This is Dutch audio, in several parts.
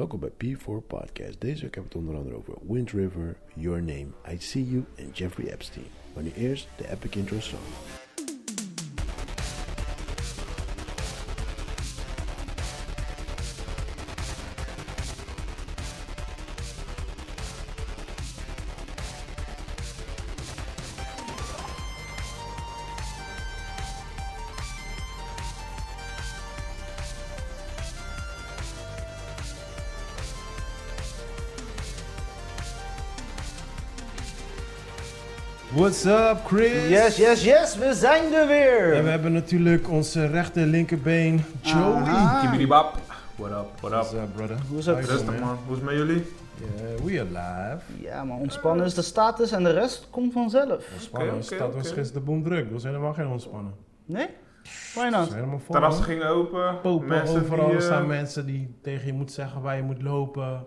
Welkom bij P4 Podcast. Deze week hebben we het onder andere over Wind River, Your Name, I See You en Jeffrey Epstein. Maar nu eerst de epic intro song. What's up, Chris? Yes, yes, yes, we zijn er weer! En we hebben natuurlijk onze rechter linkerbeen, Joey. Aha. Kibidibap. What up, what What's up? up, brother? Hoe is het? Rustig man, hoe is het met jullie? Yeah, we are live. Ja, maar ontspannen is de status en de rest komt vanzelf. Ontspannen, staat ons oké. gisteren de boem druk. Dat was helemaal geen ontspannen. Nee? Why not? is helemaal vol. Terrassen gingen open. Popen, mensen overal die, eh, staan mensen die tegen je moeten zeggen waar je moet lopen.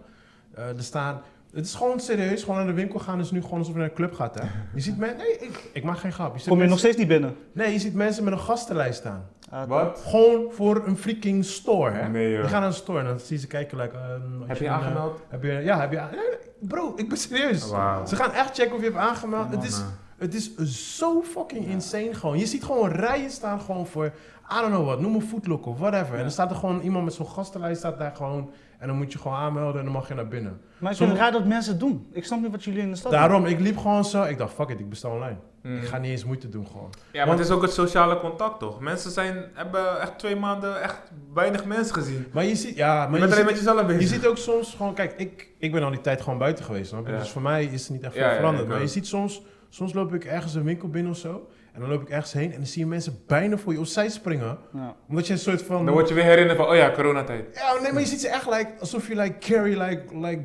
Eh, er staan... Het is gewoon serieus, gewoon naar de winkel gaan is nu gewoon alsof je naar een club gaat, hè? Je ziet mensen... Nee, ik, ik maak geen grap. Je ziet Kom je nog steeds niet binnen? Nee, je ziet mensen met een gastenlijst staan. Ah, Wat? Gewoon voor een freaking store, hè? Nee Je joh. gaat naar een store en dan zie je ze kijken, like... ehm, Heb je een, eh, aangemeld? Heb je, ja, heb je nee, Bro, ik ben serieus. Wauw. Ze gaan echt checken of je hebt aangemeld. Het is, het is zo fucking insane gewoon. Je ziet gewoon rijen staan gewoon voor, I don't know wat, noem een foodlook of whatever. En dan staat er gewoon iemand met zo'n gastenlijst staat daar gewoon. En dan moet je gewoon aanmelden en dan mag je naar binnen. Maar ik vind het raar dat mensen het doen. Ik snap niet wat jullie in de stad Daarom, ik liep gewoon zo. Ik dacht, fuck it, ik bestel online. Mm. Ik ga niet eens moeite doen gewoon. Ja, maar het is ook het sociale contact toch? Mensen zijn, hebben echt twee maanden echt weinig mensen gezien. Maar je ziet, ja, Je maar bent je alleen ziet, met jezelf bezig. je ziet ook soms gewoon, kijk, ik, ik ben al die tijd gewoon buiten geweest. Ja. Dus voor mij is het niet echt veel Ja, veranderd. maar je ziet soms, soms loop ik ergens een winkel binnen of zo. En dan loop ik ergens heen en dan zie je mensen bijna voor je opzij springen. Ja. Omdat je een soort van... Dan word je weer herinnerd van, oh ja, coronatijd. Ja, nee, maar je ziet ze echt like, alsof je like carry like, like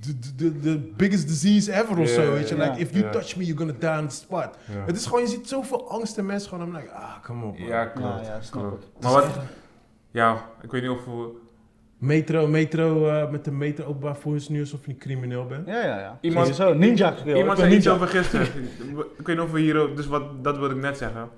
the, the, the biggest disease ever of zo, weet je. Like, if you touch me, you're gonna die on the spot. Het is gewoon, je ziet zoveel angst in mensen gewoon. I'm like, ah, come on, man. ja klopt. Ja, ja, snap klopt. Maar wat, ja, ik weet niet of we... Metro, metro, eh, met de metro openbaar voer is nu alsof je een crimineel bent. Ja, ja, ja. Iemand- Sowieso. Ninja. Iemand zei iets ninja. over gisteren. ik weet niet of we hier, ook- dus wat, dat wilde ik net zeggen.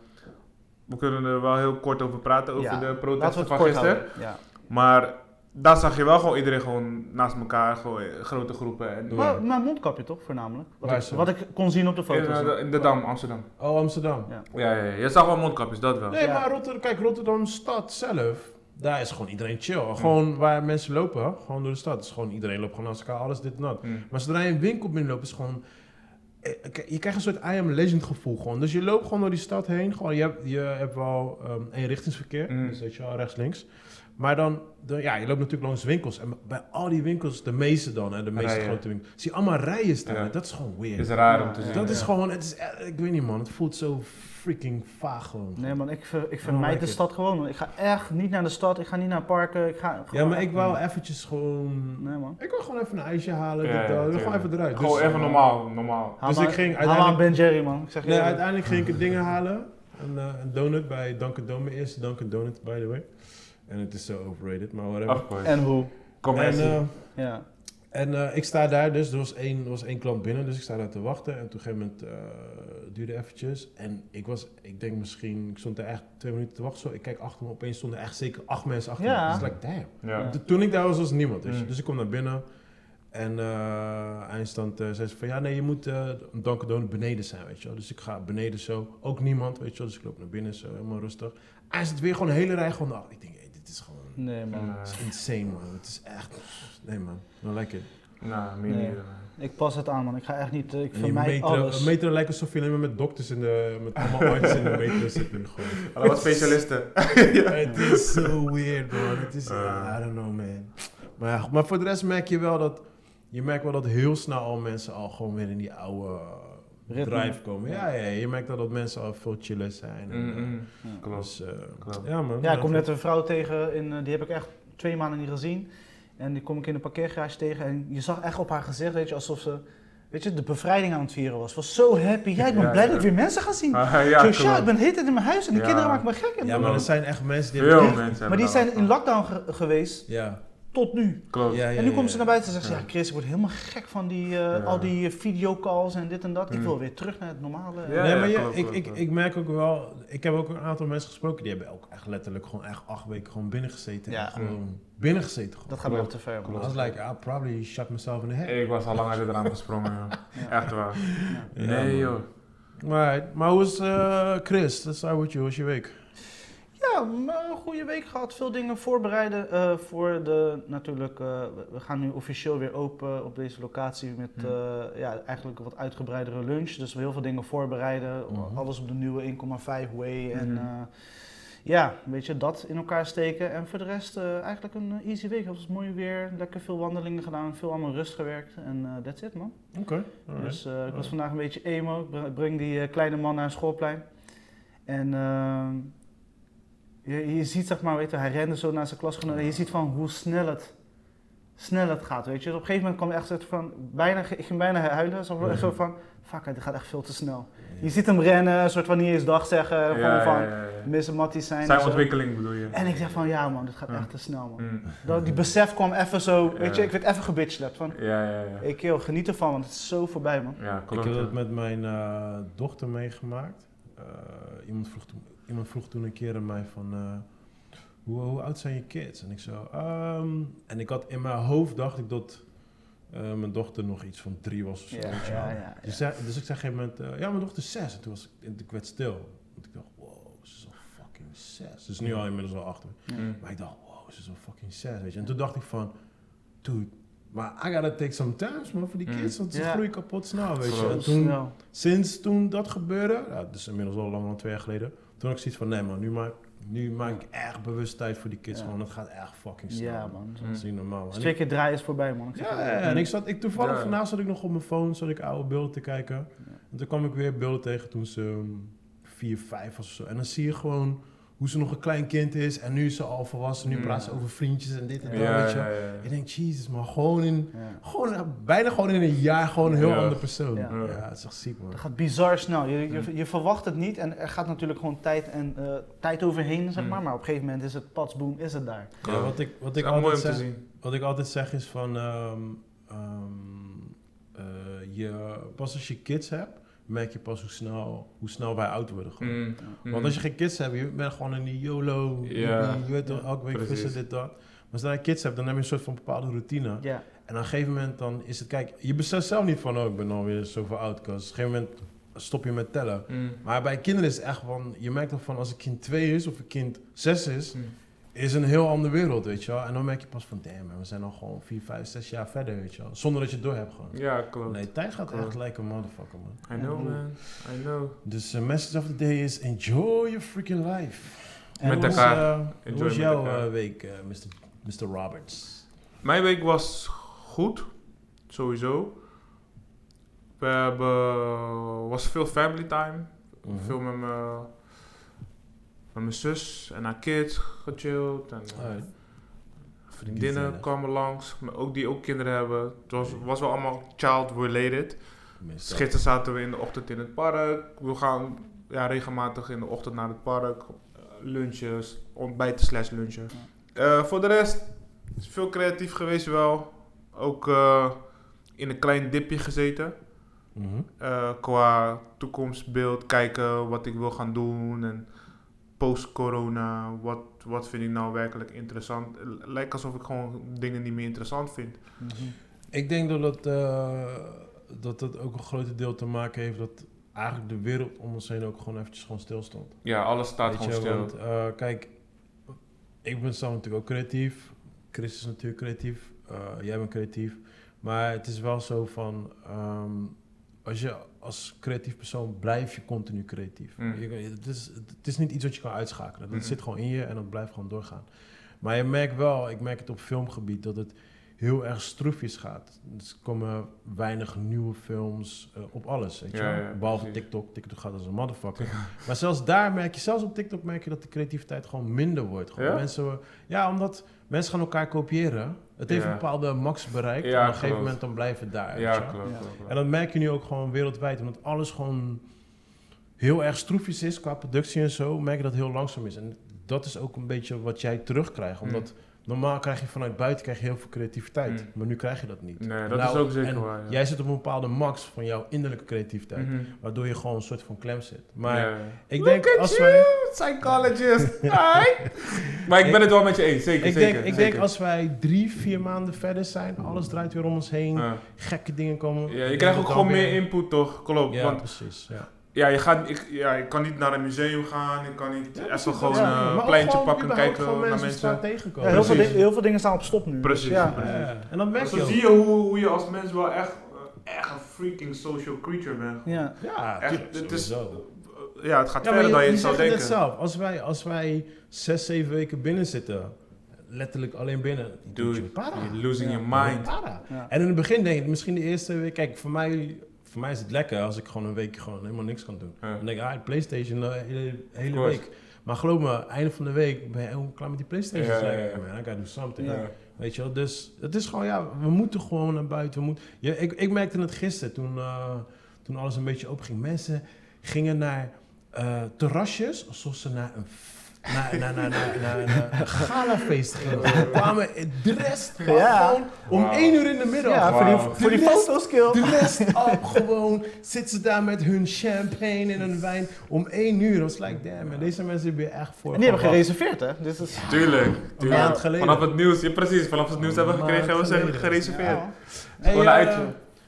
We kunnen er wel heel kort over praten, over Ja, de protesten van kort gisteren. Ja. Maar daar zag je wel gewoon iedereen gewoon naast elkaar, gewoon eh, grote groepen. En, Maar, maar mondkapje toch, voornamelijk? Wat Waar ik, wat ik kon zien op de in, foto's. eh, de, in de Dam, Amsterdam. Oh, Amsterdam. Ja. Ja, ja, ja, je zag wel mondkapjes, dat wel. Nee, Ja. maar Rotterdam, kijk, Rotterdam stad zelf, daar is gewoon iedereen chill. Gewoon waar mensen lopen, gewoon door de stad. is gewoon, iedereen loopt gewoon naast elkaar, alles dit en dat. Mm. Maar zodra je een winkel binnenloopt, is gewoon... eh, k- Je krijgt een soort I am legend gevoel gewoon. Dus je loopt gewoon door die stad heen. Gewoon, je, hebt, je hebt wel ehm eenrichtingsverkeer, Mm. dus weet je wel, rechts, links. Maar dan, dan, ja, je loopt natuurlijk langs winkels. En bij al die winkels, de meeste dan, hè, de meeste Rijen. grote winkels, zie je allemaal rijen staan. Ja. Dat is gewoon weird. Het is raar om te zien. dat ja. is gewoon, het is, eh, ik weet niet man, het voelt zo freaking vaag gewoon. Nee man, ik, ver, ik vermijd like de it. stad gewoon. Ik ga echt niet naar de stad, ik ga niet naar parken. Ik ga Ja, maar ik wou eventjes gewoon... Nee man. Ik wil gewoon even een ijsje halen, Ja, dit, ja, dat. ik wil gewoon even eruit. Gewoon Dus- even normaal, normaal. Haal Dus maar- ik ging uiteindelijk- Ben Jerry man. Ik zeg je Nee, uiteindelijk ging ik dingen halen. Een, eh, een donut bij Dunkin' Donuts. Mijn eerste Dunkin' Donut, by the way. En het is zo overrated, maar whatever. Of course. En hoe? Commercie. En, eh, Ja. en eh, ik sta daar dus, er was, één, er was één klant binnen, dus ik sta daar te wachten. En op een gegeven moment eh duurde eventjes. En ik was, ik denk misschien, ik stond daar echt twee minuten te wachten. Zo. Ik kijk achter me, opeens stonden er echt zeker acht mensen achter Ja. me. Dus like, damn. ja. Toen ik daar was, was er niemand. Dus, Mm. dus ik kom naar binnen. En eh eindstand eh, zei ze van ja, nee, je moet eh een Dunkin' Donut beneden zijn, weet je wel. Dus ik ga beneden zo. Ook niemand, weet je wel. Dus ik loop naar binnen zo, helemaal rustig. En is het weer gewoon een hele rij gewoon achter. Ik denk, hey, dit is gewoon... Nee man. Het is insane, man. Het is echt... Nee, man. No like it. Nou, meer Nee. niet. Ik pas het aan man. Ik ga echt niet, eh, ik vermijd metro, alles. Metro lijkt alsof je alleen maar met dokters in de... Met allemaal artsen in de metro zit nu gewoon. Allemaal specialisten. Het is zo weird, man. Het is, Uh. I don't know, man. Maar, ja, maar voor de rest merk je wel dat, je merkt wel dat heel snel al mensen al gewoon weer in die oude. Drive komen. Ja, ja, je merkt wel dat mensen al veel chiller zijn. En, Mm, mm. Ja. Klopt. Dus, eh, Klopt. ja, man. Ja, ik kom net een vrouw tegen, in, eh, die heb ik echt twee maanden niet gezien. En die kom ik in de parkeergarage tegen en je zag echt op haar gezicht, weet je, alsof ze, weet je, de bevrijding aan het vieren was. Was zo happy. Ja, ik ben Ja, blij ja. dat ik weer mensen ga zien. Ah, zo, ja, ja, ik ben de tijd in mijn huis en die Ja. kinderen maken me gek. Ja, maar er zijn echt mensen die Veel mensen maar die zijn in lockdown ge- geweest Ja. Tot nu. Klopt. Ja, ja, en nu ja, komt ze ja. naar buiten en zegt ze, Ja. ja Chris, ik word helemaal gek van die, eh, Ja. al die videocalls en dit en dat. Ik Mm. wil weer terug naar het normale. Ja, nee, maar klopt, ik, klopt, ik, ik merk ook wel, ik heb ook een aantal mensen gesproken die hebben ook echt letterlijk gewoon echt acht weken gewoon binnengezeten. Ja. En gewoon binnengezeten. Gewoon. Dat gaat wel te ver, man. I was like, I probably shot myself in the head. Ik was al lang uit het raam gesprongen. Ja. Echt waar. Ja, Nee, joh. Right. Maar hoe is eh, Chris? With you. Hoe was je week? Ja, een goede week gehad. Veel dingen voorbereiden eh, voor de, natuurlijk, eh, we- gaan nu officieel weer open op deze locatie met Hmm. eh, ja, eigenlijk een wat uitgebreidere lunch. Dus we heel veel dingen voorbereiden. Mhm. Alles op de nieuwe 1,5 way en eh, ja, weet je, dat in elkaar steken. En voor de rest eigenlijk een easy week. Het was mooi weer, lekker veel wandelingen gedaan, veel allemaal rust gewerkt en that's it man. Oké. Dus ik was Alright. vandaag een beetje emo. Ik breng- die kleine man naar een schoolplein. En ehm, je, je ziet, zeg maar, weet je, hij rende zo naar zijn klasgenoten. En je ziet van hoe snel het, snel het gaat, weet je. Op een gegeven moment kwam echt zo van, bijna, ik ging bijna huilen. Zo, Ja. zo van, fuck, het gaat echt veel te snel. Je ziet hem rennen, een soort van niet eens dag zeggen. Ja, gewoon ja, van, ja, ja. missen matties zijn. Zijn ontwikkeling bedoel je? En ik zeg van, ja man, dit gaat Ja. echt te snel, man. Mm. Dat, die besef kwam even zo, weet je, Ja. ik werd even gebitchlapt. Van, Ja, ja, ja. ik joh, geniet ervan, want het is zo voorbij, man. Ja, Ik heb dat met mijn eh, dochter meegemaakt. Eh, iemand, vroeg toen, iemand vroeg toen een keer aan mij van... eh, hoe, hoe oud zijn je kids? En ik zo... ehm, en ik had in mijn hoofd dacht ik dat eh, mijn dochter nog iets van drie was of zo. Ja, ja, ja, Dus, zei- dus ik zei op een gegeven moment... eh, ja, mijn dochter is zes. En toen was ik, en ik werd stil. Want ik dacht, wow, ze is al fucking zes. Ze is nu al inmiddels al acht. Mm. Maar ik dacht, wow, ze is al fucking zes, weet je. En toen dacht ik van, dude, maar I gotta take some time, man, voor die Mm. kids. Want ze groeien kapot snel, weet je. En toen, sinds toen dat gebeurde, ja, dus inmiddels al langer dan twee jaar geleden, toen had ik zoiets van, nee man, nu maak, nu maak ik echt bewust tijd voor die kids, Ja. man. Het gaat echt fucking snel. Ja, man. Dat is niet normaal, man. Als En twee ik- keer draaien is voorbij, man. Ik zeg ja, het. ja, ja, en ik zat, ik toevallig Ja. vandaag zat ik nog op mijn phone, zat ik oude beelden te kijken. En toen kwam ik weer beelden tegen toen ze um, vier, vijf was of zo. En dan zie je gewoon hoe ze nog een klein kind is en nu is ze al volwassen. Nu Mm. praat ze over vriendjes en dit en dat, Ja, weet je. ja, wel. ja. Ik denk, jezus, maar gewoon in, Ja. gewoon, eh, bijna gewoon in een jaar gewoon een heel Ja. andere persoon. Ja. Ja. het is echt ziek, man. Het gaat bizar snel. Je, je, je verwacht het niet en er gaat natuurlijk gewoon tijd, en, eh, tijd overheen, zeg Mm. maar. Maar op een gegeven moment is het patsboom, is het daar. Ja, wat ik, wat ik altijd om te zeg, zien. wat ik altijd zeg is van, ehm, ehm, eh, je, pas als je kids hebt, merk je pas hoe snel, hoe snel wij oud worden. Gewoon. Mm. Mm. Want als je geen kids hebt, je bent gewoon in die YOLO, je weet toch, elke week precies. vissen, dit, dat. Maar zodra je kids hebt, dan heb je een soort van bepaalde routine. Ja, En op een gegeven moment dan is het, kijk, je beseft zelf niet van, oh, ik ben alweer zoveel oud. Dus op een gegeven moment stop je met tellen. Mm. Maar bij kinderen is het echt van, je merkt toch van, als een kind twee is of een kind zes is, Mm. Is een heel andere wereld, weet je wel. En dan merk je pas van, damn, man, we zijn al gewoon vier, vijf, zes jaar verder, weet je wel. Zonder dat je het door hebt gewoon. Ja, klopt. Nee, tijd gaat Klopt. echt lijken motherfucker, man. I know, man. I know. Dus de message of the day is, enjoy your freaking life. En Met hoe was, elkaar. eh, hoe Enjoy was met jouw elkaar. eh, week, eh, Mr. Mr. Roberts? Mijn week was goed, sowieso. We hebben, was veel family time. Mhm. Veel met mijn, met mijn zus en haar kids gechilled. En, eh, Alright. vriendinnen Gezellig. kwamen langs, maar ook die ook kinderen hebben. Het was, was wel allemaal child-related. Gisteren zaten we in de ochtend in het park. We gaan ja, regelmatig in de ochtend naar het park. eh, Lunches, ontbijten slash lunchen. Eh, voor de rest is veel creatief geweest wel. Ook eh, in een klein dipje gezeten. Mhm. Eh, qua toekomstbeeld, kijken wat ik wil gaan doen. En post-corona, wat, wat vind ik nou werkelijk interessant. Lijkt alsof ik gewoon dingen niet meer interessant vind. Mhm. Ik denk dat het, eh, dat het ook een groot deel te maken heeft dat eigenlijk de wereld om ons heen ook gewoon eventjes gewoon stilstond. Ja, alles staat Weet gewoon je, stil. want eh, kijk, ik ben zelf natuurlijk ook creatief. Chris is natuurlijk creatief. eh, jij bent creatief. Maar het is wel zo van, ehm, als je als creatief persoon blijf je continu creatief. Mm. Je, het, is, het is niet iets wat je kan uitschakelen. Dat Mhm. zit gewoon in je en dat blijft gewoon doorgaan. Maar je merkt wel, ik merk het op filmgebied, dat het heel erg stroefjes gaat. Dus er komen weinig nieuwe films eh, op alles, weet je Ja, wel. ja, Behalve precies. TikTok. TikTok gaat als een motherfucker. Maar zelfs daar merk je, zelfs op TikTok merk je dat de creativiteit gewoon minder wordt. Gewoon? Mensen, ja, omdat mensen gaan elkaar kopiëren. Het heeft Ja. een bepaalde max bereikt. Ja, en op een gegeven moment dan blijft het daar. weet Ja, klopt. Ja. klopt, klopt. En dat merk je nu ook gewoon wereldwijd. Omdat alles gewoon heel erg stroefjes is qua productie en zo. Merk je dat het heel langzaam is. En dat is ook een beetje wat jij terugkrijgt. Omdat normaal krijg je vanuit buiten krijg je heel veel creativiteit. Mm. Maar nu krijg je dat niet. Nee, dat Nou, is ook zeker en waar. Ja. Jij zit op een bepaalde max van jouw innerlijke creativiteit. Mhm. Waardoor je gewoon een soort van klem zit. Maar ik Look denk at als you, wij... Psychologist. Hi. maar ik ben het wel met je eens, zeker. Ik, zeker, denk, ik zeker. denk als wij drie, vier maanden verder zijn, alles draait weer om ons heen, gekke dingen komen. Ja, je krijgt ook gewoon meer input, toch? Klopt. Ja, Want precies. Ja. Ja, je gaat, ik, ja, ik kan niet naar een museum gaan. Ik kan niet Ja, even precies, gewoon eh, een ook pleintje gewoon pakken en kijken naar mensen. tegenkomen. Ja, heel, veel heel veel dingen staan op stop nu. Precies. Dus ja. En dan merk je Zo zie je hoe, hoe je als mens wel echt, eh, echt een freaking social creature bent. Ja. Ja, Echt, het is-. Ja, het gaat verder dan je, je zou het denken. net zelf. Als wij, als wij zes, zeven weken binnen zitten, letterlijk alleen binnen, je Dude, para. you're losing Ja. your mind. En in het begin denk ik, misschien de eerste week, kijk, voor mij, voor mij is het lekker als ik gewoon een week gewoon helemaal niks kan doen. Ja. Dan denk ik, ah, Playstation de hele, hele week. Maar geloof me, einde van de week ben je helemaal klaar met die Playstation. Ja, Ja, ja. Man, I gotta do something. Ja. Weet je wel, dus het is gewoon, ja, we moeten gewoon naar buiten. We moeten, ja, ik, ik merkte het gisteren toen, eh, toen alles een beetje open ging. Mensen gingen naar eh, terrasjes alsof ze naar een, naar, naar, naar, naar, naar, naar een galafeest gingen. Ze kwamen de rest Ja. gewoon om Wauw. één uur in de middag. Ja, voor die, voor die fotoskill. De rest op gewoon zitten ze daar met hun champagne en een wijn om één uur. Dat was like, damn man, deze mensen hebben hier echt voor. En die hebben gereserveerd, hè? Dit is... Tuurlijk, maand tuurlijk. geleden. Vanaf het nieuws, ja, precies, vanaf het nieuws hebben we gekregen, hebben we geleden. gereserveerd. Ja. Hey, eh,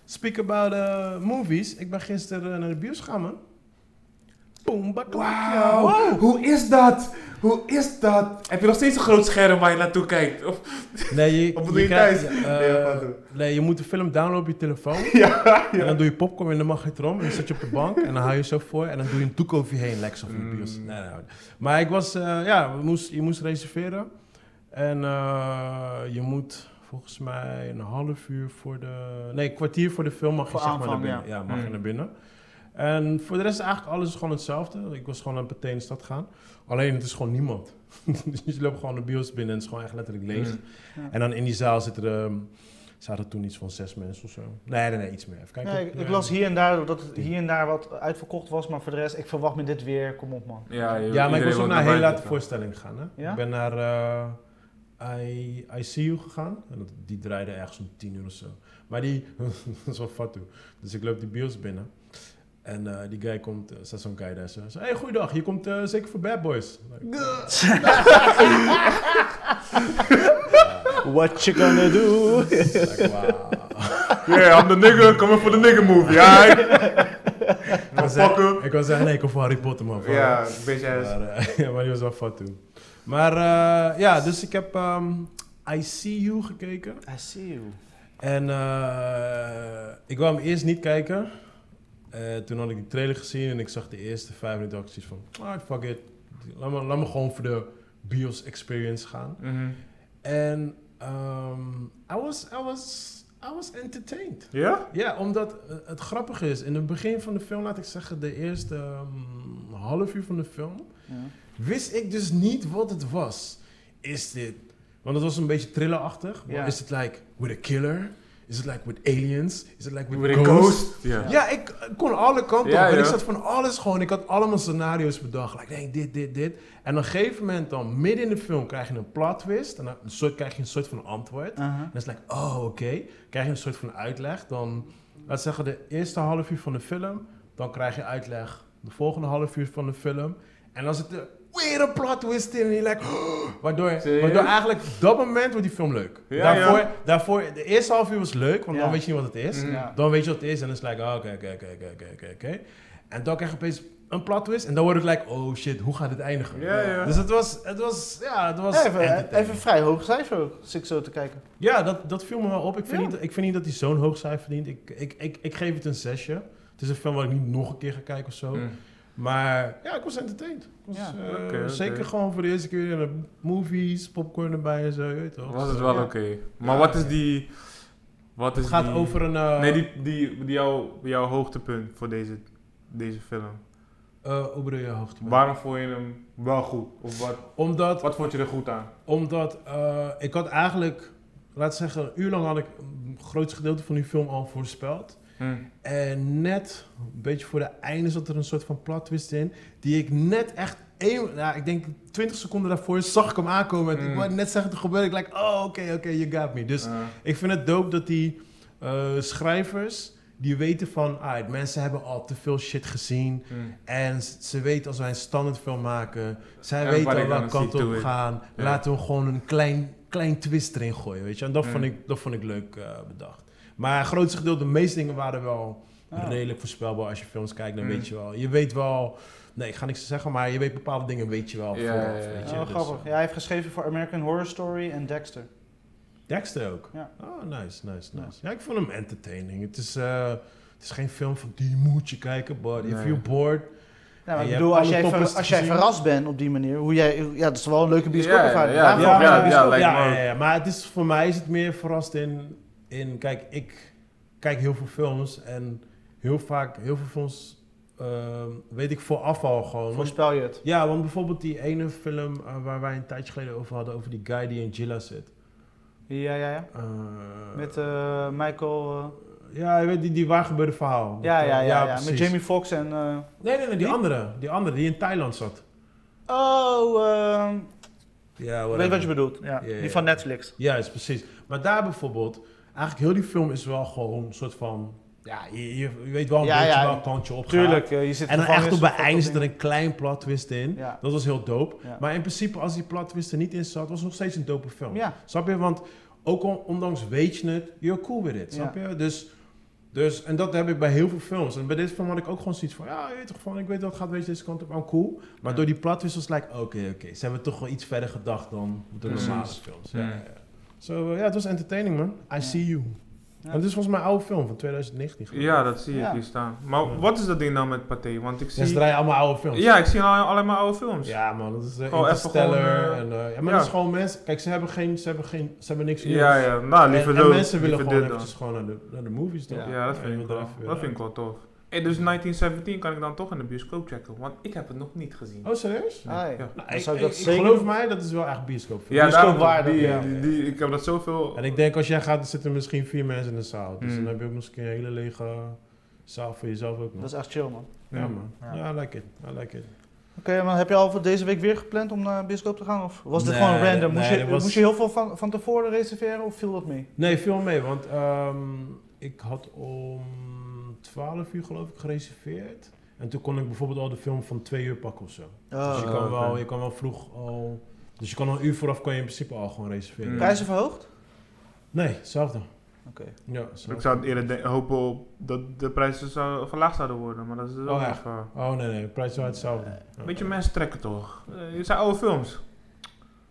speak about uh, movies. Ik ben gisteren naar de bios gegaan, man. Boom. Wauw, hoe is dat? Hoe is dat? Heb je nog steeds een groot scherm waar je naartoe kijkt? Of, Nee, je, Of bedoel je thuis? eh, Nee, je moet de film downloaden op je telefoon. ja, En dan doe je popcorn in de magnetron. En dan zit je op de bank. En dan hou je zo voor. En dan doe je een doek over je heen. Lekker zo van de Mm. bios. Nee, nee, nee. Maar ik was... eh, ja, we moest, je moest reserveren. En eh, je moet volgens mij een half uur voor de... Nee, een kwartier voor de film mag je Voor zeg maar naar binnen. Ja, mag je Mm. naar binnen. En voor de rest is eigenlijk alles gewoon hetzelfde. Ik was gewoon naar Pathé in de stad gaan. Alleen het is gewoon niemand. dus je loopt gewoon de bios binnen en het is gewoon echt letterlijk leeg. Mm. Ja. En dan in die zaal zitten er... zaten toen iets van zes mensen of zo. Nee, nee, nee, iets meer. Even kijken. Ik, las hier en daar dat het hier en daar wat uitverkocht was, maar voor de rest, ik verwacht me dit weer. Kom op, man. Ja, je- Ja, maar ik was ook naar een hele late voorstelling gegaan. Hè? Ja? Ik ben naar eh I, I See You gegaan. En dat, die draaide ergens om tien uur of zo. Maar die, dat is wel fatu. Dus ik loop die bios binnen. En eh, die guy komt, staat zo'n guy daar. Zo, zo, hey, goeiedag, je komt eh, zeker voor Bad Boys. What you gonna do? Like, wow. Yeah, I'm the nigger, coming for the nigger movie. Ja, ik- ik, wou zeggen, Fucker. ik wou zeggen, nee, ik kom voor Harry Potter, man. Van- Ja, een beetje. Maar, eh, maar die was wel fatu. Maar eh, ja, dus ik heb ehm, I See You gekeken. I see you. En eh, ik wou hem eerst niet kijken. Eh, toen had ik die trailer gezien en ik zag de eerste vijf minuten. zoiets van, ah, fuck it. Laat me, laat me gewoon voor de bios experience gaan. Mhm. En ehm, I, was, I, was, I was entertained. Ja? Ja, omdat eh, het grappige is, in het begin van de film, laat ik zeggen, de eerste ehm, half uur van de film, wist ik dus niet wat het was. Is dit, want het was een beetje thrillerachtig. maar. Is het like with a killer? Is het like with aliens? Is het like with, ghosts? ghost? Ja. Ja, ik kon alle kanten Ja, op. En ik zat van alles gewoon. Ik had allemaal scenario's bedacht. Like, nee, dit, dit, dit. En op een gegeven moment dan, midden in de film, krijg je een plot twist. En dan een soort, krijg je een soort van antwoord. En dan is het like, oh, oké. Krijg je een soort van uitleg. Dan, laat zeggen, de eerste half uur van de film. Dan krijg je uitleg de volgende half uur van de film. En dan zit er weer een plot twist in. En je like, waardoor, Serieus? waardoor eigenlijk op dat moment wordt die film leuk. Ja, daarvoor, ja. daarvoor, de eerste half uur was leuk, want Ja. dan weet je niet wat het is. Ja. Dan weet je wat het is en dan is het like, oh, oké, oké, oké, oké, oké, oké, oké. En dan krijg je opeens een plot twist en dan wordt het like, oh shit, hoe gaat het eindigen? Ja, ja. Dus het was, het was, ja, het was Even, even vrij hoog cijfer ook, als ik zo te kijken. Ja, dat, dat viel me wel op. Ik vind, Ja. niet, ik vind niet dat hij zo'n hoog cijfer verdient. Ik, ik, ik, ik geef het een zesje. Het is een film waar ik niet nog een keer ga kijken of zo. Mm. Maar ja, ik was entertained. Ik was, Ja. eh. Zeker gewoon voor de eerste keer in de movies, popcorn erbij en zo, je weet toch? Was het wel ja. oké. Maar Ja. wat is die... Wat is Het gaat die, over een... eh, Nee, die, die, die jouw, jouw hoogtepunt voor deze, deze film. eh, hoe bedoel je hoogte? Waarom vond je hem wel goed? Of wat, Omdat, wat vond je er goed aan? omdat eh, ik had eigenlijk, laat zeggen, een uur lang had ik een groot gedeelte van die film al voorspeld. Hm. En net, een beetje voor de einde, zat er een soort van plot twist in. Die ik net echt één, nou, ik denk 20 seconden daarvoor zag ik hem aankomen. En Mm. ik wou net zeggen, het gebeurde. Ik like, oh, oké, oké, you got me. Dus Eh, ik vind het dope dat die eh, schrijvers, die weten van, ah, mensen hebben al te veel shit gezien. mm. En ze weten als wij een standaardfilm maken, zij En weten al welke kant op gaan. Laten we gewoon een klein, klein twist erin gooien, weet je. En dat, Mm. vond, ik, dat vond ik leuk eh, bedacht. Maar het grootste gedeelte, de meeste dingen waren wel Ah. redelijk voorspelbaar. Als je films kijkt, dan Mm. weet je wel. Je weet wel, nee, ik ga niks zeggen, maar je weet bepaalde dingen, weet je wel. Ja, ja, ja. weet je. Oh, Dus, grappig. eh, Ja, hij heeft geschreven voor American Horror Story en Dexter. Dexter ook. Ja. Oh, nice, nice, nice. Ja, ik vond hem entertaining. Het is, eh, het is geen film van die moet je kijken, but if you're bored, Ja, maar ik bedoel, als jij, ver- als jij verrast bent op die manier, hoe jij, ja, dat is wel een leuke bioscoopervaring. Ja, ja, Daarom ja, bioscoop. ja, ja, maar het is, voor mij is het meer verrast in, in... Kijk, ik kijk heel veel films en heel vaak, heel veel films ehm, weet ik vooraf al gewoon. Voorspel je het. ja, want bijvoorbeeld die ene film eh, waar wij een tijdje geleden over hadden, over die guy die in Gilla zit. Ja, ja, ja. Eh, Met eh, Michael... Ja, je weet die, die waar gebeurde verhaal. ja, ja, ja, ja. Met. Jamie Foxx en... Nee, nee, nee, die andere. Die andere, die in Thailand zat. Oh, ehm, Ja, ik weet wat je bedoelt. Ja, Die van Netflix. Juist, precies. Maar daar bijvoorbeeld, eigenlijk heel die film is wel gewoon een soort van... Ja, je, je, je weet wel een Ja, beetje ja. welk kantje op gaat. Tuurlijk, eh, je zit En dan echt op het einde zit er een klein plot twist in. Ja. Dat was heel dope. Maar in principe, als die plot twist er niet in zat, was het nog steeds een dope film. Ja. Snap je? Want ook ondanks weet je het, you're cool with it. Snap je? Dus, dus, en dat heb ik bij heel veel films. En bij deze film had ik ook gewoon zoiets van, ja, je weet toch van, ik weet dat gaat deze, deze kant op, I'm cool. Maar Ja. door die het like, oké, oké. Ze hebben toch wel iets verder gedacht dan de normale films. Ja, Ja. So, ja, het was entertaining, man. I Ja. see you. Ja. Het is volgens mij een oude film van 2019. geloof ik. Ja, dat zie ik Ja. hier staan. Maar Ja. wat is dat ding nou met Pathé? Want ik Ja, ze zie... draaien allemaal oude films. Ja, ik zie al, alleen maar oude films. Ja, man, dat is uh, even Interstellar. gewoon, eh, en, eh, ja, maar ja. dat is gewoon mensen. Kijk, ze hebben geen, ze hebben geen, ze hebben niks nieuws. ja, ja. Nou, liever en, en mensen willen liever gewoon eventjes gewoon naar de, naar de movies toch? Ja. Ja, dat vind je ik wel. Dat vind ik wel tof. Hey, dus 1917 kan ik dan toch in de bioscoop checken, want ik heb het nog niet gezien. Oh, serieus? Ah, ja. Ja. Nou, Dan ik, zou ik ik, dat ik zeker geloof mij, dat is wel echt bioscoop. Ja, ja. die, ik heb dat zoveel... En ik denk als jij gaat, dan zitten misschien vier mensen in de zaal. Dus Mm. dan heb je ook eens een hele lege zaal voor jezelf ook nog. Dat is echt chill, man. Ja, man. Ja. Ja, I like it. I like it. Oké, maar heb je al voor deze week weer gepland om naar de bioscoop te gaan? Of was dit Nee, gewoon random? Moest, nee, je, dat was- moest je heel veel van, van tevoren reserveren of viel dat mee? Nee, veel mee, want ehm, ik had om 12 uur geloof ik gereserveerd. En toen kon ik bijvoorbeeld al de film van twee uur pakken of zo. dus je Oh, kan, wel, je kan wel vroeg al... Dus je kan al een uur vooraf kan je in principe al gewoon reserveren. Mm. Prijzen verhoogd? Nee, hetzelfde. Oké. Ja, hetzelfde. Ik zou eerder de- hopen op dat de prijzen zou, verlaagd zouden worden, maar dat is dus ook Oh, echt? even... Oh nee, nee, de prijs is wel hetzelfde. Ja. Weet je, mensen trekken toch? Eh, Het zijn oude films.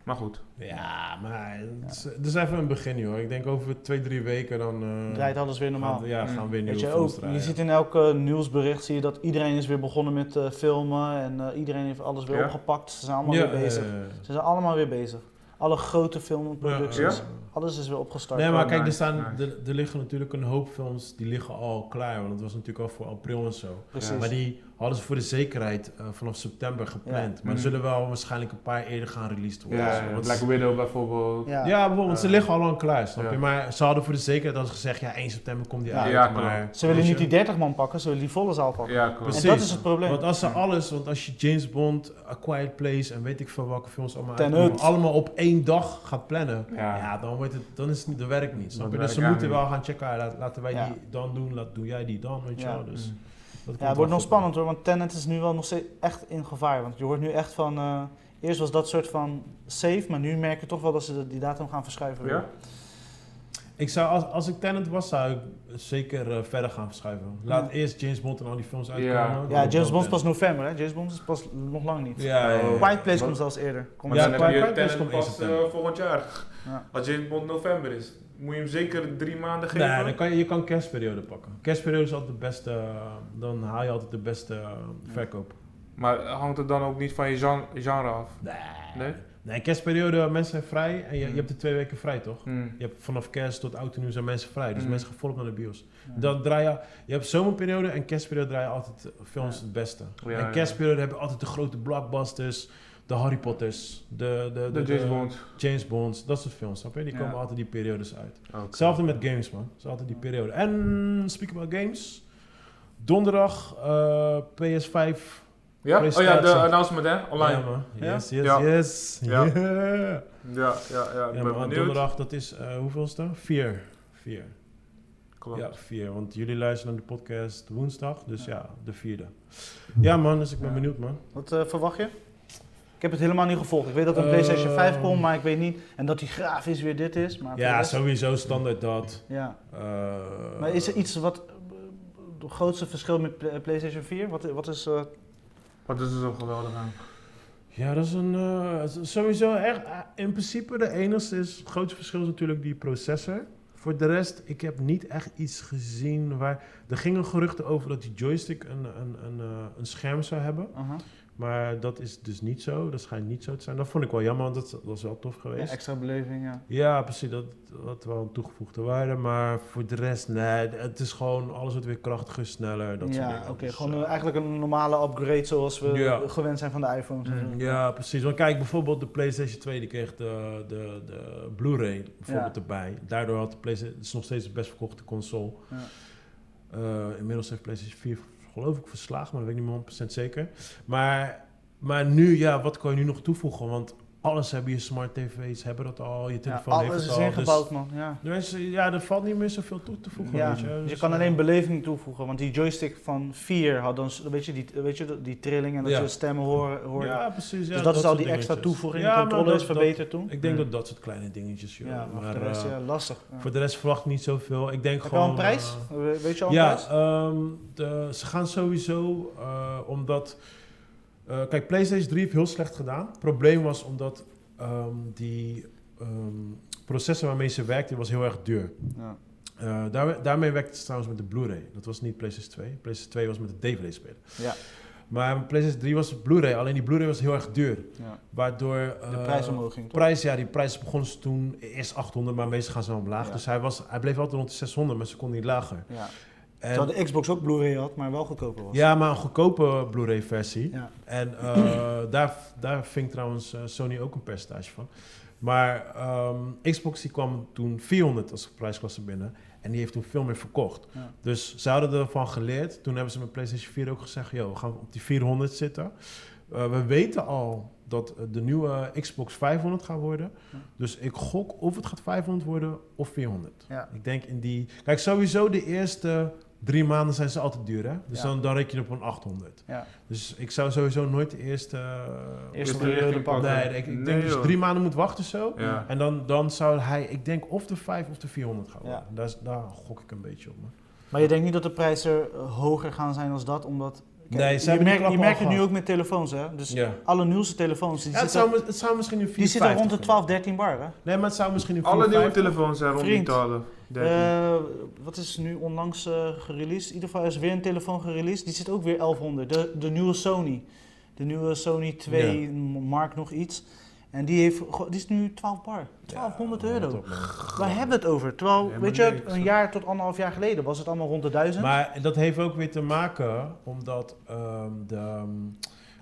Maar goed. Ja, maar het is, het is even een begin hoor. Ik denk over twee, drie weken dan... eh, Draait alles weer normaal. gaan ja, gaan we weer Weet nieuwe je, films ook, je draaien. ziet in elk eh, nieuwsbericht zie je dat iedereen is weer begonnen met eh, filmen en eh, iedereen heeft alles weer Ja? opgepakt. Ze zijn allemaal Ja, weer bezig. Ze zijn allemaal weer bezig. Alle grote filmproducties, ja. alles is weer opgestart. Nee, maar Oh, kijk, er, staan, er, er liggen natuurlijk een hoop films die liggen al klaar. Want het was natuurlijk al voor april en zo. Precies. Ja, Maar die hadden ze voor de zekerheid eh, vanaf september gepland. Ja. Maar er Mhm. zullen wel waarschijnlijk een paar eerder gaan released worden. Ja, Zo, ja, want Black Widow bijvoorbeeld. ja. ja, bijvoorbeeld, ze liggen al lang klaar, snap Ja. je? Maar ze hadden voor de zekerheid ze gezegd, ja, 1 september komt die Ja. uit. Ja, klopt. maar, Ze willen niet die 30 man pakken, ze willen die volle zaal pakken. Ja, klopt. Precies. En dat is het probleem. Want als ze alles, want als je James Bond, A Quiet Place en weet ik veel welke films allemaal uitkomen, allemaal op één dag gaat plannen, Ja. ja, dan, wordt het, dan is het niet, dat werkt niet. Snap Dat je? Dus ze moeten wel gaan checken, ah, laten wij Ja. die dan doen, laat, doe jij die dan, weet je Ja. wel. Dus, Mm. Dat komt Ja, het wordt nog spannend hoor, want Tenet is nu wel nog steeds echt in gevaar. Want je hoort nu echt van, eh, eerst was dat soort van safe, maar nu merk je toch wel dat ze de- die datum gaan verschuiven. weer. Ja? Ik zou, als, als ik Tenant was, zou ik zeker eh, verder gaan verschuiven. Laat Ja. eerst James Bond en al die films uitkomen. Ja. Ja, James Bond is pas november, hè? James Bond is pas nog lang niet. Ja, ja, ja, ja. Quiet Place komt zelfs eerder. Komt Ja, Quiet Place Tenet komt pas eh, volgend jaar. Ja. Als James Bond november is, moet je hem zeker drie maanden geven. Nee, dan kan je, je kan kerstperiode pakken. Kerstperiode is altijd de beste, eh, dan haal je altijd de beste eh, verkoop. Maar hangt het dan ook niet van je gen- genre af? Nee. Nee? Nee, kerstperiode, mensen zijn vrij en je, Hmm. je hebt de twee weken vrij, toch? Hmm. Je hebt vanaf kerst tot oud en nieuw zijn mensen vrij, dus Hmm. mensen gaan volop naar de bios. Ja. Dan draai je, je hebt zomerperiode en kerstperiode draai je altijd eh, films Ja. het beste. Ja, en ja. kerstperiode heb je altijd de grote blockbusters, de Harry Potters, de, de, De James Bond. James Bonds, dat soort films, snap je? Die Ja. komen altijd die periodes uit. Oké. Hetzelfde met games, man. Het is altijd die periode. En speak about games. Donderdag eh, PS5 Ja? Oh ja, de announcement hè, online. Ja, man. Yes, yes, Ja. yes. Ja. Yeah. Ja, ja, ja, Ja, ben maar benieuwd. donderdag, dat is, eh hoeveelste? Vier. Vier. Klopt. Ja, vier. Want jullie luisteren naar de podcast woensdag, dus ja, de vierde. Ja man, dus ik ben Ja. benieuwd man. Wat eh, verwacht je? Ik heb het helemaal niet gevolgd. Ik weet dat er een Eh, PlayStation 5 komt, maar ik weet niet. En dat die grafisch weer dit is. Maar Ja, rest- sowieso standaard dat. Ja. Eh, Maar is er iets wat. Het grootste verschil met Pla- PlayStation 4? Wat, wat is. eh, Wat is er zo geweldig aan? Ja, dat is een. eh, sowieso echt. in principe, de enige is. Het grootste verschil is natuurlijk die processor. Voor de rest, ik heb niet echt iets gezien waar. Er gingen geruchten over dat die joystick een, een, een, eh, een scherm zou hebben. aha. Maar dat is dus niet zo. Dat schijnt niet zo te zijn. Dat vond ik wel jammer, want dat, was wel tof Ja, geweest. extra beleving, ja. Ja, precies. Dat had wel een toegevoegde waarde. Maar voor de rest, nee. Het is gewoon. Alles wordt weer krachtiger, sneller. Dat ja, oké. Dus, gewoon eh, eigenlijk een normale upgrade zoals we Ja. gewend zijn van de iPhones. en Mm. Ja, precies. Want kijk, bijvoorbeeld de PlayStation 2 die kreeg de, de, de Blu-ray bijvoorbeeld Ja. erbij. Daardoor had de PlayStation, het is nog steeds de best verkochte console. Ja. Eh, inmiddels heeft PlayStation 4 geloof ik verslagen, maar dat weet ik niet meer 100% zeker. Maar, maar nu, ja, wat kan je nu nog toevoegen? Want alles hebben je smart tv's, hebben dat al, je Ja, telefoon heeft alles het is al. ingebouwd, man. Ja. Dus, ja, er valt niet meer zoveel toe te voegen, Ja, weet je. dus je Dus, kan eh, alleen beleving toevoegen, want die joystick van 4 had dan, weet je, die, weet je, die trilling en dat Ja. je stemmen horen. hoorde. Ja, precies. Ja, dus dat, is al die extra toevoeging. Ja, controle dat- is verbeterd toen. Ik denk dat dat soort kleine dingetjes, joh. Ja, maar maar, voor de rest, ja, lastig. Ja. voor de rest verwacht ik niet zoveel. Ik denk Heb je al gewoon... een prijs? eh, We- weet je al een Ja, prijs? ehm, de, ze gaan sowieso, omdat... eh, kijk, PlayStation 3 heeft heel slecht gedaan. Het probleem was omdat ehm, die ehm, processor waarmee ze werkte, was heel erg duur. Ja. Eh, daar, daarmee werkte ze trouwens met de Blu-ray. Dat was niet PlayStation 2. PlayStation 2 was met de DVD-speler. Ja. Maar PlayStation 3 was Blu-ray. Alleen die Blu-ray was heel erg duur. Ja. Waardoor... De eh, prijs omhoog ging, toch? Prijs, ja, die prijs begon ze toen eerst 800, maar meestal gaan ze wel omlaag. Ja. Dus hij, was, hij bleef altijd rond de 600, maar ze kon niet lager. Ja. En- Terwijl de Xbox ook Blu-ray had, maar wel goedkoper was. ja, maar een goedkope Blu-ray versie. Ja. En eh, daar, daar ving trouwens eh, Sony ook een percentage van. Maar ehm, Xbox die kwam toen 400 als prijsklasse binnen. En die heeft toen veel meer verkocht. Ja. Dus ze hadden ervan geleerd. Toen hebben ze met PlayStation 4 ook gezegd... Yo, we gaan op die 400 zitten. Eh, we weten al dat de nieuwe Xbox 500 gaat worden. Ja. Dus ik gok of het gaat 500 worden of 400. Ja. Ik denk in die... Kijk, sowieso de eerste drie maanden zijn ze altijd duur, hè? Dus Ja. dan, dan reken je op een 800. Ja. Dus ik zou sowieso nooit de eerste... Eerste Eerste periode richting pakken. nee, ik, ik Nee, denk dus drie maanden moet wachten zo. Ja. En dan, dan zou hij, ik denk, of de 5 of de 400 gaan worden. Ja. Daar, daar gok ik een beetje op, man. Maar je denkt niet dat de prijzen eh, hoger gaan zijn als dat, omdat... Nee, ze je merkt, je merkt het nu ook met telefoons, hè? Dus Ja. alle nieuwste telefoons, die, Ja, het, zitten, zou, het zou misschien nu 4, die zitten rond de 12, 13 bar, hè? Nee, maar het zou misschien nu 4, Alle nieuwe 5 telefoons zijn rond die Vriend. 12. 13. Eh, wat is nu onlangs eh gereleased? In ieder geval is er weer een telefoon gereleased. Die zit ook weer 1100. De, de nieuwe Sony. De nieuwe Sony 2 Mark nog iets. En die, heeft, die is nu 12 bar. 1200 Ja, euro. Waar hebben we het over? Terwijl, Helemaal weet je, een jaar tot anderhalf jaar geleden was het allemaal rond de 1000. Maar dat heeft ook weer te maken omdat ehm de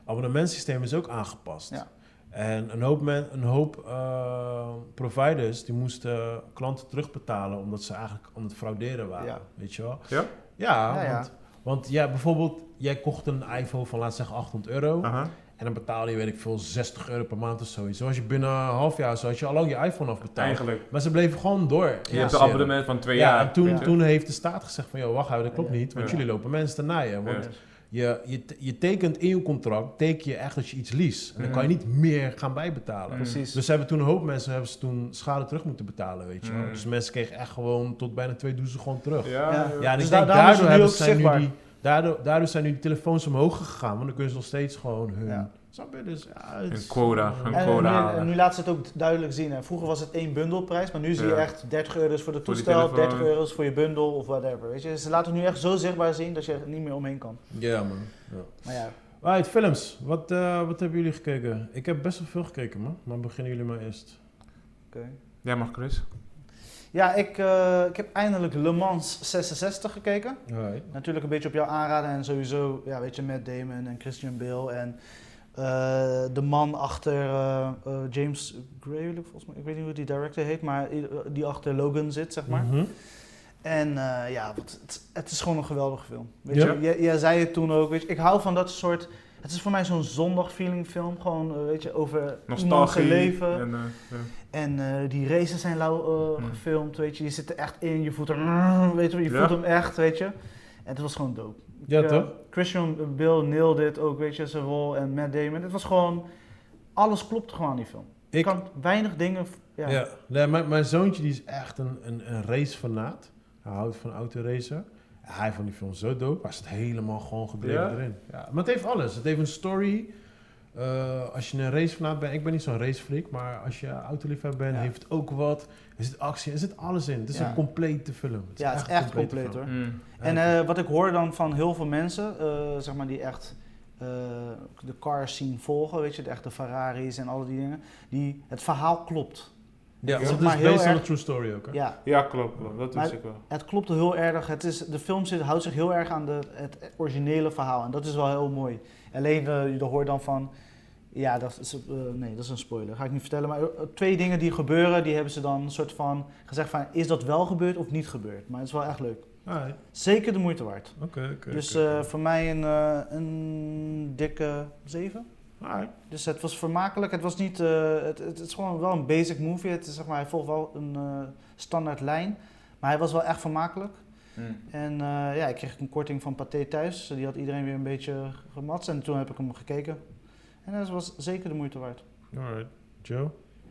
abonnementsysteem is ook aangepast. Ja. En een hoop, men, een hoop eh, providers die moesten klanten terugbetalen omdat ze eigenlijk aan het frauderen waren. Ja. Weet je wel? Ja? Ja, Ja, ja. want, want ja, bijvoorbeeld, jij kocht een iPhone van we zeggen 800 euro. Aha. En dan betaalde je, weet ik veel, 60 euro per maand of zoiets. Zoals je binnen een half jaar, zo had je al lang je iPhone afbetaald. Eigenlijk. Maar ze bleven gewoon door. Je hebt een abonnement van twee Ja, jaar. en toen, Ja. toen heeft de staat gezegd van, joh, wacht even, dat klopt Ja. niet. Want Ja. jullie lopen mensen te naaien. Want Ja. je, je, je tekent in je contract, teken je echt dat je iets liest. En dan kan je niet meer gaan bijbetalen. Precies. Dus ze hebben toen een hoop mensen hebben ze toen schade terug moeten betalen, weet je wel. Mm. Dus mensen kregen echt gewoon tot bijna twee doezen gewoon terug. Ja, Ja, Ja. ja. en Dus ik daar- denk daardoor, nu hebben, ook zijn nu die, daardoor, daardoor zijn nu die telefoons omhoog gegaan. Want dan kunnen ze nog steeds gewoon hun... Ja. Snap je? Dus, ja, het Een quota, een En, quota nu, en nu laat ze het ook duidelijk zien. Hè. Vroeger was het één bundelprijs, maar nu zie je Ja. echt 30 euro's voor de toestel, telefoon. 30 euro's voor je bundel of whatever. Weet je? Ze laten het nu echt zo zichtbaar zien dat je er niet meer omheen kan. Ja, man. Ja. Maar ja, Alright, films. Wat, eh, wat hebben jullie gekeken? Ik heb best wel veel gekeken, man. Maar beginnen jullie maar eerst. oké. Jij mag Chris. Ja, ik, eh, ik heb eindelijk Le Mans 66 gekeken. Natuurlijk een beetje op jou aanraden en sowieso, ja, weet je, Matt Damon en Christian Bale en eh, de man achter eh, James Gray, volgens mij, ik weet niet hoe die director heet, maar die achter Logan zit, zeg maar. Mhm. En eh, ja, wat, het, het is gewoon een geweldige film. Weet Ja? je, jij, jij zei het toen ook, weet je, ik hou van dat soort, Het is voor mij zo'n zondag feeling film. Gewoon, eh, weet je, over Nostalgie. leven. En, eh, ja. En eh, die races zijn lauw eh, Hmm. gefilmd, weet je. Je zit er echt in, je voelt hem, weet je, je Ja. voelt hem echt, weet je. En het was gewoon dope. Ja, Ik, eh, toch? Christian Bill nailed dit ook, weet je, zijn rol en Matt Damon. Het was gewoon, alles klopte gewoon in die film. Ik, kan weinig dingen, ja. ja. Nee, mijn, mijn zoontje die is echt een, een, een racefanaat. Hij houdt van autoracen. Hij vond die film zo dope. Hij zit helemaal gewoon gedreven Ja? erin. Ja, maar het heeft alles. Het heeft een story. Eh, als je een racefanaat bent, ik ben niet zo'n racefreak, maar als je autoliefhebber bent, Ja. heeft het ook wat. Er zit actie, er zit alles in. Het is Ja. een complete film. Het Ja, het is echt een compleet film. hoor. Mm. En eh, wat ik hoor dan van heel veel mensen, eh, zeg maar, die echt eh, de cars zien volgen, weet je, de echte Ferraris en alle die dingen, die, het verhaal klopt. Ja, maar het is heel based on a erg- true story ook. Hè? Ja, Ja, klopt. klopt. Dat Maar- wist ik wel. het klopt heel erg. Het is, de film zit, houdt zich heel erg aan de, het originele verhaal en dat is wel heel mooi. Alleen, eh, je hoort dan van, ja, dat is, eh, nee, dat is een spoiler, ga ik niet vertellen. Maar eh, twee dingen die gebeuren, die hebben ze dan een soort van gezegd van, is dat wel gebeurd of niet gebeurd? Maar het is wel echt leuk. Zeker de moeite waard. Oké, oké. Dus eh, voor mij een, eh, een dikke 7. Alright. Dus het was vermakelijk. Het was niet. eh, het, het is gewoon wel een basic movie. Het is, zeg maar, hij volgt wel een standaard lijn. Maar hij was wel echt vermakelijk. Mm. En eh, ja, ik kreeg een korting van Pathé thuis. Die had iedereen weer een beetje gematst. En toen heb ik hem gekeken. En dat was zeker de moeite waard. Alright. Joe?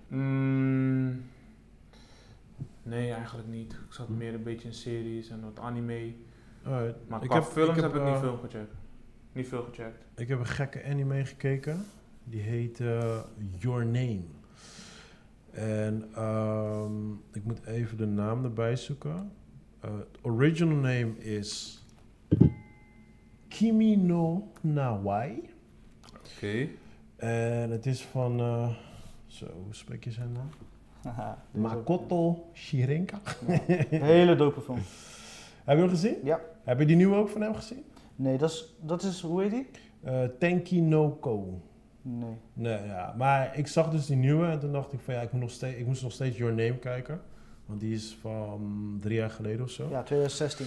Mm. Nee, eigenlijk niet. Ik zat meer een beetje in series en wat anime. Alright. Maar Ik qua heb- films ik heb, heb, ik niet eh, veel gecheckt. Niet veel gecheckt. Ik heb een gekke anime gekeken. Die heet eh, Your Name. En ehm, ik moet even de naam erbij zoeken. Eh, Het original name is Kimi no Nawai. Oké. En het is van... eh, zo, hoe spreek je zijn naam? Makoto Shirenka. Ja. Hele dope film. Heb je hem gezien? Ja. Heb je die nieuwe ook van hem gezien? Nee, dat is, dat is. Hoe heet die? Tenki no Ko. Nee. Nee, ja. Maar ik zag dus die nieuwe en toen dacht ik van ja, ik, moet nog steeds, ik moest nog steeds Your Name kijken. Want die is van drie jaar geleden of zo. Ja, 2016.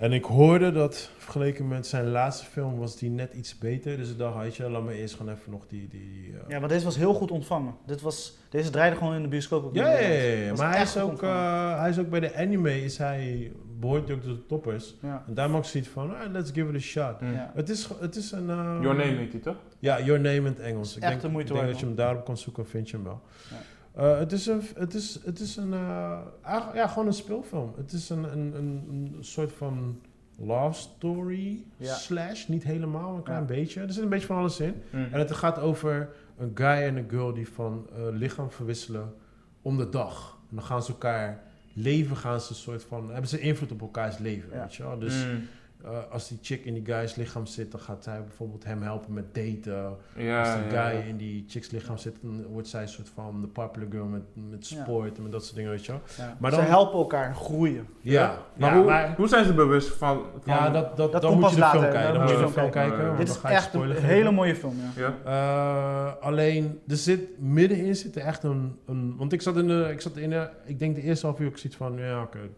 En ik hoorde dat vergeleken met zijn laatste film was die net iets beter. Dus ik dacht, weet je, laat me eerst gewoon even nog die... die eh, Ja, maar deze was heel goed ontvangen. Dit was, deze draaide gewoon in de bioscoop. op ja, ja, ja, ja, Maar hij is, ook, eh, hij is ook bij de anime, is hij, behoort hij ook tot de toppers. ja. En daar maak ik zoiets van, ah, let's give it a shot. Mm. Ja. Het is, het is een... eh, Your Name heet die toch? Ja, Your Name in het Engels. Ik Echt denk, de moeite ik denk dat je hem daarop kan zoeken, vind je hem wel. Eh, het is een, het is, het is een, eh, ja, gewoon een speelfilm. Het is een, een, een, een soort van love story Ja. slash, niet helemaal, een klein Ja. beetje. Er zit een beetje van alles in. Mm. En het gaat over een guy en een girl die van eh, lichaam verwisselen om de dag. En dan gaan ze elkaar leven, gaan ze een soort van, hebben ze invloed op elkaars leven, weet je wel. Dus Mm. Eh, als die chick in die guy's lichaam zit, dan gaat zij bijvoorbeeld hem helpen met daten. Ja, Als die ja, guy ja. in die chicks lichaam zit, dan wordt zij een soort van de popular girl met, met Ja. sport en met dat soort dingen, weet je wel. Ja. Maar Ze dan- helpen elkaar groeien. Ja, Maar, ja, hoe, maar- hoe zijn ze bewust van... van ja dat, dat, Dat dan moet je de film kijken. dan moet je de film kijken. Dit is echt een geven. hele mooie film, ja. Ja? Eh, alleen, er zit middenin zit er echt een, een... Want ik zat in de... Ik, zat in de, ik denk de eerste half uur ook zoiets van... Ja, oké. het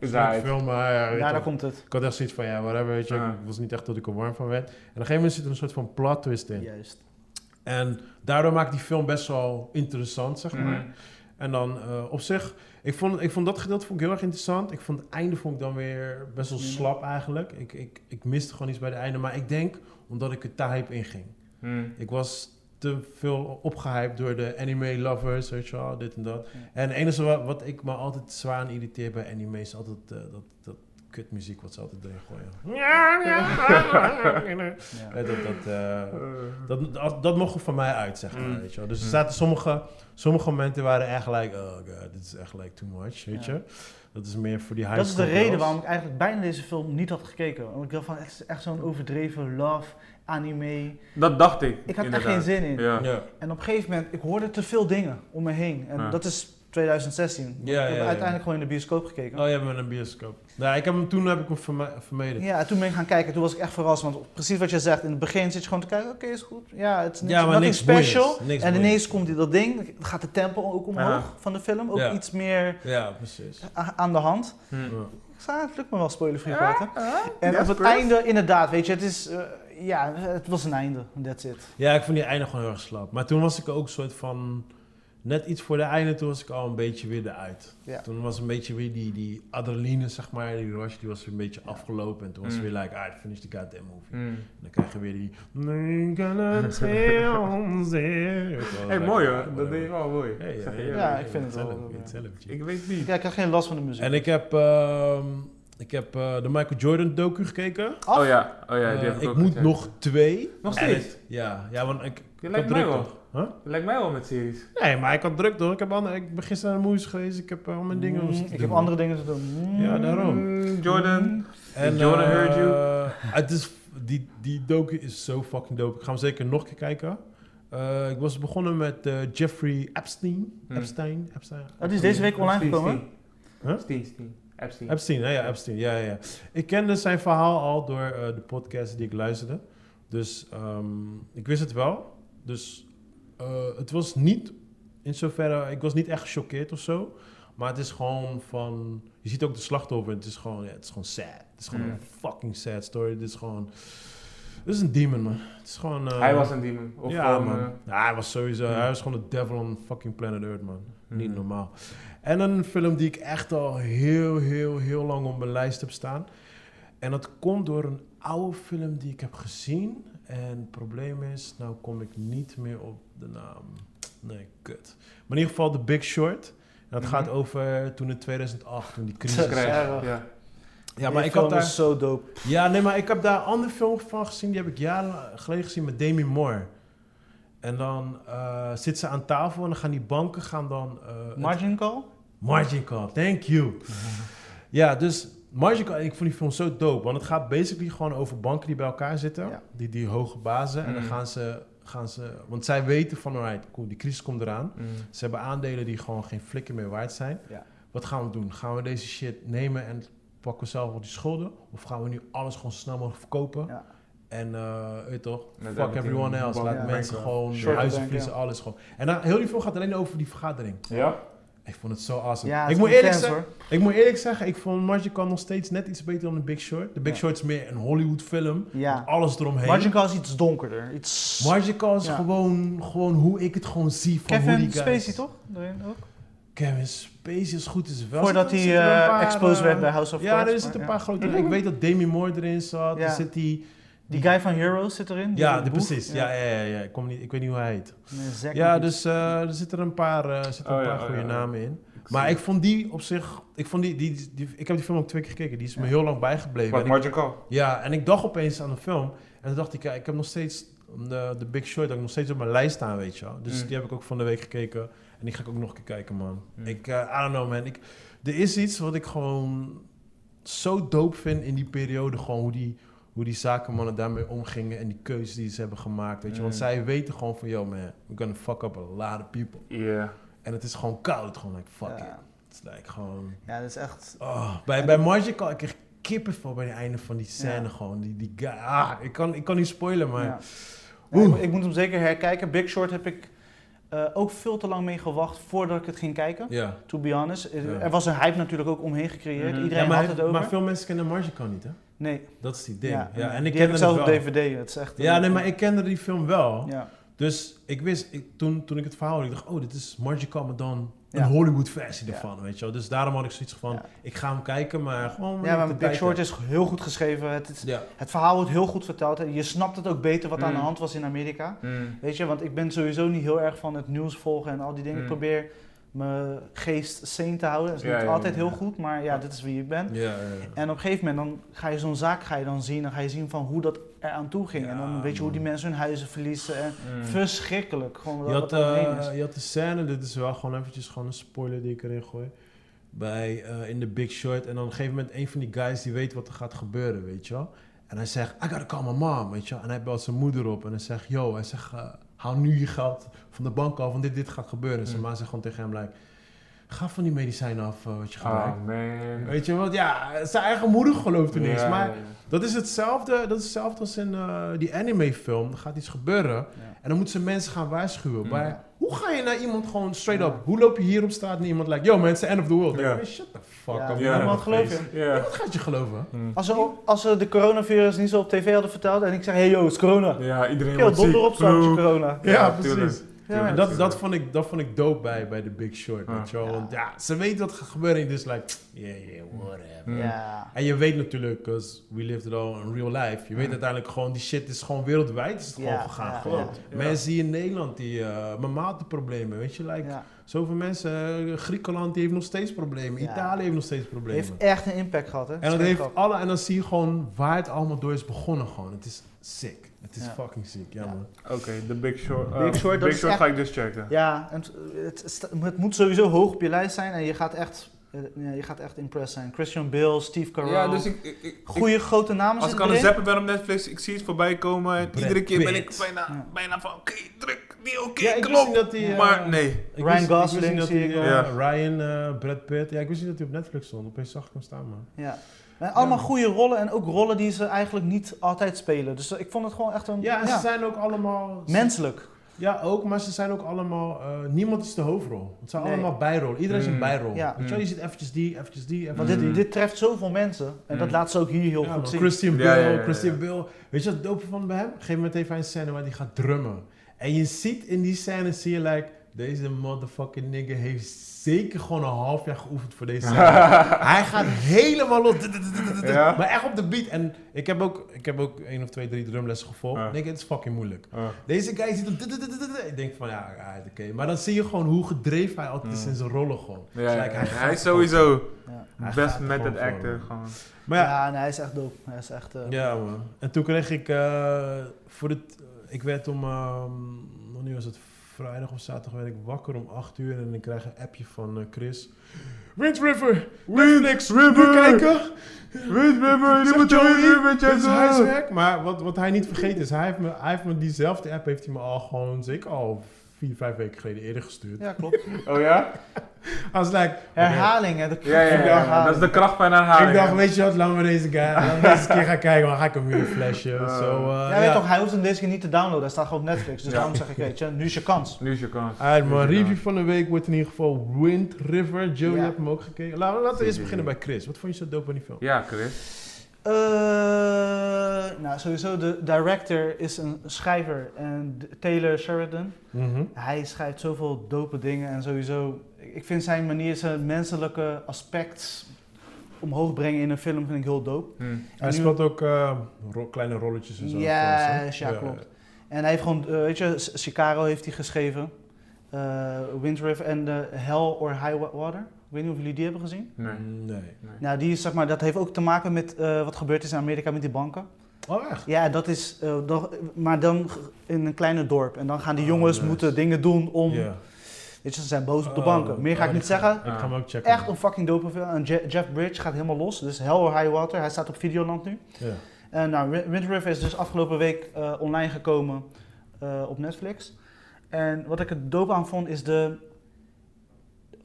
is een- film, maar ja, daar komt het. Ik had echt zoiets van, ja, whatever, weet je. Ja. Ik was niet echt dat ik er warm van werd. En op een gegeven moment zit er een soort van plot twist in. Juist. En daardoor maakt die film best wel interessant, zeg maar. Mhm. En dan eh, op zich, ik vond, ik vond dat gedeelte vond ik heel erg interessant. Ik vond het einde vond ik dan weer best wel Minder. slap eigenlijk. Ik, ik, ik miste gewoon iets bij het einde. Maar ik denk omdat ik er te hype in ging. Mm. Ik was te veel opgehyped door de anime lovers, weet je wel, dit en dat. En het enige wat, wat ik me altijd zwaar aan irriteer bij anime is altijd eh, dat, dat kutmuziek wat ze altijd erin gooien. Ja. Eh, dat, dat, eh, dat, dat, dat mocht er van mij uit, zeg maar, Mm. weet je wel. Dus er Mm. zaten sommige, sommige momenten waren echt like, oh god, dit is echt like too much, weet Ja. je. Dat is meer voor die high Dat is de reden girls. waarom ik eigenlijk bijna deze film niet had gekeken. Want ik dacht van, het is echt zo'n overdreven love, anime. Dat dacht ik. Ik had inderdaad. echt geen zin in. Ja. Ja. En op een gegeven moment, ik hoorde te veel dingen om me heen. En Ja. dat is 2016. Ja, ik heb ja, ja. uiteindelijk gewoon in de bioscoop gekeken. Oh, je hebt in een bioscoop. Nou, ik heb hem, toen heb ik hem verme- vermeden. Ja, toen ben ik gaan kijken. Toen was ik echt verrast. Want precies wat je zegt. In het begin zit je gewoon te kijken. Oké, is goed. Ja, het is niks, Ja, maar niks special. Niks en ineens komt die, dat ding. Dan gaat de tempo ook omhoog Ja. van de film. Ook Ja. iets meer Ja, precies. aan de hand. Hm. Ja. Ik zei, het lukt me wel spoilervrij praten. En Yes, op het einde, inderdaad, weet je, het is... eh, ja, het was een einde. That's it. Ja, ik vond die einde gewoon heel erg slap. Maar toen was ik ook een soort van... Net iets voor de einde, toen was ik al een beetje weer eruit. Ja. Toen was een beetje weer die, die adrenaline, zeg maar, die rush, die was weer een beetje afgelopen. En toen was het Mm. weer like, ah, finish the goddamn movie. Mm. En dan krijg je weer die... Hé, Hey, mooi hoor. Dat deed je wel mooi. Ja, ik vind het zelf, wel, ik ja. weet niet. Ja, ik krijg geen last van de muziek. En ik heb, ehm, ik heb eh, de Michael Jordan docu gekeken. Oh ja, oh ja, die Eh, heb ik, ik ook moet nog twee. Nog steeds? het- ja, ja, want ik, Je ik lijkt druk wel. toch? Huh? Lijkt mij wel met series. Nee, maar ik had druk toch? Ik, heb andere, ik ben gisteren naar de movies geweest. Ik heb eh, al mijn dingen Mm, ik doen, heb andere dingen te doen. Mm. Ja, daarom. Mm, Jordan. En, Jordan eh, heard you. Het is, die, die docu is zo fucking dope. Ik ga hem zeker nog een keer kijken. Eh, ik was begonnen met eh, Jeffrey Epstein. Hmm. Epstein? Epstein? Oh, die is deze week online gekomen? Steen. Huh? Steen, Steen. Epstein. Epstein, hè? ja, Epstein. Ja, ja, ja. Ik kende zijn verhaal al door eh, de podcast die ik luisterde. Dus ehm, ik wist het wel. Dus eh, het was niet in zoverre, ik was niet echt gechoqueerd of zo. Maar het is gewoon van, je ziet ook de slachtoffer. Het is gewoon, ja, het is gewoon sad. Het is gewoon Mm. een fucking sad story. Het is gewoon, het is een demon man. Het is gewoon. eh, Hij was een demon. Of ja, gewoon, man. eh, ja, hij was sowieso, Mm. hij was gewoon de devil on fucking planet Earth, man. Niet Mm. normaal. En een film die ik echt al heel, heel, heel lang op mijn lijst heb staan. En dat komt door een oude film die ik heb gezien. En het probleem is, nou kom ik niet meer op de naam. Nee, kut. Maar in ieder geval The Big Short. En dat Mhm. gaat over toen in 2008, toen die crisis... Krijg. Ja. Ja. Ja, maar Die ik had daar... is zo dope. Ja, nee, maar ik heb daar een andere film van gezien. Die heb ik jaren geleden gezien met Demi Moore. En dan eh zit ze aan tafel en dan gaan die banken gaan dan... eh, het- Margin Call? Margin Call, thank you. Ja, dus Margin Call, ik vond die film zo dope. Want het gaat basically gewoon over banken die bij elkaar zitten. Ja. Die, die hoge bazen. En dan Mm. gaan ze, gaan ze... Want zij weten van, alright, cool, die crisis komt eraan. Mm. Ze hebben aandelen die gewoon geen flikker meer waard zijn. Ja. Wat gaan we doen? Gaan we deze shit nemen en pakken we zelf op die schulden? Of gaan we nu alles gewoon zo snel mogelijk verkopen? Ja. En weet je toch? Met Fuck everyone else. Laat Ja. mensen gewoon huizen verliezen, alles gewoon. En dan, heel die film gaat alleen over die vergadering. Ja? Ik vond het zo awesome. Ja, ik, moet is eerlijk zeggen, hoor. ik moet eerlijk zeggen, ik vond Margin Call nog steeds net iets beter dan The Big Short. The Big Ja. Short is meer een Hollywood film. Ja. Met alles eromheen. Margin Call is iets donkerder. Iets... Margin Call is Ja. gewoon, gewoon hoe ik het gewoon zie van hoe die Kevin guys... Spacey toch? Erin ook? Kevin Spacey het goed is wel. Voordat hij eh, exposed eh, werd bij House of Ja, Cards. er zitten een paar grote... Ik weet dat Demi Moore erin zat. Ja. Er zit die... Die guy van Heroes zit erin. die Ja, de, precies. Ja, ja, ja. ja. Ik, kom niet, ik weet niet hoe hij heet. Nee, Ja, dus eh, er zitten er een paar, eh, zitten Oh een ja, paar oh goede namen in. Maar ik vond die op zich... Ik, vond die, die, die, ik heb die film ook twee keer gekeken. Die is me heel lang bijgebleven. Wat Margin Call? ja, en ik dacht opeens aan de film. En toen dacht ik, ja, ik heb nog steeds de, de Big Short heb ik nog steeds op mijn lijst staan, weet je wel. Dus Mm. die heb ik ook van de week gekeken. En die ga ik ook nog een keer kijken, man. Mm. Ik, eh, I don't know, man. Ik, er is iets wat ik gewoon zo dope vind in die periode. Gewoon hoe die, hoe die zakenmannen daarmee omgingen. En die keuzes die ze hebben gemaakt, weet je. Want zij weten gewoon van, yo man, we're gonna fuck up a lot of people. Ja. En het is gewoon koud. Gewoon like, fuck Ja. it. Het is like gewoon... Ja, dat is echt... Oh, bij, bij Margin Call, ik kreeg kippenvel bij het einde van die scène Ja. gewoon. Die, die guy, ah, ik kan, ik kan niet spoilen, maar... Ja. Ja, ik, moet- ik moet hem zeker herkijken. Big Short heb ik eh, ook veel te lang mee gewacht voordat ik het ging kijken. Ja. To be honest. Er-. Er was een hype natuurlijk ook omheen gecreëerd. Mhm. Iedereen Ja, maar, had het over. maar veel mensen kennen Margin Call niet, hè? Nee. Dat is die ding. Ja, Ja, en ik die heb kende het op. DVD. Het is echt... Ja, nee, maar ik kende die film wel. Ja. Dus ik wist, ik, toen, toen ik het verhaal hoorde, ik dacht, oh, dit is maar dan een Ja. Hollywood versie Ja. ervan, weet je wel. Dus daarom had ik zoiets van, Ja. ik ga hem kijken, maar gewoon... Ja, maar de Big Short is heel goed geschreven. Het, is- Ja. het verhaal wordt heel goed verteld. Je snapt het ook beter wat aan de Mm. hand was in Amerika. Mm. Weet je, want ik ben sowieso niet heel erg van het nieuws volgen en al die dingen. Ik Mm. probeer mijn geest sane te houden. Dat is Ja, niet ja, altijd ja. heel goed, maar ja, dit is wie ik ben. Ja, ja, ja. En op een gegeven moment dan ga je zo'n zaak ga je dan zien. Dan ga je zien van hoe dat eraan toe ging. Ja, en dan weet je hoe die mensen hun huizen verliezen. En Mm. Verschrikkelijk. Gewoon wat, Je had, eh, je had de scène, dit is wel gewoon eventjes gewoon een spoiler die ik erin gooi. Bij, eh, in de Big Short. En dan op een gegeven moment een van die guys die weet wat er gaat gebeuren, weet je wel. En hij zegt, I gotta call my mom, weet je wel. En hij belt zijn moeder op en hij zegt, yo, hij zegt, eh, haal nu je geld van de bank af, want dit, dit gaat gebeuren. En zijn Mm. ma zegt gewoon tegen hem, like, ga van die medicijnen af eh, wat je gebruikt. Oh man. Weet je, want ja, zijn eigen moeder gelooft er niks. Ja, Maar ja, ja. dat is hetzelfde, dat is hetzelfde als in eh, die anime film. Er gaat iets gebeuren. En dan moeten ze mensen gaan waarschuwen. Mm. Maar hoe ga je naar iemand gewoon straight up? Hoe loop je hier op straat naar iemand like, yo man, it's the end of the world. Ja. Like, shut the fuck up. Ja. man. Niemand geloof je. Ja. Niemand gaat je geloven. Hm. Als ze, als ze de coronavirus niet zo op tv hadden verteld en ik zeg, hey yo, het is corona. Ja, iedereen Heel wordt donder ziek. op corona. Ja, Ja, precies. Ja, Tuurlijk. Dat, dat, vond ik, dat vond ik dope bij, bij The Big Short. Ja. Want ja, ze weten wat gaat gebeuren. En dus like, yeah, yeah, whatever. Ja. En je weet natuurlijk, because we lived it all in real life. Je weet uiteindelijk gewoon, die shit is gewoon wereldwijd is het gewoon gegaan. gewoon. Mensen hier in Nederland die uh, mijn matenproblemen, weet je, like, zoveel mensen. eh, Griekenland die heeft nog steeds problemen. Italië heeft nog steeds problemen. Heeft echt een impact gehad, hè? en dat heeft alle, en dan zie je gewoon waar het allemaal door is begonnen gewoon. Het is sick. Het is Ja. fucking sick, ja, man. Oké, The Big Short. eh, Big Short, dat Big Short echt- ga ik dus checken. Ja, en het, het, moet sowieso hoog op je lijst zijn en je gaat echt, eh, ja, je gaat echt impressed zijn. Christian Bale, Steve Carell. Ja, dus ik, ik, ik, Goede grote namen Als ik zitten aan het zappen ben op Netflix, ik zie het voorbij komen en Brad iedere keer ben ik bijna, Ja. bijna van oké, druk, niet oké, wist klopt. dat die, eh, maar nee. Ryan Gosling zie die, ik eh. Ryan, eh, Brad Pitt. Ja, ik wist niet dat hij op Netflix stond. Opeens zag ik hem staan, man. Ja. En allemaal Ja. goede rollen en ook rollen die ze eigenlijk niet altijd spelen. Dus ik vond het gewoon echt een Ja, en ze zijn ook allemaal... menselijk. Ja, ook, maar ze zijn ook allemaal... eh, niemand is de hoofdrol. Het zijn Nee. allemaal bijrollen. Iedereen is een Mm. bijrol. Ja. Weet je wel, je ziet eventjes die, eventjes die, Want eventjes dit, die. dit treft zoveel mensen en dat Mm. laat ze ook hier heel Ja, goed zien. Christian Ja, Bale, ja, ja, ja. Christian Bale. Weet je wat het dope van bij hem? Op een gegeven moment heeft hij een scène waar hij gaat drummen. En je ziet in die scène, zie je like, deze motherfucking nigger heeft zeker gewoon een half jaar geoefend voor deze hij gaat helemaal los. Ja? Maar echt op de beat. En ik heb ook, ik heb ook één of twee, drie drumlessen gevolgd. Ik denk, het is fucking moeilijk. Deze guy ziet hem... Ik denk van, ja, oké. Maar dan zie je gewoon hoe gedreven hij altijd is in zijn rollen gewoon. Ja, Dus like, hij is sowieso Ja. Best met gewoon het man. Gewoon. Maar ja, Ja, nee, hij is echt dope. Hij is echt... eh, Ja, man. En toen kreeg ik eh, voor het. ik werd om. ehm wanneer was het? Vrijdag of zaterdag werd ik wakker om 8 uur en ik krijg een appje van eh, Chris. Wind River! Netflix! River! Kijken! Maar Zeg je moet Joey met Dit is. Maar wat, wat hij niet vergeten is, hij heeft, me, hij heeft me diezelfde app heeft hij me al gewoon zeker al vier, vijf weken geleden eerder gestuurd. Ja, klopt. Oh ja? Was like, Herhaling, hè. De Ja, ja, ja, ja. herhaling. Dat is de kracht van herhaling. ik dacht, weet je wat, laten we deze guy, laten we deze keer gaan kijken, dan ga ik hem weer flashen. Uh, Zo, eh, Ja, weet toch, hij hoeft hem deze keer niet te downloaden. Hij staat gewoon op Netflix. Dus Ja. daarom zeg ik, weet je, nu is je kans. Nu is je kans. Alright, is mijn review kans. van de week wordt in ieder geval Wind River. Joe, je hebt hem ook gekeken. Laten, laten we eerst beginnen bij Chris. Wat vond je zo dope aan die film? Ja, Chris. Eh, nou, sowieso, de director is een schrijver. En Taylor Sheridan. Mhm. Hij schrijft zoveel dope dingen. En sowieso, ik vind zijn manier, zijn menselijke aspect omhoog brengen in een film, vind ik heel dope. Hm. Hij Nu- speelt ook eh, ro- kleine rolletjes en zo. Ja, films, ja, klopt. En hij heeft gewoon, eh, weet je, S- Chicago heeft hij geschreven. Eh Wind River en de Hell or High Wa- Water. Ik weet niet of jullie die hebben gezien. Nee. Nee. nee. Nou, die is, zeg maar, dat heeft ook te maken met eh, wat gebeurd is in Amerika met die banken. Oh, echt? Ja, dat is, eh, dan- maar dan in een kleine dorp. En dan gaan die Oh, jongens nice. moeten dingen doen om, weet je, ze zijn boos op de Oh, banken. Meer ga oh, ik niet die ga- zeggen. Ik ga hem ook checken. Echt een fucking dope film. En Je- Jeff Bridge gaat helemaal los. Dus Hell or High Water. Hij staat op Videoland nu. Ja. En nou, Wi- Wind River is dus afgelopen week eh, online gekomen eh, op Netflix. En wat ik er dope aan vond is de,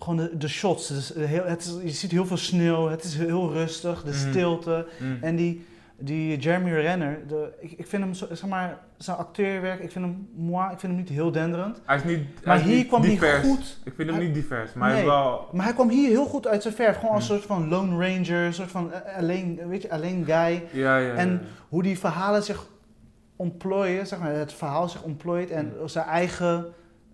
gewoon de, de shots. Dus eh, heel, het is, je ziet heel veel sneeuw, het is heel rustig, de Mhm. stilte. Hm. En die, die Jeremy Renner, de, ik, ik vind hem, zo, zeg maar, zijn acteerwerk, ik vind hem moi, ik vind hem niet heel denderend. Hij is niet Maar hij hier niet kwam hij divers. goed. Ik vind hem Hij- niet divers, maar hij is wel... Maar hij kwam hier heel goed uit zijn verf. Gewoon als Mhm. een soort van Lone Ranger, een soort van eh, alleen, weet je, alleen guy. Ja, ja, ja. En hoe die verhalen zich ontplooien, zeg maar, het verhaal zich ontplooit en zijn eigen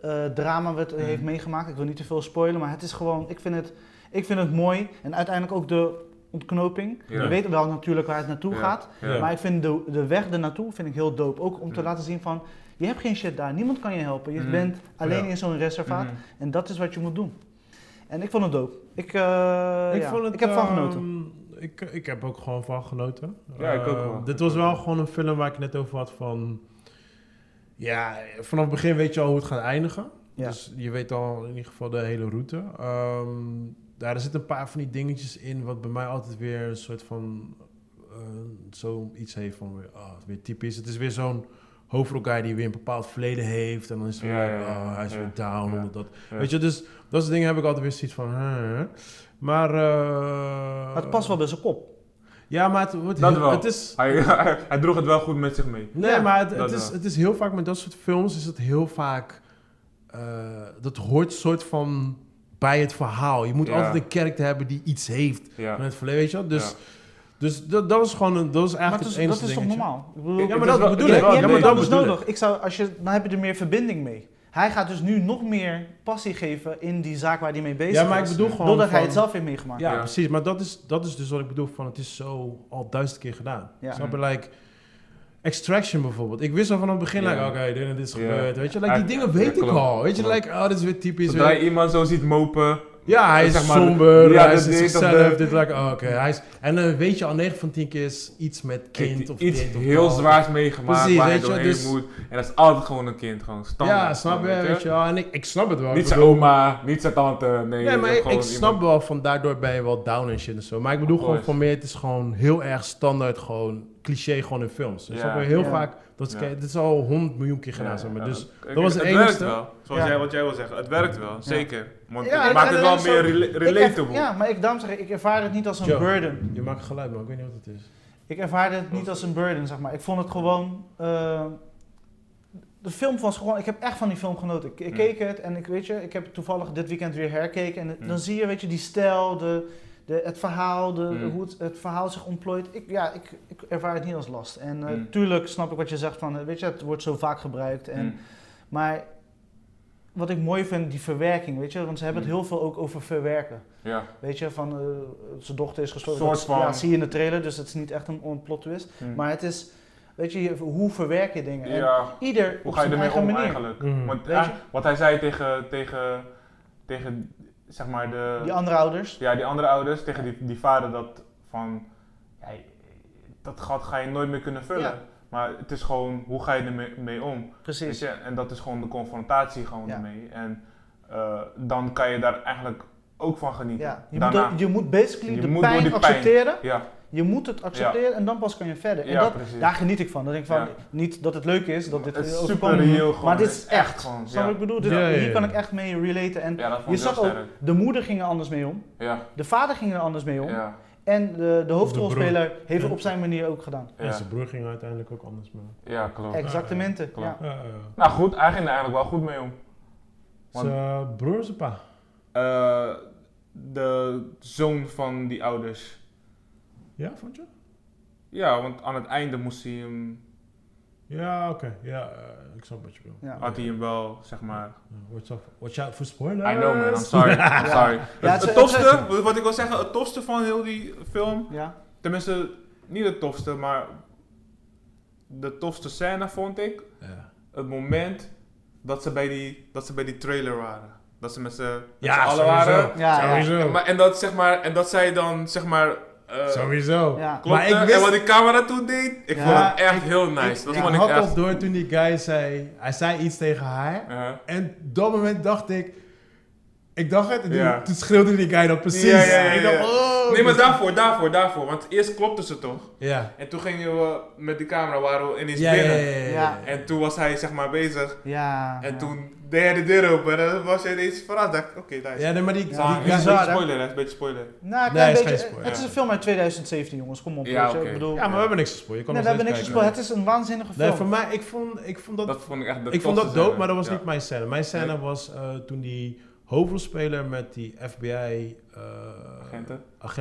eh, drama wat hij Mm. heeft meegemaakt. Ik wil niet te veel spoilen, maar het is gewoon, ik vind het, ik vind het mooi. En uiteindelijk ook de ontknoping. Ja. We weten wel natuurlijk waar het naartoe Ja. gaat, Ja. maar ik vind de, de weg ernaartoe vind ik heel dope. Ook om te Mm. laten zien van, je hebt geen shit daar, niemand kan je helpen. Je Mm. bent alleen Ja. in zo'n reservaat Mhm. en dat is wat je moet doen. En ik vond het dope. Ik, eh, ik, ja, vond het, ik heb van ehm, genoten. Ik, ik heb ook gewoon van genoten. Ja, ik ook Eh, wel. Dit was wel. gewoon een film waar ik net over had van... Ja, vanaf het begin weet je al hoe het gaat eindigen. Ja. Dus je weet al in ieder geval de hele route. Ehm ja, er zitten een paar van die dingetjes in wat bij mij altijd weer een soort van... eh zoiets heeft van weer, ah, weer typisch. Het is weer zo'n hoofdrolguy die weer een bepaald verleden heeft. En dan is het weer, Ja, ja, ja. ah, hij is Ja. weer down. Dat, Ja. Weet je, dus dat soort dingen heb ik altijd weer zoiets van... huh. Maar... eh, Maar het past wel bij zijn kop. Ja, maar het, wordt Dat heel- wel. het is... Hij, hij, hij droeg het wel goed met zich mee. Nee, Ja, maar het, is, wel. het is heel vaak met dat soort films is het heel vaak... eh, dat hoort soort van bij het verhaal. Je moet Ja. altijd een karakter hebben die iets heeft Ja. van het verleden, weet je wel? Dus, Ja. dus dat, dat was gewoon een, dat was Maar eigenlijk het is, enige dat is toch normaal? Ik bedoel, Ja, maar dat is bedoel ik. Ja, maar dat ik. nodig. Ik zou, als je, dan heb je er meer verbinding mee. Hij gaat dus nu nog meer passie geven in die zaak waar hij mee bezig is. Ja, maar ik bedoel gewoon Doordat hij het zelf heeft meegemaakt. Ja, Ja. precies. Maar dat is, dat is dus wat ik bedoel van het is zo al duizend keer gedaan. Ja. Snap je? Like, Extraction bijvoorbeeld. Ik wist al van het begin, Ja. like, oké, dit en dit is gebeurd. Weet je, like, die dingen ja, weet ik al. Weet je, like, oh, dit is weer typisch. Zodra weer- je iemand zo ziet mopen, Ja, hij is Zeg maar, somber, ja, hij is zichzelf. Dit, like, oh, oké. hij is En dan weet je al 9 van 10 keer is iets met kind of iets of heel zwaars meegemaakt Precies, waar hij je, doorheen dus- moet. En dat is altijd gewoon een kind, gewoon standaard. Ja, snap je, weet je wel. En ik, ik snap het wel. Niet zijn oma, niet zijn tante, nee. Nee, maar ik, snap iemand- wel van daardoor ben je wel down en shit en zo. Maar ik bedoel gewoon van meer, het is gewoon heel erg standaard, gewoon cliché gewoon in films. Dus je heel Ja. vaak, dat is, Ja. kijk, dit is al honderd miljoen keer gedaan, Ja, zeg maar. ja. Dus Ik- dat was het het werkt enigste. wel, zoals Ja. jij wat jij wil zeggen. Het werkt wel, zeker. Want Ja, het maakt het wel zo- meer er- relatable. ja, maar ik, daarom zeg ik, ik ervaar het niet als een Joe. burden. Je maakt geluid, maar ik weet niet wat het is. Ik ervaarde het niet als een burden, zeg maar. Ik vond het gewoon... eh, de film was gewoon... Ik heb echt van die film genoten. Ik, ik Mm. keek het en ik weet je... Ik heb toevallig dit weekend weer herkeken. En Mm. dan zie je, weet je, die stijl, de, de, het verhaal, de, Mm. hoe het, het verhaal zich ontplooit. Ik, ja, ik, ik ervaar het niet als last. En eh, Mm. tuurlijk snap ik wat je zegt van... eh, weet je, het wordt zo vaak gebruikt. En, Mm. Maar wat ik mooi vind, die verwerking, weet je. Want ze hebben het heel veel ook over verwerken. Ja. Weet je, van eh, zijn dochter is gestorven. Soort van- Ja, zie je in de trailer, dus het is niet echt een, een plot twist. Mm. Maar het is, weet je, hoe verwerk je dingen? En ja. ieder Hoe op ga je zijn ermee eigen om manier. eigenlijk? Want wat hij zei tegen, tegen, tegen zeg maar de... Die andere ouders. Ja, die andere ouders, tegen die, die vader dat van... Ja, dat gat ga je nooit meer kunnen vullen. Ja. Maar het is gewoon, hoe ga je ermee mee om? Precies. En dat is gewoon de confrontatie gewoon ermee. En eh, dan kan je daar eigenlijk ook van genieten. Ja, je, moet, Daarna, je moet basically Je de moet pijn. accepteren. ja, Je moet het accepteren en dan pas kan je verder. En Ja, dat, daar geniet ik van. Dan denk ik van, Ja. niet dat het leuk is, dat dit het is super. Maar dit Het is echt. gewoon. Snap Ja. wat ik bedoel? Dit- Ja, ja, ja. Hier kan ik echt mee relaten. En ja, dat je zag ook, de moeder ging er anders mee om. Ja, De vader ging er anders mee om. ja, En de, de hoofdrolspeler heeft het op zijn manier ook gedaan. En zijn broer ging uiteindelijk ook anders mee. ja, klopt. Exactement. Klopt. Ja. Ja, ja. Nou goed, hij ging er eigenlijk wel goed mee om. Want- Zijn broer of zijn pa? Eh, de zoon van die ouders. Ja, vond je? Ja, want aan het einde moest hij hem, Ja, oké. Ja, eh, ik snap wat je bedoelt. Ja. had hij hem wel, zeg maar... Watch out, watch out for spoilers. I know man, I'm sorry. I'm sorry. Ja, het, tofste, wat ik wil zeggen, het tofste van heel die film, Ja. tenminste niet het tofste, maar de tofste scène vond ik, Ja. het moment dat ze bij die, dat ze bij die trailer waren. Dat ze met z'n met Ja, allen waren. Ja, ja. Sowieso. En, maar, en, dat, zeg maar, en dat zij dan, zeg maar... eh, Sowieso. Ja. Maar ik wist- En wat die camera toen deed, ik Ja, vond het echt ik- heel nice. dat ik vond ik had echt... al door toen die guy zei, hij zei iets tegen haar. En op dat moment dacht ik, ik dacht het, en toen, Ja. toen schreeuwde die guy dat precies. Ja, ja, ja, Ik dacht, oh. Nee, maar dus- daarvoor, daarvoor, daarvoor. Want eerst klopte ze toch? Ja. En toen gingen we met die camera, waren we ineens Ja, ja, ja, binnen. ja, ja. Ja. En toen was hij zeg maar bezig. Ja. En ja. toen deed hij de deur open en dan was hij ineens verrast. Dacht oké, nice. Ja, nee, maar die, Ja, die is een beetje spoiler, hè? Is een beetje spoiler. Nou, een Nee, is beetje. geen spoiler. Het is een film uit 2017, jongens. Kom op. Ja, oké. Ik bedoel, ja, maar we hebben niks kan nee, we hebben niks gespeeld. Het is een waanzinnige film. Nee, voor mij, ik vond, ik vond dat, Dat vond ik echt de ik vond dat dope, maar dat was niet mijn scène. Mijn scène was eh, toen die hoofdrolspeler met die FBI eh,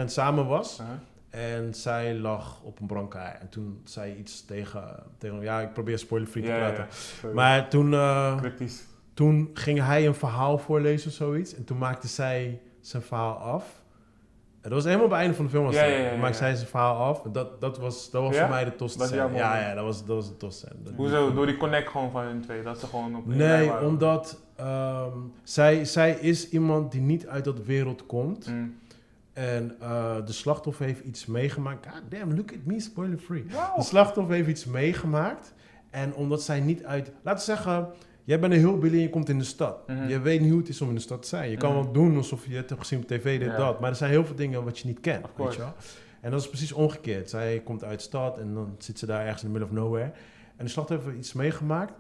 samen was. Uh-huh. En zij lag op een brancard. En toen zei hij iets tegen, tegen hem. Ja, ik probeer spoiler-free te Ja, praten. ja. Maar toen, eh, toen ging hij een verhaal voorlezen of zoiets. En toen maakte zij zijn verhaal af. En dat was helemaal op het einde van de film. Was Ja, ja, maakte zij zijn verhaal af. En dat, dat was, dat was voor mij de jouw Ja, ja, dat was, dat was de. Dat- Hoezo? Door die connect gewoon van hun twee. Dat ze gewoon op Nee, omdat ehm, zij, zij is iemand die niet uit dat wereld komt. Mm. En eh, de slachtoffer heeft iets meegemaakt. God damn, look at me, spoiler free. Wow. De slachtoffer heeft iets meegemaakt. En omdat zij niet uit... Laten we zeggen, jij bent een heel billy en je komt in de stad. Mhm. Je weet niet hoe het is om in de stad te zijn. Je kan Mhm. wel doen alsof je het hebt gezien op tv, dit, Ja. dat. Maar er zijn heel veel dingen wat je niet kent, Of weet course. je wel. En dat is precies omgekeerd. Zij komt uit de stad en dan zit ze daar ergens in the middle of nowhere. En de slachtoffer heeft iets meegemaakt.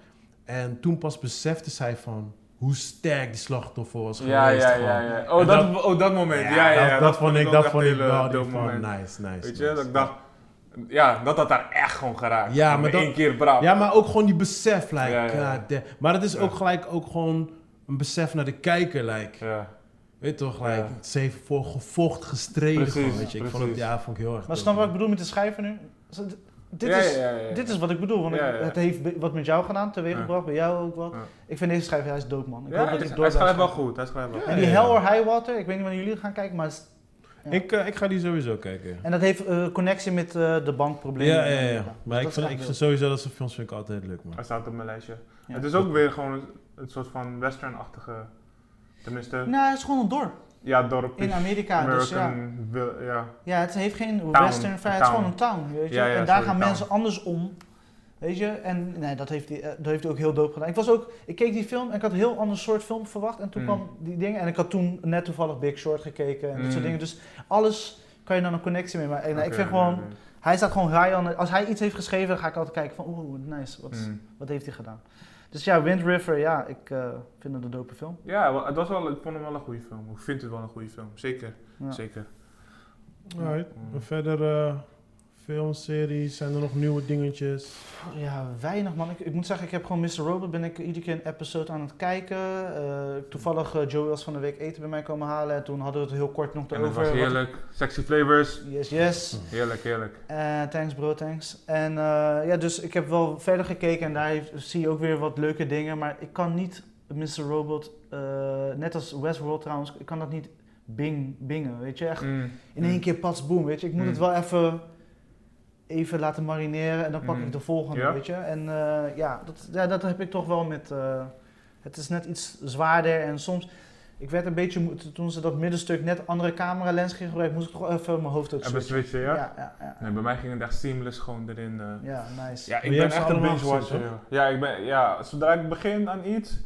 En toen pas besefte zij van hoe sterk die slachtoffer was geweest. Ja, ja, ja, ja. Oh, dat, oh, dat moment. Ja, ja, ja. dat, dat vond ik, dat vond ik wel dope moment. nice, nice. Weet je, nice. dat ik dacht... Ja, dat had daar echt gewoon geraakt. Ja, maar één keer braaf. Ja, maar ook gewoon die besef, like, god. Maar het is Ja. ook gelijk ook gewoon een besef naar de kijker, like. Ja. Weet toch, like, Ja. ze heeft voor gevocht gestreden Precies, gewoon, weet je. Ik vond het, ja, vond ik heel erg Maar snap wat ik bedoel met de schrijver nu? Dit, Ja, is, ja, ja, ja. dit is wat ik bedoel, want ik- Ja, ja. het heeft wat met jou gedaan, teweeggebracht, bij jou ook wat. Ja. Ik vind deze schrijver, hij is dope man. Ik Ja, hoop hij, dat ik is- door hij schrijft wel goed. Hij schrijft wel Ja. goed. En die Hell or High Water, ik weet niet wanneer jullie gaan kijken, maar... Ik, eh, ik ga die sowieso kijken. En dat heeft eh, connectie met eh, de bankproblemen. Ja, ja, ja. Maar ik vind, ik vind sowieso dat soort films vind ik altijd leuk, man. Hij staat op mijn lijstje. Ja. Het is ook weer gewoon een, een soort van western-achtige... Tenminste, Nou, het is gewoon een dorp ja, dorp. in Amerika. Dus ja. American, wil- ja. ja, het heeft geen Town. western vibe, het is gewoon een town, weet je. Ja, ja, en daar sorry, gaan town. mensen anders om. Weet je, en nee, dat heeft hij, eh, dat heeft hij ook heel dope gedaan. Ik, was ook, ik keek die film en ik had een heel ander soort film verwacht. En toen Mm. kwam die dingen. En ik had toen net toevallig Big Short gekeken en dat soort Mm. dingen. Dus alles kan je dan een connectie mee maken. En ik vind gewoon, hij staat gewoon high on. Als hij iets heeft geschreven, dan ga ik altijd kijken van, oeh, nice. Wat, Mm. wat heeft hij gedaan? Dus ja, Wind River, ja, ik eh, vind het een dope film. Ja, het was wel, ik vond hem wel een goede film. Ik vind het wel een goede film. Zeker, Ja. zeker. Alright. Mm. Verder, eh filmseries, zijn er nog nieuwe dingetjes? Ja, weinig man. Ik, ik moet zeggen, ik heb gewoon Mr. Robot, ben ik iedere keer een episode aan het kijken. Eh, toevallig eh, Joey was van de week eten bij mij komen halen en toen hadden we het heel kort nog En dat erover. was wat- heerlijk. Sexy flavors. Yes, yes. Heerlijk, heerlijk. Eh, thanks bro, thanks. En eh, ja, dus ik heb wel verder gekeken en daar heeft- zie je ook weer wat leuke dingen. Maar ik kan niet Mr. Robot, eh, net als Westworld trouwens, ik kan dat niet bing, bingen, weet je. Echt Mm. in één keer pats boom, weet je. Ik moet Mm. het wel even, even laten marineren en dan pak Mm. ik de volgende, Ja? weet je. En eh, ja, dat, ja, dat heb ik toch wel met... eh, het is net iets zwaarder en soms... Ik werd een beetje, toen ze dat middenstuk net andere cameralens gingen gebruiken, moest ik toch even mijn hoofd Hebben switchen. switchen, ja? Ja, ja, ja. Nee, bij mij ging het echt seamless gewoon erin. eh. Ja, nice. Ja, ik ben echt een binge-watcher. Ja, ik ben, ja, zodra ik begin aan iets,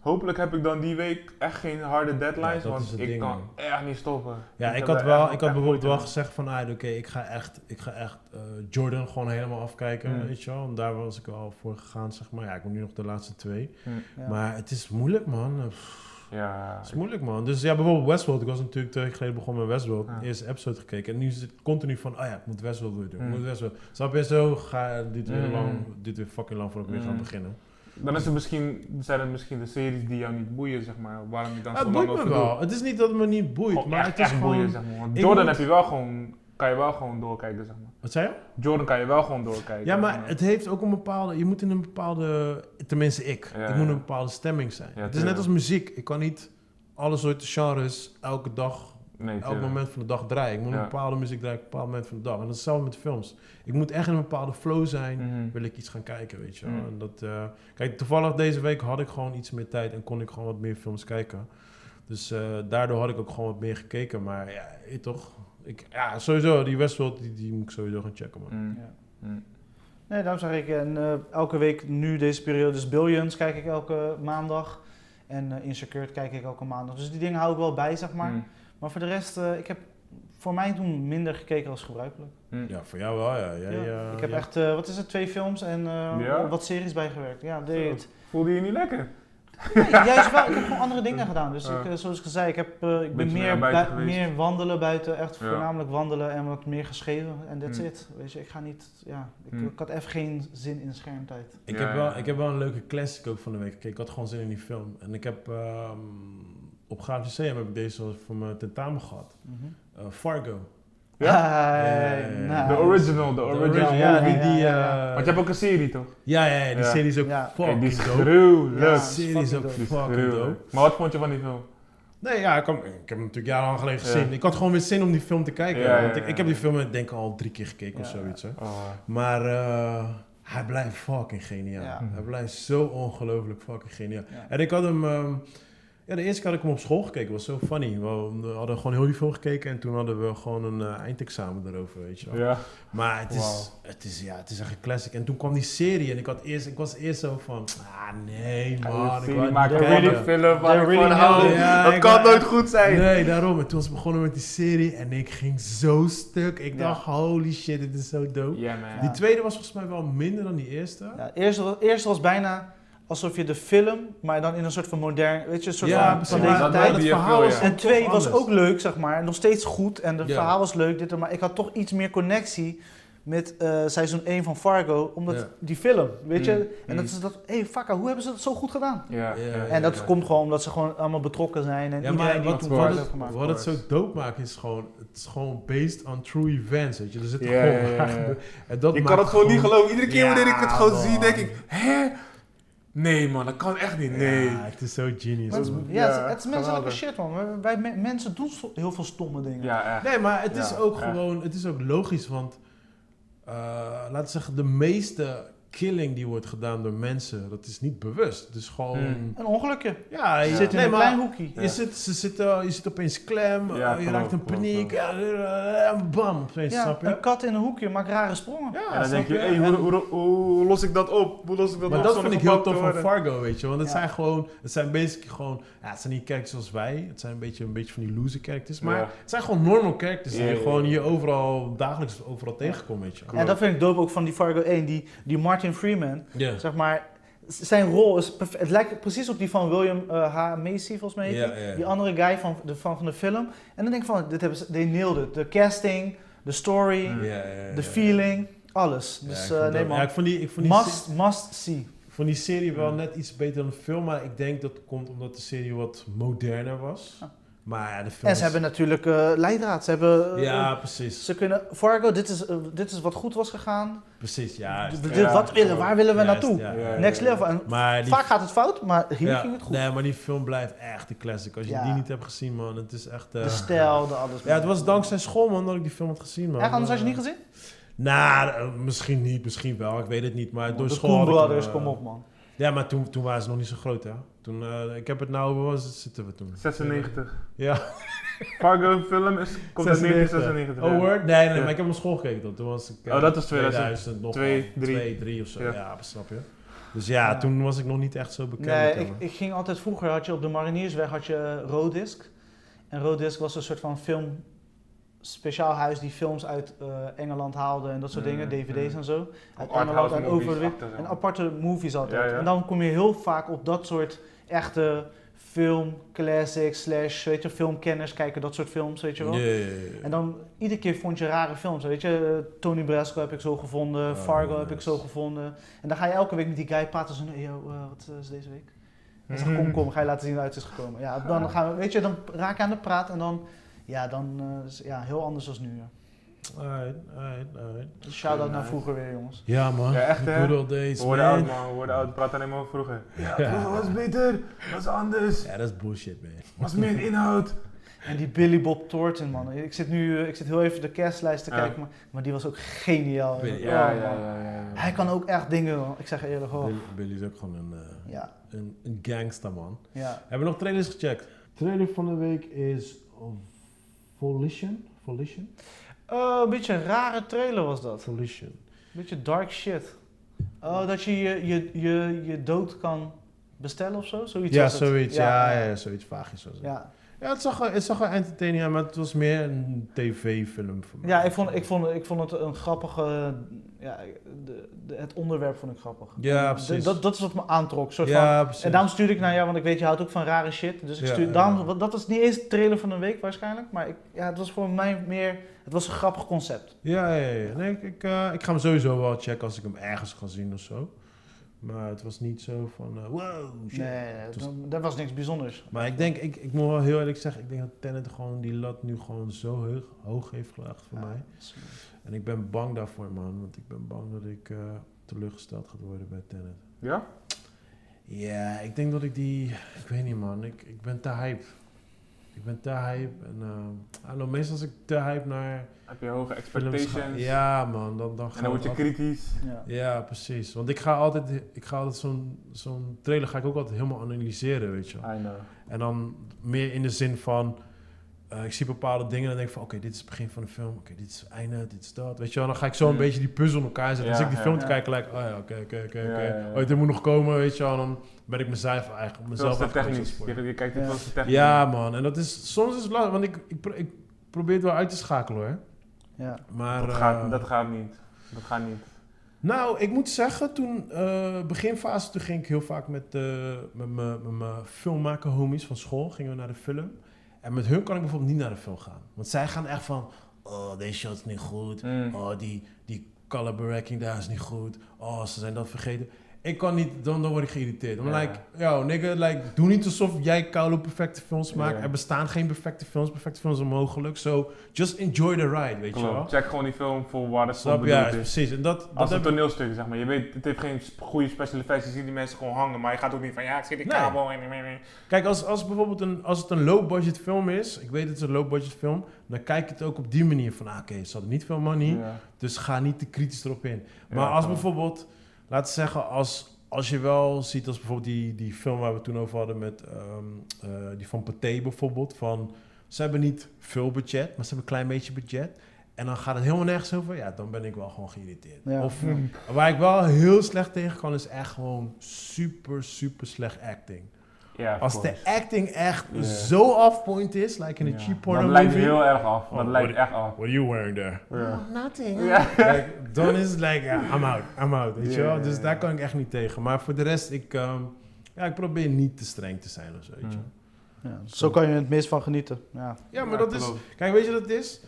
hopelijk heb ik dan die week echt geen harde deadlines, Ja, want ik ding, kan man. echt niet stoppen. Ja, ik had, wel, ik had bijvoorbeeld wel gezegd van, ah, oké, ik ga echt, ik ga echt eh, Jordan gewoon helemaal afkijken, Mm. weet je wel. En daar was ik wel voor gegaan, zeg maar. Ja, ik moet nu nog de laatste twee. Ja. Maar het is moeilijk, man. Eh, pff, Ja, Het is moeilijk, man. Dus ja, bijvoorbeeld Westworld. Ik was natuurlijk twee weken geleden begonnen met Westworld. Ja. Eerste episode gekeken. En nu is het continu van, oh ja, ik moet Westworld weer doen. Ik Mm. moet Westworld. Snap je? Zo ga dit weer Mm. lang, dit weer fucking lang voor ik weer ga Mm. beginnen. Dan is het misschien, zijn het misschien de series die jou niet boeien, zeg maar, waarom je dan zo het lang boeit me over wel. doet. Het is niet dat het me niet boeit, Gewoon maar echt, het is gewoon... boeien, zeg maar. Want Jordan moet- heb je wel gewoon, kan je wel gewoon doorkijken, zeg maar. Wat zei je? Jordan kan je wel gewoon doorkijken. Ja, maar het heeft ook een bepaalde... Je moet in een bepaalde... Tenminste, ik. Ja, ik moet ja. een bepaalde stemming zijn. Ja, het is net als muziek. Ik kan niet alle soorten genres elke dag Nee, elk tuurlijk. moment van de dag draaien. Ik moet Ja. een bepaalde muziek draaien op een bepaald moment van de dag. En dat is hetzelfde met films. Ik moet echt in een bepaalde flow zijn. Mhm. Wil ik iets gaan kijken, weet je. Mm. En dat, eh, kijk, toevallig deze week had ik gewoon iets meer tijd en kon ik gewoon wat meer films kijken. Dus eh, daardoor had ik ook gewoon wat meer gekeken. Maar ja, je toch... Ik, ja, sowieso, die Westworld, die, die moet ik sowieso gaan checken, man. Mm. Ja. Mm. Nee, daarom zeg ik, en, eh, elke week nu deze periode, dus Billions kijk ik elke maandag. En eh Insecure kijk ik elke maandag. Dus die dingen hou ik wel bij, zeg maar. Mm. Maar voor de rest, eh, ik heb voor mij toen minder gekeken als gebruikelijk. Mm. Ja, voor jou wel, ja. Jij, Ja, eh, ik heb ja. echt, eh, wat is het, twee films en eh, Ja? wat series bijgewerkt. Ja, deed het. Voelde je je niet lekker? Nee, juist wel. Ik heb gewoon andere dingen gedaan. Dus ik, zoals ik zei, ik, heb, eh, ik ben meer meer, bui- wandelen buiten. Echt Ja. voornamelijk wandelen en wat meer geschreven. En that's Mm. it. Weet je, ik ga niet, ja, ik, Mm. ik had even geen zin in schermtijd. Ik, Ja, heb wel, ik heb wel een leuke classic ook van de week gekeken. Ik had gewoon zin in die film. En ik heb ehm, op Graaf Lyceum heb ik deze voor mijn tentamen gehad. Mhm. Eh, Fargo. Ja? Nice. De original, De original. ja, die, die, Ja, ja, eh, Want je hebt ook een serie, toch? ja, ja, ja, die Ja. serie is ook Ja. Hey, fucking die is dope. gruwelijk. Ja. Die serie is ook fucking Die is dope. Maar wat vond je van die film? Nee, ja, ik, kan- ik heb hem natuurlijk jarenlang geleden Ja. gezien. Ik had gewoon weer zin om die film te kijken. Ja, ja, want ik, ja, ik heb die film denk ik al drie keer gekeken of zoiets. Hè. Oh, Maar eh, hij blijft fucking geniaal. Ja. Hij blijft zo ongelooflijk fucking geniaal. Ja. En ik had hem... ehm, ja, de eerste keer had ik hem op school gekeken. was zo funny. We hadden gewoon heel die film gekeken en toen hadden we gewoon een eh, eindexamen erover, weet je wel. ja. Maar het is, het, is, ja, het is echt een classic. En toen kwam die serie en ik, had eerst, ik was eerst zo van... Ah, nee man. Ik wou kijken. een film waar van really hou. it. Ja, Dat ik kan nooit goed zijn. Nee, daarom. En toen was ik begonnen met die serie en ik ging zo stuk. Ik Ja. dacht, holy shit, dit is zo dope. Ja, man. Ja. Die tweede was volgens mij wel minder dan die eerste. Ja, eerst, was- eerst was bijna alsof je de film, maar dan in een soort van modern, weet je, een soort Ja, van, deze tijd. je veel, ja. En twee was anders. ook leuk, zeg maar. Nog steeds goed en de Ja. verhaal was leuk, dit, en maar ik had toch iets meer connectie met eh, seizoen 1 van Fargo, omdat Ja. die film, weet je? Mm, En dat is dat, hé, hey, fucker, hoe hebben ze dat zo goed gedaan? Ja, Ja, ja, en dat ja. komt gewoon omdat ze gewoon allemaal betrokken zijn en Ja, iedereen maar die wat, toen Fargo heeft het, gemaakt. wat het zo dope maakt is gewoon, het is gewoon based on true events, weet je. Er zit gewoon ja, ja, waar ja. gebeurd. En dat Ik maakt kan het gewoon niet geloven. Iedere keer Ja, wanneer ik het gewoon man. zie, denk ik, hè? Nee man, dat kan echt niet. Nee. Ja, het is zo genius. Het, is- man. ja, het is- Ja, het is menselijke geweldig. shit, man. Wij me- mensen doen heel veel stomme dingen. Ja, echt. Nee, maar het is ook echt. gewoon, het is ook logisch, want eh, laten we zeggen, de meeste killing die wordt gedaan door mensen, dat is niet bewust. Het is gewoon, Hmm. Een ongelukje. ja, je zit in nee, een maar klein hoekje. Je, zit, ze zitten, je zit opeens klem, Ja, je klopt, raakt in paniek, klopt. eh, en bam, opeens, Ja, snap je? een kat in een hoekje maakt rare sprongen. Ja, En dan denk je, je? hey, hoe, hoe, hoe los ik dat op? Hoe los ik dat Maar op dat zonder vind ik heel tof van? Fargo, weet je. Want het Ja. zijn gewoon, het zijn basically gewoon, ja, het zijn niet characters zoals wij. Het zijn een beetje, een beetje van die loser characters. Maar Ja. het zijn gewoon normal characters die je ja, gewoon ja. hier overal, dagelijks overal tegenkomt, weet je. En dat vind ik dope ook van die Fargo 1. Die, die Martin Freeman, Ja. zeg maar, z- zijn rol is Het lijkt precies op die van William eh, H. Macy, volgens mij. die. andere guy van de, van, van de film. En dan denk ik van, dit hebben ze, they nailed it. De casting, de story, Mm. De feeling, alles. Ja, Dus ik eh, vond nee man, Ja, ik vond die, ik vond die, must, must see. ik vond die serie wel Ja. net iets beter dan de film, maar ik denk dat komt omdat de serie wat moderner was. Ja. Maar ja, de film En is- ze hebben natuurlijk eh leidraad. Ze hebben... eh, Ja, precies. Ze kunnen... Fargo, dit is, eh, dit is wat goed was gegaan. Precies, ja. D- juist. dit- Ja, wat willen, waar willen we Juist, naartoe? ja, Ja, ja. ja. Next level. En Maar die vaak gaat het fout, maar hier Ja, ging het goed. Nee, maar die film blijft echt een classic. Als je Ja. die niet hebt gezien, man, het is echt... eh, De stijl, de alles. Ja, het was dankzij school, man, dat ik die film had gezien, man. Echt, anders had je niet gezien? Nou, eh, misschien niet, misschien wel. Ik weet het niet, maar door de school Coen had ik hem, Brothers, eh, kom op man. Ja, maar toen, toen waren ze nog niet zo groot, hè. Toen, eh, ik heb het nou, waar was het, zitten we toen? 96. Ja. Fargo film is, komt uit 1996. Oh, word? Nee, nee, Ja. maar ik heb hem op school gekeken. Toen was ik... eh, Oh, dat was 2000, nog twee, wel, drie. twee, drie of zo. Ja, Ja. snap je. Dus ja, Ja. toen was ik nog niet echt zo bekend. Nee, ik, ik ging altijd vroeger, had je op de Mariniersweg had je Rodisc. En Rodisc was een soort van film, speciaal huis die films uit eh, Engeland haalde en dat soort Mm, dingen, dvd's mm. en zo. Uit Engeland en over de En aparte movies altijd. Ja, ja. En dan kom je heel vaak op dat soort echte film classics slash, weet je, filmkenners kijken, dat soort films, weet je wel. En dan iedere keer vond je rare films. Weet je, eh, Tony Brasco heb ik zo gevonden, Oh, Fargo heb ik zo gevonden. En dan ga je elke week met die guy praten. Zo, hey, yo, eh, wat is deze week? Hij zegt, kom, kom, ga je laten zien hoe het is gekomen. Ja, dan gaan we, weet je, dan raak je aan de praat en dan, ja, dan, eh, is- ja, heel anders als nu. Ja. Alright, alright, alright. Dus shout-out naar vroeger weer, jongens. Ja, man. Ja, echt, hè? good old days, We worden man. oud, man. Worden oud. Praat alleen maar over vroeger. Ja, Ja. vroeger was beter. Was anders. Ja, dat is bullshit, man. Was meer inhoud. En die Billy Bob Thornton, man. Ik zit nu, eh, ik zit heel even de castlijst te Ja. kijken, maar, maar die was ook geniaal. Billy, Oh, Ja, ja, ja, ja. ja. Hij kan ook echt dingen, man. ik zeg eerlijk, oh. Billy, Billy is ook gewoon een, eh, Ja, een, een gangster, man. ja. Hebben we nog trailers gecheckt? Trailer van de week is Volition. Volition? Oh, een beetje een rare trailer was dat. Volition. Beetje dark shit. Oh, dat je je, je, je, je dood kan bestellen of zo? Zoiets Ja, zoiets. Ja, ja, zoiets vaagjes was het. Ja, Ja, het, zag wel, het zag entertaining uit, maar het was meer een tv-film voor mij. ja ik, vond, ik, vond, ik vond het een grappige... Ja, de, de, het onderwerp vond ik grappig. Ja, precies. Dat, dat is wat me aantrok. Soort van, Ja, precies. en daarom stuurde ik naar jou, want ik weet, je houdt ook van rare shit. Dus ik Ja, stuur, ja, daarom, ja. dat was niet eens de trailer van een week waarschijnlijk. Maar ik, ja, het was voor mij meer... Het was een grappig concept. Ja, ja, ja. Nee, ik, ik, eh, ik ga hem sowieso wel checken als ik hem ergens ga zien of zo. Maar het was niet zo van, eh, wow, shit. Nee, was- dat, was niks bijzonders. Maar ik denk, ik, ik moet wel heel eerlijk zeggen, ik denk dat Tenet gewoon die lat nu gewoon zo hoog, hoog heeft gelegd voor Ja, mij. En ik ben bang daarvoor, man. Want ik ben bang dat ik eh, teleurgesteld ga worden bij Tenet. Ja? Ja, ik denk dat ik die... Ik weet niet, man. Ik, ik ben te hype. Ik ben te hype. En eh, I don't know, meestal als ik te hype naar Heb je hoge expectations? ga... Ja, man. Dan, dan, En dan word je altijd- kritisch. Ja. Ja, precies. Want ik ga altijd, ik ga altijd zo'n zo'n trailer ga ik ook altijd helemaal analyseren, weet je wel. I know. En dan meer in de zin van, eh, ik zie bepaalde dingen en dan denk ik van, oké, dit is het begin van de film, oké, dit is het einde, dit is dat, weet je wel. Dan ga ik zo een Mm. beetje die puzzel in elkaar zetten. Ja, Als ik die ja. film te kijken, lijkt, oh ja, oké, oké, oké. Oh, dit moet nog komen, weet je wel. Dan ben ik mezelf eigenlijk, mezelf technisch. Je, je kijkt technisch. Ja, man. En dat is, soms is het lastig, want ik, ik, pro- ik probeer het wel uit te schakelen, hoor. Ja. Maar, Dat gaat, eh, dat gaat niet. Dat gaat niet. Nou, ik moet zeggen, toen eh, beginfase, toen ging ik heel vaak met, eh, met mijn met mijn filmmaker homies van school, gingen we naar de film. En met hun kan ik bijvoorbeeld niet naar de film gaan. Want zij gaan echt van, oh, deze shot is niet goed. Mm. Oh, die, die color breaking daar is niet goed. Oh, ze zijn dat vergeten. Ik kan niet, dan, dan word ik geïrriteerd. Like, yo, nigga, like, doe niet alsof jij koude perfecte films maakt. Er bestaan geen perfecte films. Perfecte films zijn onmogelijk. So, just enjoy the ride, weet je wel. Check gewoon die film voor waar het? Ja, is. precies. En dat, dat Als een toneelstuk, zeg maar. Je weet, het heeft geen goede special effects. Je ziet die mensen gewoon hangen. Maar je gaat ook niet van, ja, ik zie die Nee. kabel. En... Kijk, als, als bijvoorbeeld een, als het een low-budget film is, ik weet het is een low-budget film, dan kijk het ook op die manier van, ah, oké, ze hadden niet veel money, dus ga niet te kritisch erop in. Maar Ja, als bijvoorbeeld, laten we zeggen, als, als je wel ziet als bijvoorbeeld die, die film waar we toen over hadden met ehm, eh, die van Pathé bijvoorbeeld, van ze hebben niet veel budget, maar ze hebben een klein beetje budget. En dan gaat het helemaal nergens over. Ja, dan ben ik wel gewoon geïrriteerd. Ja. Of waar ik wel heel slecht tegen kan, is echt gewoon super, super slecht acting. Als de acting echt zo off-point is, like in een cheap porno Dat lijkt movie. heel erg af. Oh, dat lijkt what- echt af. What are you wearing there? Ja. Nothing. Like, dan is het like, I'm out, I'm out, weet je wel? Dus daar kan ik echt niet tegen. Maar voor de rest, ik, ehm, ja, ik probeer niet te streng te zijn of zo, weet je Mm. Ja, zo kan je het meest van genieten. Ja. Ja, maar dat is... Kijk, weet je wat het is?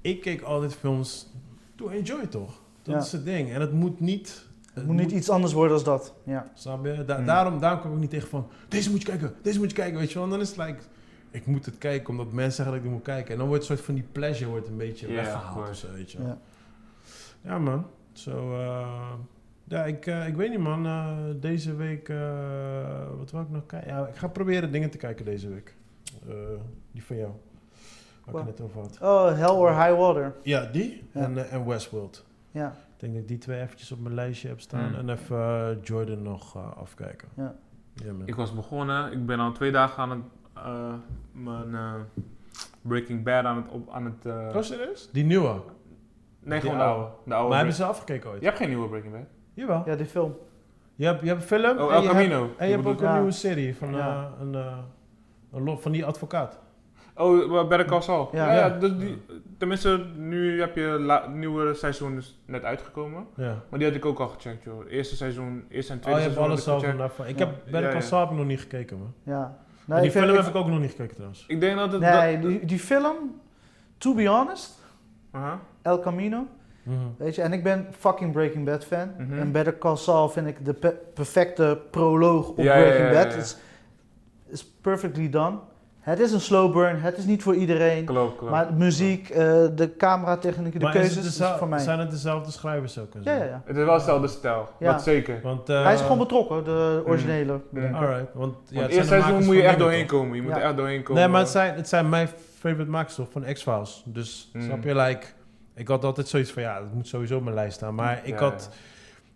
Ik keek altijd films to enjoy, toch? Dat Ja. is het ding. En het moet niet... Het moet niet iets anders worden dan dat. Ja. Snap je? Da- Mm. daarom, daarom kom ik niet tegen van... Deze moet je kijken, deze moet je kijken, weet je wel? Dan is het like... Ik moet het kijken omdat mensen zeggen dat ik het moet kijken. En dan wordt een soort van die pleasure wordt een beetje weggehaald of zo, weet je wel. Ja. Ja, man. Zo, eh, ja, ik, eh, ik weet niet, man. Eh, deze week, eh, wat wil ik nog kijken? Ja, ik ga proberen dingen te kijken deze week. Eh, die van jou. Waar ik het net over had. Oh, Hell or High Water. Ja, die Ja. En, en Westworld. Ja. Ik denk dat ik die twee eventjes op mijn lijstje heb staan. Mm. En even eh, Jordan nog eh, afkijken. Ja. Ik was begonnen. Ik ben al twee dagen aan het... eh, mijn eh, Breaking Bad aan het... Op, aan het eh, Oh, serieus? Die nieuwe. nee, die gewoon de oude. oude. De oude maar hebben ze afgekeken ooit? Je hebt geen nieuwe Breaking Bad? Jawel. ja, die film. Je, hebt, je hebt een film Oh, en El je Camino. hebt, en je hebt ook Ja. een nieuwe serie van, Ja. een, een van die advocaat. Oh, uh, Better Call Saul. Ja. Ja, dus die, tenminste, nu heb je la, nieuwe seizoen dus net uitgekomen. Ja. Maar die had ik ook al gecheckt, joh. Eerste seizoen, eerste en Oh, tweede je hebt seizoen alles ik vanaf. Ik Ja. heb Better Call. Saul heb ik nog niet gekeken, man. Ja. Nee, die vind- film ik- heb ik ook nog niet gekeken, trouwens. Ik denk dat het... Nee, die, die film, to be honest, Aha. El Camino, Mhm. weet je, en ik ben fucking Breaking Bad fan. Mhm. En Better Call Saul vind ik de pe- perfecte proloog op Breaking ja, ja, Bad. ja. Is, is perfectly done. Het is een slow burn, het is niet voor iedereen. Klopt, klopt. Maar de muziek, eh, de cameratechnieken, de Maar is het keuzes, is voor mij. zijn het dezelfde schrijvers ook? en zo? Ja, ja, ja. Het is wel dezelfde stijl, Ja. dat zeker. Want, eh, Hij is gewoon betrokken, de originele. Mm. Alright, want ja, Want de seizoen makers moet je echt doorheen toch? komen. Je moet Ja. er echt doorheen komen. Nee, maar het zijn, het zijn mijn favorite makers toch, van X-Files. Dus Mm. snap je, like, ik had altijd zoiets van, ja, dat moet sowieso op mijn lijst staan. Maar ik Ja, had,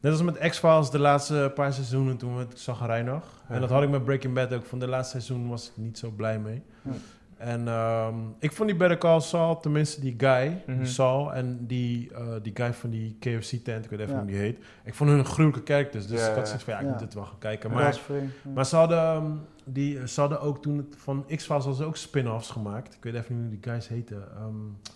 net als met X-Files, de laatste paar seizoenen toen we het zagrijnig. Ja. En dat had ik met Breaking Bad ook. Van de laatste seizoen was ik niet zo blij mee. Ja. En ehm, ik vond die Better Call Saul, tenminste die guy, die Saul en die, eh, die guy van die KFC-tent, ik weet even Ja. hoe die heet. Ik vond hun een gruwelijke characters, dus Ja, ik had zoiets van, ja, ik moet het wel gaan kijken. Maar maar ze hadden, ehm, die, ze hadden ook toen het van X-Files hadden ze ook spin-offs gemaakt. Ik weet even niet hoe die guys heten. Ehm,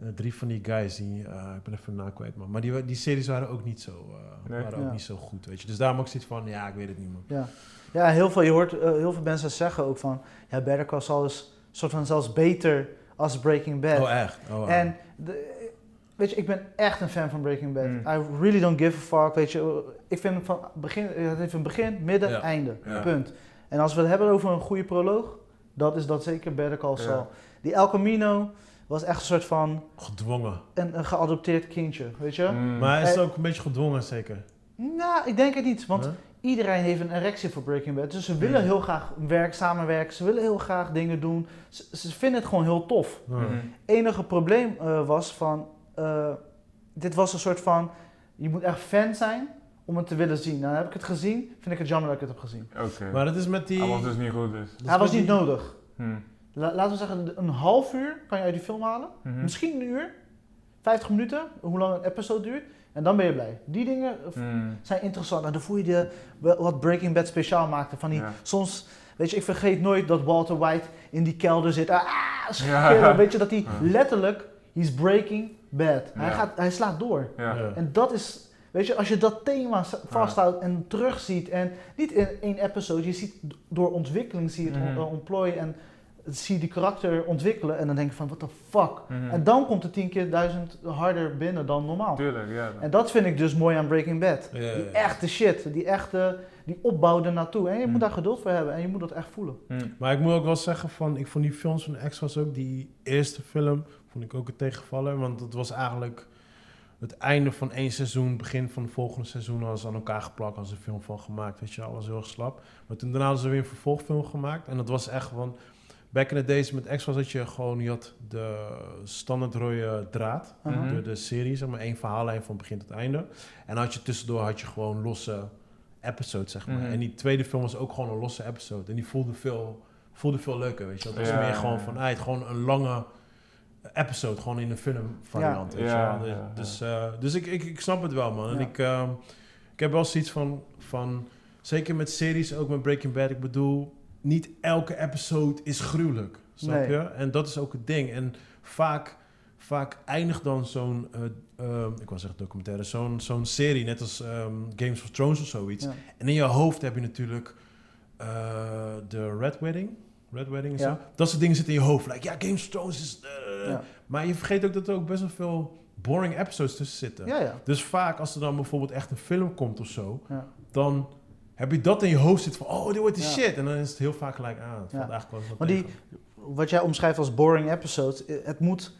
eh, drie van die guys, die, eh, ik ben even naam kwijt, man. Maar die, die series waren ook niet zo, eh, Nee? waren ook Ja. niet zo goed, weet je. Dus daarom ook zoiets van, ja, ik weet het niet, man. Ja, ja heel, veel, je hoort heel veel mensen zeggen ook van... Ja, Better Call Saul is soort van zelfs beter als Breaking Bad. Oh, echt? Oh, wow. En de, weet je, ik ben echt een fan van Breaking Bad. Mm. I really don't give a fuck, weet je. Ik vind hem van begin, het heeft een begin, midden, Ja. einde. Ja. Punt. En als we het hebben over een goede proloog, dat is dat zeker Better Call Ja. Saul. Die El Camino was echt een soort van Gedwongen. een, een geadopteerd kindje, weet je. Mm. Maar hij is Eh, ook een beetje gedwongen, zeker. Nou, ik denk het niet, want Huh? iedereen heeft een erectie voor Breaking Bad. Dus ze willen Mm. heel graag werk, samenwerken, ze willen heel graag dingen doen. Ze, ze vinden het gewoon heel tof. Mhm. enige probleem eh, was van, eh, dit was een soort van, je moet echt fan zijn om het te willen zien. Nou, heb ik het gezien, vind ik het jammer dat ik het heb gezien. Oké. Maar dat is met die... Hij was dus niet goed, dus. Hij was niet die- nodig. Hm. La- laten we zeggen, een half uur kan je uit die film halen. Mhm. Misschien een uur, 50 minuten, hoe lang een episode duurt. En dan ben je blij. Die dingen eh, Hm. zijn interessant. En dan voel je de, wat Breaking Bad speciaal maakte. Van die, Ja. Soms, weet je, ik vergeet nooit dat Walter White in die kelder zit. Ah, Ja. schreeuwen. Weet je, dat hij letterlijk, he's breaking bad. Hij, Ja. gaat, hij slaat door. Ja. Ja. En dat is, weet je, als je dat thema vasthoudt en terugziet. En niet in één episode, je ziet door ontwikkeling zie je het Mhm. on- ontplooien. En zie je die karakter ontwikkelen en dan denk je van, what the fuck? Mhm. En dan komt het tien keer duizend harder binnen dan normaal. Tuurlijk, ja. En dat vind ik dus mooi aan Breaking Bad. Ja, Die echte shit, die echte, die opbouw ernaartoe. En je Mm. moet daar geduld voor hebben en je moet dat echt voelen. Mhm. Maar ik moet ook wel zeggen van, ik vond die films van X was ook, die eerste film, vond ik ook een tegenvaller. Want het was eigenlijk het einde van één seizoen, begin van het volgende seizoen, als aan elkaar geplakt, als een film van gemaakt, weet je was heel erg slap. Maar toen daarna hadden ze weer een vervolgfilm gemaakt en dat was echt van, back in the days met X was dat je gewoon, je had de standaard rode draad. Mhm. de, de serie, zeg maar, één verhaallijn van begin tot einde. En had je tussendoor had je gewoon losse episodes, zeg maar. Mhm. En die tweede film was ook gewoon een losse episode. En die voelde veel, voelde veel leuker, weet je. Het was Ja, meer gewoon van, ah, het gewoon een lange episode, gewoon in een film variant, weet je Ja, wel. ja, ja. Dus, eh, dus ik, ik, ik snap het wel, man. En ik, ehm, ik heb wel zoiets van, van, zeker met series, ook met Breaking Bad, ik bedoel, niet elke episode is gruwelijk, snap Nee. je? En dat is ook het ding. En vaak, vaak eindigt dan zo'n, eh, ehm, ik wou zeggen documentaire, zo'n zo'n serie, net als ehm, Games of Thrones of zoiets. Ja. En in je hoofd heb je natuurlijk eh, de Red Wedding. Red Wedding is Ja. zo. Dat soort dingen zitten in je hoofd. Like, ja, Games of Thrones is... eh, Ja. Maar je vergeet ook dat er ook best wel veel boring episodes tussen zitten. Dus vaak als er dan bijvoorbeeld echt een film komt of zo, dan heb je dat in je hoofd zitten van, oh, dit wordt Ja. shit. En dan is het heel vaak gelijk aan. Het Ja. valt eigenlijk wel eens wat Maar die-. Wat jij omschrijft als boring episodes, eh, het moet,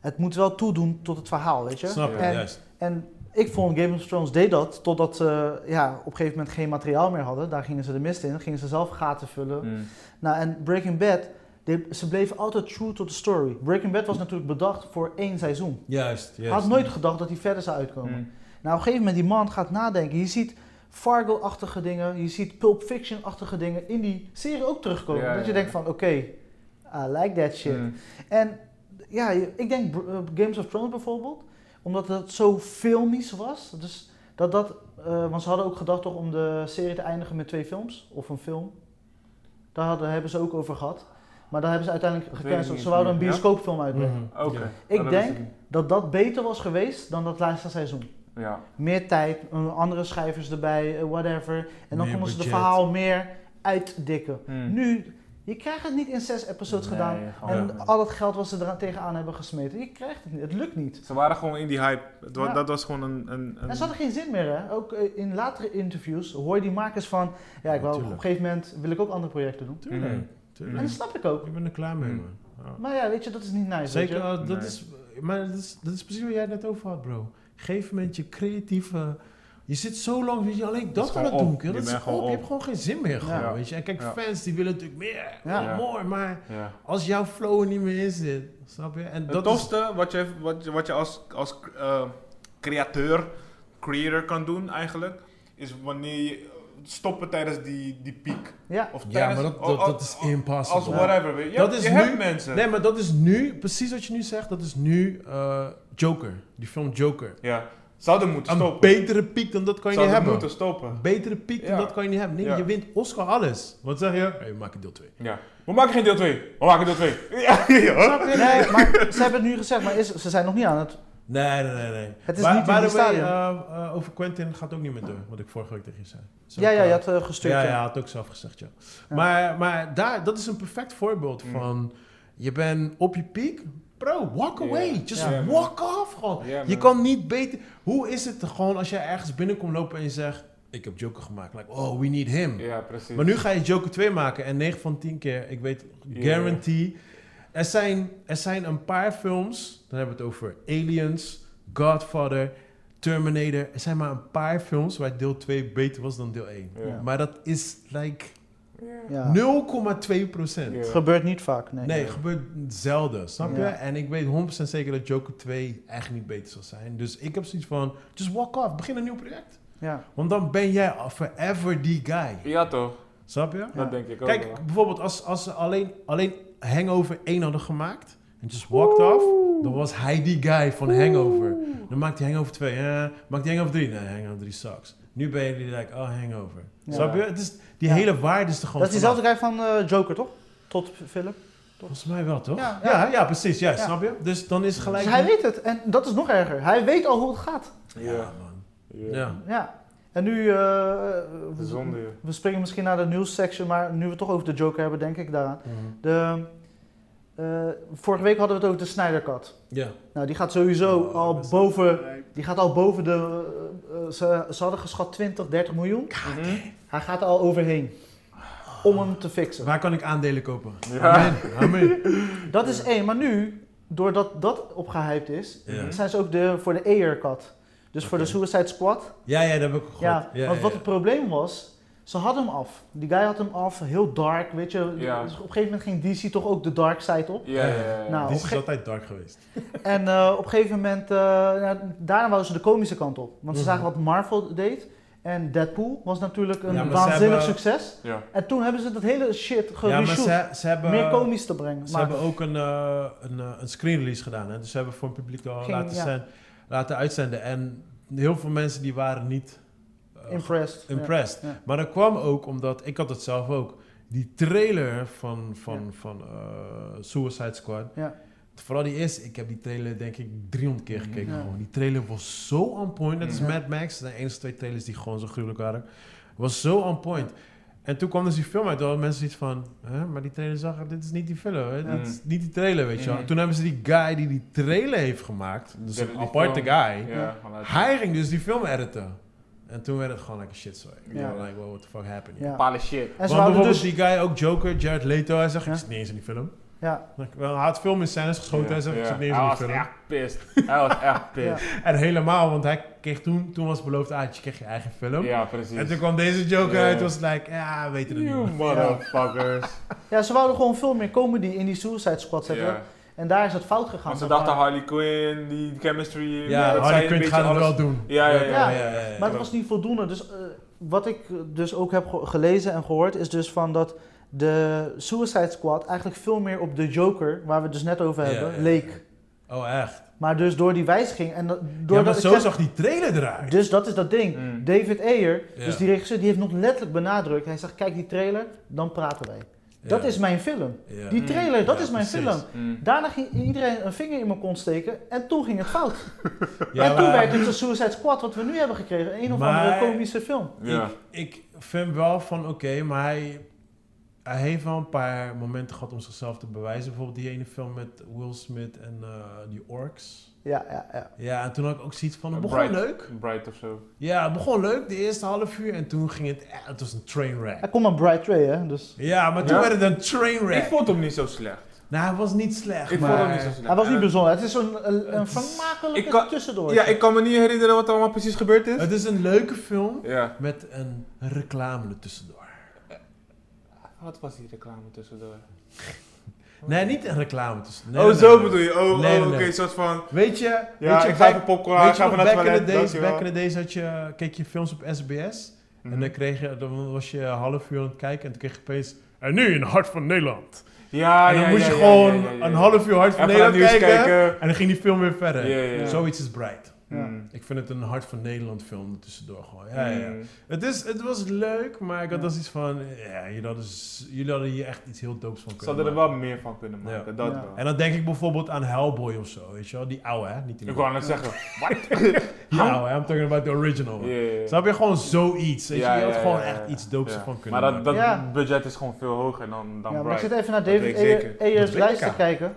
het moet wel toedoen tot het verhaal, weet je? Snap je, En- juist. En ik vond Game of Thrones deed dat totdat ze ja, op een gegeven moment geen materiaal meer hadden. Daar gingen ze de mist in, gingen ze zelf gaten vullen. Mhm. Nou, en Breaking Bad, die- ze bleven altijd true to the story. Breaking Bad was natuurlijk bedacht voor één seizoen. Juist, juist. had nooit gedacht dat hij verder zou uitkomen. Mhm. Nou, op een gegeven moment die man gaat nadenken. Je ziet Fargo-achtige dingen, je ziet Pulp Fiction-achtige dingen in die serie ook terugkomen. Ja, dat je denkt van, oké, I like that shit. Mhm. En ja, ik denk eh, Games of Thrones bijvoorbeeld, omdat het zo filmisch was. Dus dat dat, eh, want ze hadden ook gedacht toch om de serie te eindigen met twee films of een film. Daar hadden, hebben ze ook over gehad. Maar daar hebben ze uiteindelijk gecanceld. Ze wouden een bioscoopfilm uitbrengen. Mhm. Ja. Ik Oh, denk-. Dat dat beter was geweest dan dat laatste seizoen. Ja. Meer tijd, andere schrijvers erbij, eh, whatever. En dan konden ze het verhaal meer uitdikken. Mhm. Nu, je krijgt het niet in zes episodes Nee, gedaan. En Ja. al het geld wat ze eraan tegenaan hebben gesmeten, je krijgt het niet. Het lukt niet. Ze waren gewoon in die hype. Het wa- Ja. Dat was gewoon een... een, een En ze hadden geen zin meer, hè? Ook eh, in latere interviews hoor je die makers van... Ja, ik wil, op een gegeven moment wil ik ook andere projecten doen. Tuurlijk, Mhm. tuurlijk. En dat snap ik ook. Ik ben er klaar mee, Mhm. man. Ja. Maar ja, weet je, dat is niet nice. Zeker, weet je? uh, dat, Nee. is, maar dat is, dat is precies wat jij net over had, bro. Geef moment je creatieve... Je zit zo lang, weet je, alleen dat is aan het doen. Je Dat is op. Je hebt gewoon geen zin meer, gewoon, Ja. weet je. En kijk, Ja. fans die willen natuurlijk meer, Ja. more, maar als jouw flow er niet meer in zit, snap je? En Het dat is... tofste wat je, wat, je- wat je als, als eh, createur, creator kan doen eigenlijk, is wanneer je stoppen tijdens die, die piek. Ja, Of Ja, maar dat, dat, is impossible. Als whatever. weet Je, Dat je is hebt nu- mensen. Nee, maar dat is nu, precies wat je nu zegt, dat is nu eh, Joker. Die film Joker. Ja. Zouden moeten Een stoppen. betere piek dan dat kan je niet Zouden hebben. moeten stoppen. Een betere piek dan Ja. dat kan je niet hebben. Nee, Ja. je wint Oscar alles. Wat zeg je? Hey, we maken deel 2. Ja. We maken geen deel 2. We maken deel 2. Ja, ja. Snap je? nee, maar ze hebben het nu gezegd, maar is, ze zijn nog niet aan het... Nee, nee, nee. nee. Het is niet in way, stadium. eh, eh, over Quentin gaat ook niet meer door. Wat ik vorige week tegen je zei. Zo Ja, ja, je had uh, gestuurd. Ja, ja. had ook zelf gezegd, ja. Ja. Maar, maar daar, dat is een perfect voorbeeld Mm. van... Je bent op je piek. Bro, walk away. Just man. walk off gewoon. Je kan niet beter... Hoe is het gewoon als jij ergens binnenkomt lopen en je zegt... Ik heb Joker gemaakt. Like, oh, we need him. Ja, precies. Maar nu ga je Joker 2 maken en 9 van 10 keer, ik weet, guarantee. Er, zijn, er zijn een paar films, dan hebben we het over Aliens, Godfather, Terminator. Er zijn maar een paar films waar deel 2 beter was dan deel 1. Ja. Maar dat is like Ja. 0,2 procent. Ja. Het gebeurt niet vaak, nee. Nee, het gebeurt zelden, snap je? En ik weet 100% zeker dat Joker 2 echt niet beter zal zijn. Dus ik heb zoiets van, just walk off, begin een nieuw project. Ja. Want dan ben jij forever die guy. Ja, toch? Snap je? Ja. Dat denk ik ook Kijk, wel. bijvoorbeeld als, als ze alleen, alleen Hangover 1 hadden gemaakt en just walked off, dan was hij die guy van Hangover. Dan maakt hij Hangover 2, ja. Maakt hij Hangover 3? Nee, Hangover 3 sucks. Nu ben je die like, oh, Hangover. Ja. Snap je? Het is, die Ja. hele waarde is er gewoon Dat is diezelfde guy van eh, Joker, toch? Tot film. Volgens mij wel, toch? Ja, Ja, ja. ja, precies. Ja, Ja. snap je? Dus dan is gelijk... Dus hij weet het. En dat is nog erger. Hij weet al hoe het gaat. Ja, man. Ja. Ja. En nu, eh, we, we springen misschien naar de news section, maar nu we het toch over de Joker hebben, denk ik daaraan. De, eh, vorige week hadden we het over de Snyder Cut. Ja. Nou, die gaat sowieso Oh, al boven, die gaat al boven de, eh, ze, ze hadden geschat 20, 30 miljoen. Mhm. Hij gaat er al overheen. Om hem te fixen. Waar kan ik aandelen kopen? Ja. Amen. Amen. Dat is één, maar nu, doordat dat opgehyped is, Ja. zijn ze ook de, voor de Ayer cut. Dus voor de. Suicide Squad. Ja, ja, dat heb ik gehoord. Ja, ja, want ja, wat het probleem was, ze hadden hem af. Die guy had hem af, heel dark, weet je. Ja. Dus op een gegeven moment ging DC toch ook de dark side op. Ja, ja. Nou, is altijd dark geweest. En eh, op een gegeven moment, eh, ja, daarna wouden ze de komische kant op. Want ze Mhm. zagen wat Marvel deed. En Deadpool was natuurlijk een Ja, waanzinnig hebben- succes. Ja. En toen hebben ze dat hele shit Ja, gereshoot. ze, ze hebben... meer komisch te brengen. Ze Maar hebben ook een, eh, een, een screen release gedaan. Hè? Dus ze hebben voor het publiek al Ging- laten, ja. Laten uitzenden. En heel veel mensen die waren niet eh, impressed. ja. impressed. Ja. Maar dat kwam ook omdat, ik had het zelf ook, die trailer van, van, van eh, Suicide Squad. Ja. Vooral die eerste, ik heb die trailer denk ik 300 keer gekeken. Gewoon. Die trailer was zo on point. Als Ja. Mad Max, de enige twee trailers die gewoon zo gruwelijk waren. Was zo on point. En toen kwam dus die film uit, toen hadden mensen iets van, hè, maar die trailer zag er, dit is niet die film, hè? Dit is niet die trailer, weet je wel. En toen hebben ze die guy die die trailer heeft gemaakt, dus een die aparte film. guy, Ja, hij ging dus die film editen. En toen werd het gewoon like a shit sorry. Ja. Like, well, what the fuck happened? Ja. Pale shit. En ze Want bijvoorbeeld dus... die guy, ook Joker, Jared Leto, hij zegt, Ja. ik zit niet eens in die film. Ja, hij had veel in scènes geschoten, zegt, ik zit niet eens Hij in was echt pissed. Hij was echt pissed. En helemaal, want hij kreeg toen, toen was beloofd, ah, je kreeg je eigen film. Ja, precies. En toen kwam deze Joker Ja. uit, was het like, ja, we weten het You niet. motherfuckers. ja, ze wouden gewoon veel meer comedy in die Suicide Squad zetten. Ja. En daar is het fout gegaan. Want ze dachten Harley Quinn, die chemistry. Ja, dat Harley Quinn gaat het wel doen. Ja, ja, ja. Ja, Maar het was niet voldoende. Dus eh, wat ik dus ook heb ge- gelezen en gehoord, is dus van dat de Suicide Squad eigenlijk veel meer op de Joker, waar we het dus net over Ja, hebben, ja, leek. Oh, echt? Maar dus door die wijziging en dat- Ja, maar zo zeg- zag die trailer eruit. Dus dat is dat ding. Mm. David Ayer, Ja. dus die regisseur, die heeft nog letterlijk benadrukt. Hij zegt, kijk die trailer, dan praten wij. Dat is mijn film. Ja. Die Mm. trailer, dat Ja, is mijn precies. film. Mm. Daarna ging iedereen een vinger in mijn kont steken en toen ging het fout. Ja, en toen maar werd het de Suicide Squad wat we nu hebben gekregen. Een of Maar- andere komische film. Ja. ik, ik vind wel van, oké, maar hij, hij heeft wel een paar momenten gehad om zichzelf te bewijzen. Bijvoorbeeld die ene film met Will Smith en eh, die orks. Ja, ja, ja. Ja, en toen had ik ook zoiets van, het begon Bright. leuk. Bright of zo. Ja, het begon leuk, de eerste half uur. En toen ging het, eh, het was een trainwreck. Hij komt aan Bright Ray, hè? Dus Ja, maar toen Ja? werd het een Ik trainwreck. vond hem niet zo slecht. Nou, hij was niet slecht, Ik maar... vond hem niet zo slecht. hij was niet bijzonder. Het is zo'n een, een vermakelijke Ik kan- tussendoor. Ja, ik kan me niet herinneren wat er allemaal precies gebeurd is. Het is een leuke film Ja. met een reclame er tussendoor. Wat was die reclame tussendoor? Nee, niet een reclame tussendoor. oh, Nee, nee, zo nee. bedoel je? Oh, Nee, oh nee, oké, nee. soort van... Weet je, Ja, weet je, ik ga back- even popcorn halen, weet ik je ga nog, back in the days, back in the days had je, keek je films op SBS. Mhm. En dan, kreeg je, dan was je een half uur aan het kijken en toen kreeg je opeens... En nu in Hart van Nederland. Ja, en dan ja, moest ja, je ja, gewoon ja, ja, ja. een half uur Hart van Nederland kijken, kijken. En dan ging die film weer verder. Ja, ja, ja. Zoiets is Bright. Ja. Mm. Ik vind het een Hart van Nederland film er tussendoor gewoon. Ja, ja, ja. Mm. Het, is, het was leuk, maar ik had Ja. dus iets van... Ja, jullie hadden, jullie hadden hier echt iets heel doops van Ze kunnen hadden er wel meer van kunnen maken, Ja. dat Ja. wel. En dan denk ik bijvoorbeeld aan Hellboy of zo, weet je wel? Die oude, hè? Niet die Ik wou net zeggen, Die oude, hè? I'm talking about the original. Snap je? Gewoon zoiets, weet je? Je had gewoon echt iets doops van kunnen Maar dat, maken. dat Ja. budget is gewoon veel hoger dan, dan Ja, maar ik zit even naar Dat David Ayers Dat lijst te kijken.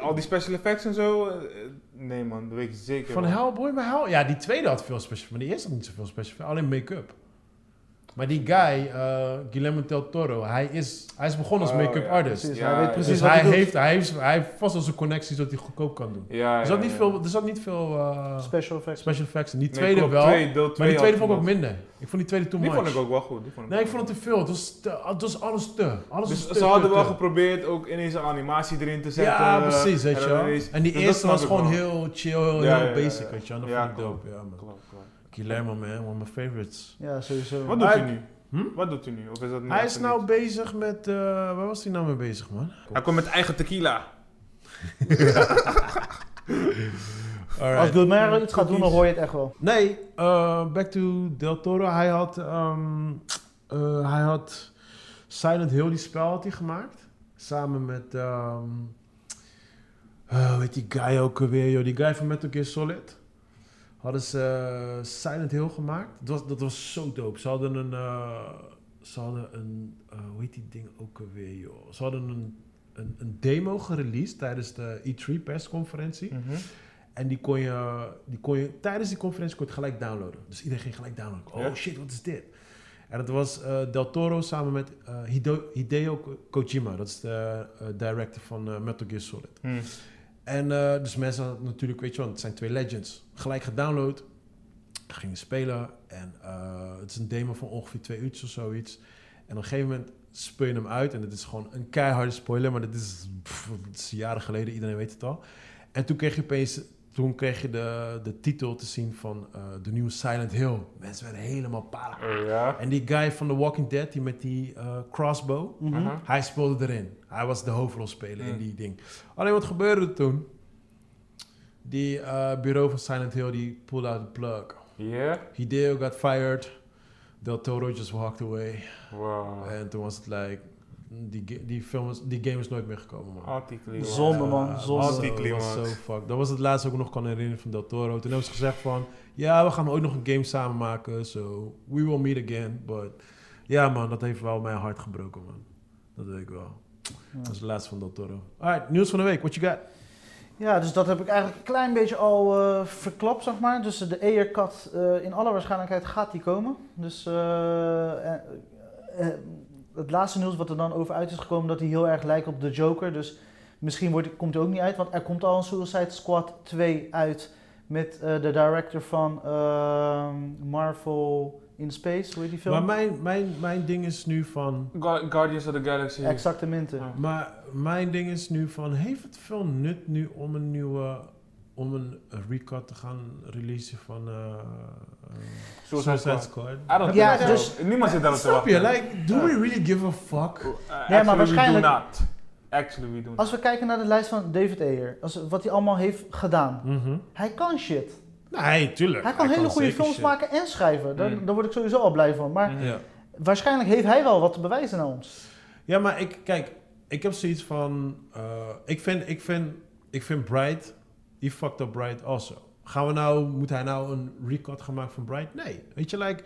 Al die special effects en zo, eh, nee man, dat weet ik zeker. Van. Hellboy, maar Hell... Ja, die tweede had veel special, maar die eerste had niet zoveel special, alleen make-up. Maar die guy, eh Guillermo del Toro, hij is, hij is begonnen als Oh, make-up ja, artist. Precies, Ja, hij weet precies Dus wat hij heeft, hij, heeft, hij heeft vast al zijn connecties dat hij goedkoop kan doen. Ja, Er zat ja, niet ja. veel, er zat niet veel eh, Special effects. special effects in. Die Nee, tweede klopt, wel, twee, maar die tweede vond ik ook minder. Ik vond die tweede Die much. vond ik ook wel goed. Die vond ik Nee, ik vond het te veel. Het was, te, het was alles te. Alles Dus was ze te, hadden te, wel te. geprobeerd ook ineens een animatie erin te zetten. Ja, precies, weet en je En die dus eerste was gewoon heel chill, heel basic, weet je. Dat Ja, vond ik klopt. dope, ja man. Guillermo man, one of my favorites. Ja, sowieso. Wat doet Hij- hij nu? Hm? Wat doet hij nu? Of is dat nu Hij is nou niet? bezig met, eh, waar was hij nou mee bezig man? Hij komt met eigen tequila. Als. Gilmero iets gaat doen, dan hoor je het echt wel. Nee, eh, back to Del Toro. Hij had, ehm, eh, hij had Silent Hill, die spel had hij gemaakt. Samen met, ehm eh, hoe heet die guy ook weer, joh? Die guy van Metal Gear Solid. Hadden ze eh, Silent Hill gemaakt. Dat was, dat was zo dope. Ze hadden een, eh, ze hadden een eh, hoe heet die ding ook alweer, joh? Ze hadden een, een, een demo gereleased tijdens de E3 persconferentie. Mhm. En die kon, je, die kon je, tijdens die conferentie kon je gelijk downloaden. Dus iedereen ging gelijk downloaden. Oh Ja. shit, wat is dit? En dat was Del Toro samen met Hido- Hideo Ko- Kojima. Dat is de eh, director van Metal Gear Solid. Hm. En eh, dus mensen hadden natuurlijk, weet je wel, het zijn twee legends. Gelijk gedownload, gingen spelen. En eh, het is een demo van ongeveer twee uurtjes of zoiets. En op een gegeven moment speel je hem uit. En het is gewoon een keiharde spoiler, maar dit is, pff, het is jaren geleden, iedereen weet het al. En toen kreeg je opeens, toen kreeg je de, de titel te zien van eh, de nieuwe Silent Hill. Mensen werden helemaal para. Ja. En die guy van The Walking Dead, die met die crossbow, Mhm. Hij speelde erin. Hij was de hoofdrolspeler in die ding. Alleen wat gebeurde er toen? Die eh, bureau van Silent Hill, die pulled out the plug. Ja? Hideo got fired. Del Toro just walked away. Wow. En toen was het like... Die, die, film is, die game is nooit meer gekomen, man. Anticlimax. Zonde, man, Ja, zonde. was zo fuck. Dat was het laatste ook nog kan herinneren van Del Toro. Toen hebben ze gezegd van... Ja, we gaan ooit nog een game samen maken. So, we will meet again. But... Ja, man, dat heeft wel mijn hart gebroken, man. Dat weet ik wel. Dat is het laatste van Del Toro. Alright, nieuws van de week. What you got? Ja, dus dat heb ik eigenlijk een klein beetje al eh, verklapt, zeg maar. Dus de Aircut, eh in alle waarschijnlijkheid gaat die komen. Dus eh, het laatste nieuws wat er dan over uit is gekomen, dat hij heel erg lijkt op de Joker. Dus misschien wordt, komt hij ook niet uit, want er komt al een Suicide Squad 2 uit met eh, de director van ehm, Marvel in Space. Hoe heet die film? Maar mijn, mijn, mijn ding is nu van... Gu- Guardians of the Galaxy. Exactamente. Ja. Maar mijn ding is nu van... Heeft het veel nut nu om een nieuwe... Om een recut te gaan releasen van... eh eh, Suicide Suicide Squad. Squad? I don't Ja, so. dus- Niemand zit daarop te Snap je? wachten. Like, do we really give a fuck? Uh, maar actually, waarschijnlijk- we do not. Actually, we do not. Als we kijken naar de lijst van David Ayer, als, wat hij allemaal heeft gedaan. Mhm. Hij kan shit. Nee, tuurlijk. Hij kan hele goede films shit. maken en schrijven. Daar, Mm. daar word ik sowieso al blij van. Maar Mhm. Ja. waarschijnlijk heeft hij wel wat te bewijzen naar ons. ja, maar ik, kijk, ik heb zoiets van... eh, ik, vind, ik, vind, ik vind Bright... He fucked up Bright also. Gaan we nou... Moet hij nou een recut gaan maken van Bright? Nee. Weet je, like...